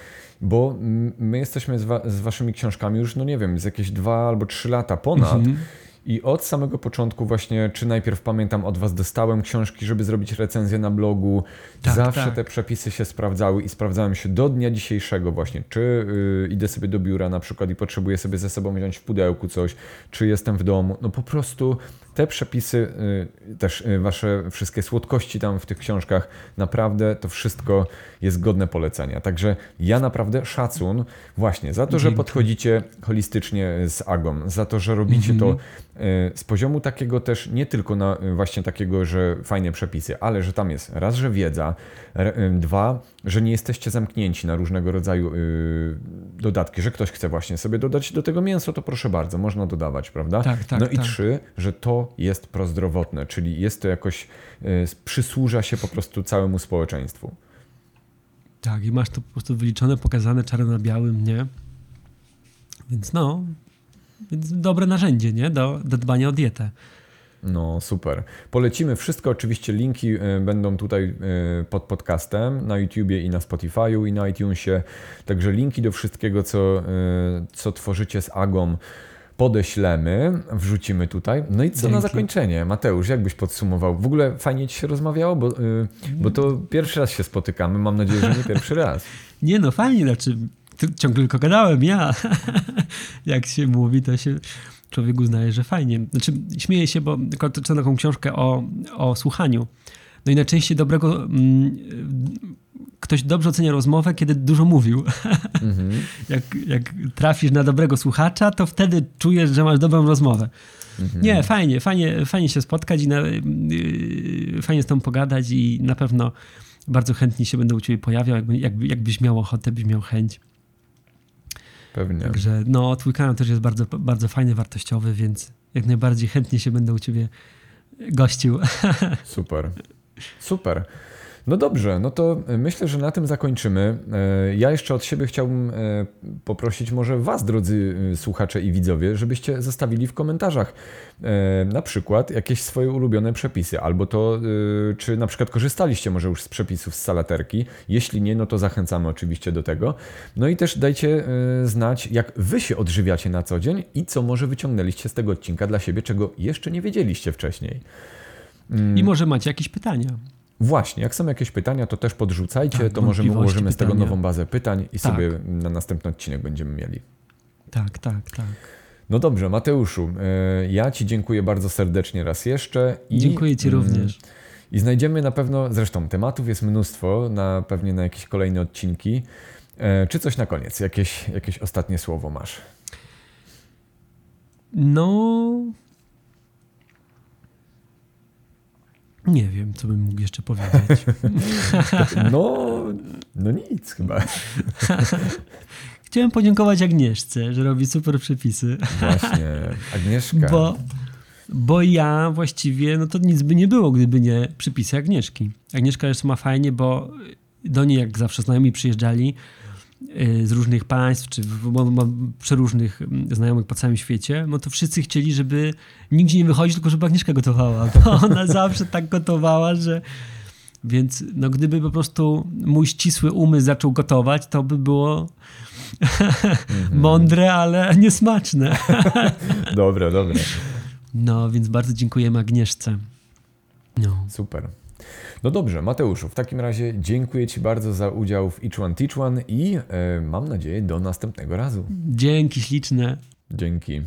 bo mm, my jesteśmy z, wa- z waszymi książkami już, no nie wiem, z jakieś dwa albo trzy lata ponad. Mhm. I od samego początku właśnie, czy najpierw pamiętam od was dostałem książki, żeby zrobić recenzję na blogu. Tak, Zawsze tak. te przepisy się sprawdzały i sprawdzałem się do dnia dzisiejszego właśnie. Czy y, idę sobie do biura na przykład i potrzebuję sobie ze sobą wziąć w pudełku coś, czy jestem w domu. No po prostu te przepisy, y, też y, wasze wszystkie słodkości tam w tych książkach, naprawdę to wszystko jest godne polecenia. Także ja naprawdę szacun właśnie za to, że podchodzicie holistycznie z Agą, za to, że robicie to Mhm. y, z poziomu takiego też nie tylko na y, właśnie takiego, że fajne przepisy, ale że tam jest raz, że wiedza, y, dwa, że nie jesteście zamknięci na różnego rodzaju y, dodatki, że ktoś chce właśnie sobie dodać do tego mięso, to proszę bardzo, można dodawać, prawda? Tak, tak, no i tak. trzy, że to jest prozdrowotne, czyli jest to jakoś, y, przysłuża się po prostu całemu społeczeństwu. Tak, i masz to po prostu wyliczone, pokazane czarno na białym, nie? Więc no, więc dobre narzędzie, nie? Do, do dbania o dietę. No, super. Polecimy wszystko. Oczywiście linki y, będą tutaj y, pod podcastem na YouTubie i na Spotify'u i na iTunesie. Także linki do wszystkiego, co, co tworzycie z Agą podeślemy, wrzucimy tutaj. No i co na Dzięki. zakończenie? Mateusz, jak byś podsumował? W ogóle fajnie ci się rozmawiało, bo, y, bo to pierwszy raz się spotykamy. Mam nadzieję, że nie pierwszy raz. Nie no, fajnie, znaczy ciągle tylko gadałem, ja. Jak się mówi, to się człowiek uznaje, że fajnie. Znaczy śmieję się, bo tylko czytam taką książkę o, o słuchaniu. No i najczęściej dobrego... Mm, ktoś dobrze ocenia rozmowę, kiedy dużo mówił. Mhm. jak, jak trafisz na dobrego słuchacza, to wtedy czujesz, że masz dobrą rozmowę. Mhm. Nie, fajnie, fajnie, fajnie się spotkać i na, yy, fajnie z tą pogadać i na pewno bardzo chętnie się będę u ciebie pojawiał, jakby, jakby, jakbyś miał ochotę, byś miał chęć. Pewnie. Także no, twój kanał też jest bardzo, bardzo fajny, wartościowy, więc jak najbardziej chętnie się będę u ciebie gościł. Super. Super. No dobrze, no to myślę, że na tym zakończymy. E, Ja jeszcze od siebie chciałbym e, poprosić może Was, drodzy e, słuchacze i widzowie, żebyście zostawili w komentarzach na przykład jakieś swoje ulubione przepisy, albo to, czy na przykład korzystaliście może już z przepisów z salaterki. Jeśli nie, no to zachęcamy oczywiście do tego. No i też dajcie znać, jak Wy się odżywiacie na co dzień i co może wyciągnęliście z tego odcinka dla siebie, czego jeszcze nie wiedzieliście wcześniej. I może macie jakieś pytania. Właśnie, jak są jakieś pytania, to też podrzucajcie, Tak, to możemy ułożymy z tego nową bazę pytań i Tak. sobie na następny odcinek będziemy mieli. Tak, tak, tak. No dobrze, Mateuszu, e, ja Ci dziękuję bardzo serdecznie raz jeszcze. I, Dziękuję Ci mm, również. I znajdziemy na pewno, zresztą tematów jest mnóstwo, na, pewnie na jakieś kolejne odcinki. E, Czy coś na koniec? Jakieś, jakieś ostatnie słowo masz? No. Nie wiem, co bym mógł jeszcze powiedzieć. No, no nic chyba. Chciałem podziękować Agnieszce, że robi super przepisy. Właśnie, Agnieszka. Bo, bo ja właściwie, no to nic by nie było, gdyby nie przypisy Agnieszki. Agnieszka zresztą ma fajnie, bo do niej jak zawsze znajomi przyjeżdżali z różnych państw, czy w- bo ma przeróżnych mm, znajomych po całym świecie, no to wszyscy chcieli, żeby nigdzie nie wychodzić, tylko żeby Agnieszka gotowała. Bo ona zawsze tak gotowała, że... Więc no gdyby po prostu mój ścisły umysł zaczął gotować, to by było mądre, ale niesmaczne. Dobra, dobra. No, więc bardzo dziękujemy Agnieszce. No. Super. No dobrze, Mateuszu, w takim razie dziękuję Ci bardzo za udział w Each One Teach One i e, mam nadzieję do następnego razu. Dzięki śliczne. Dzięki.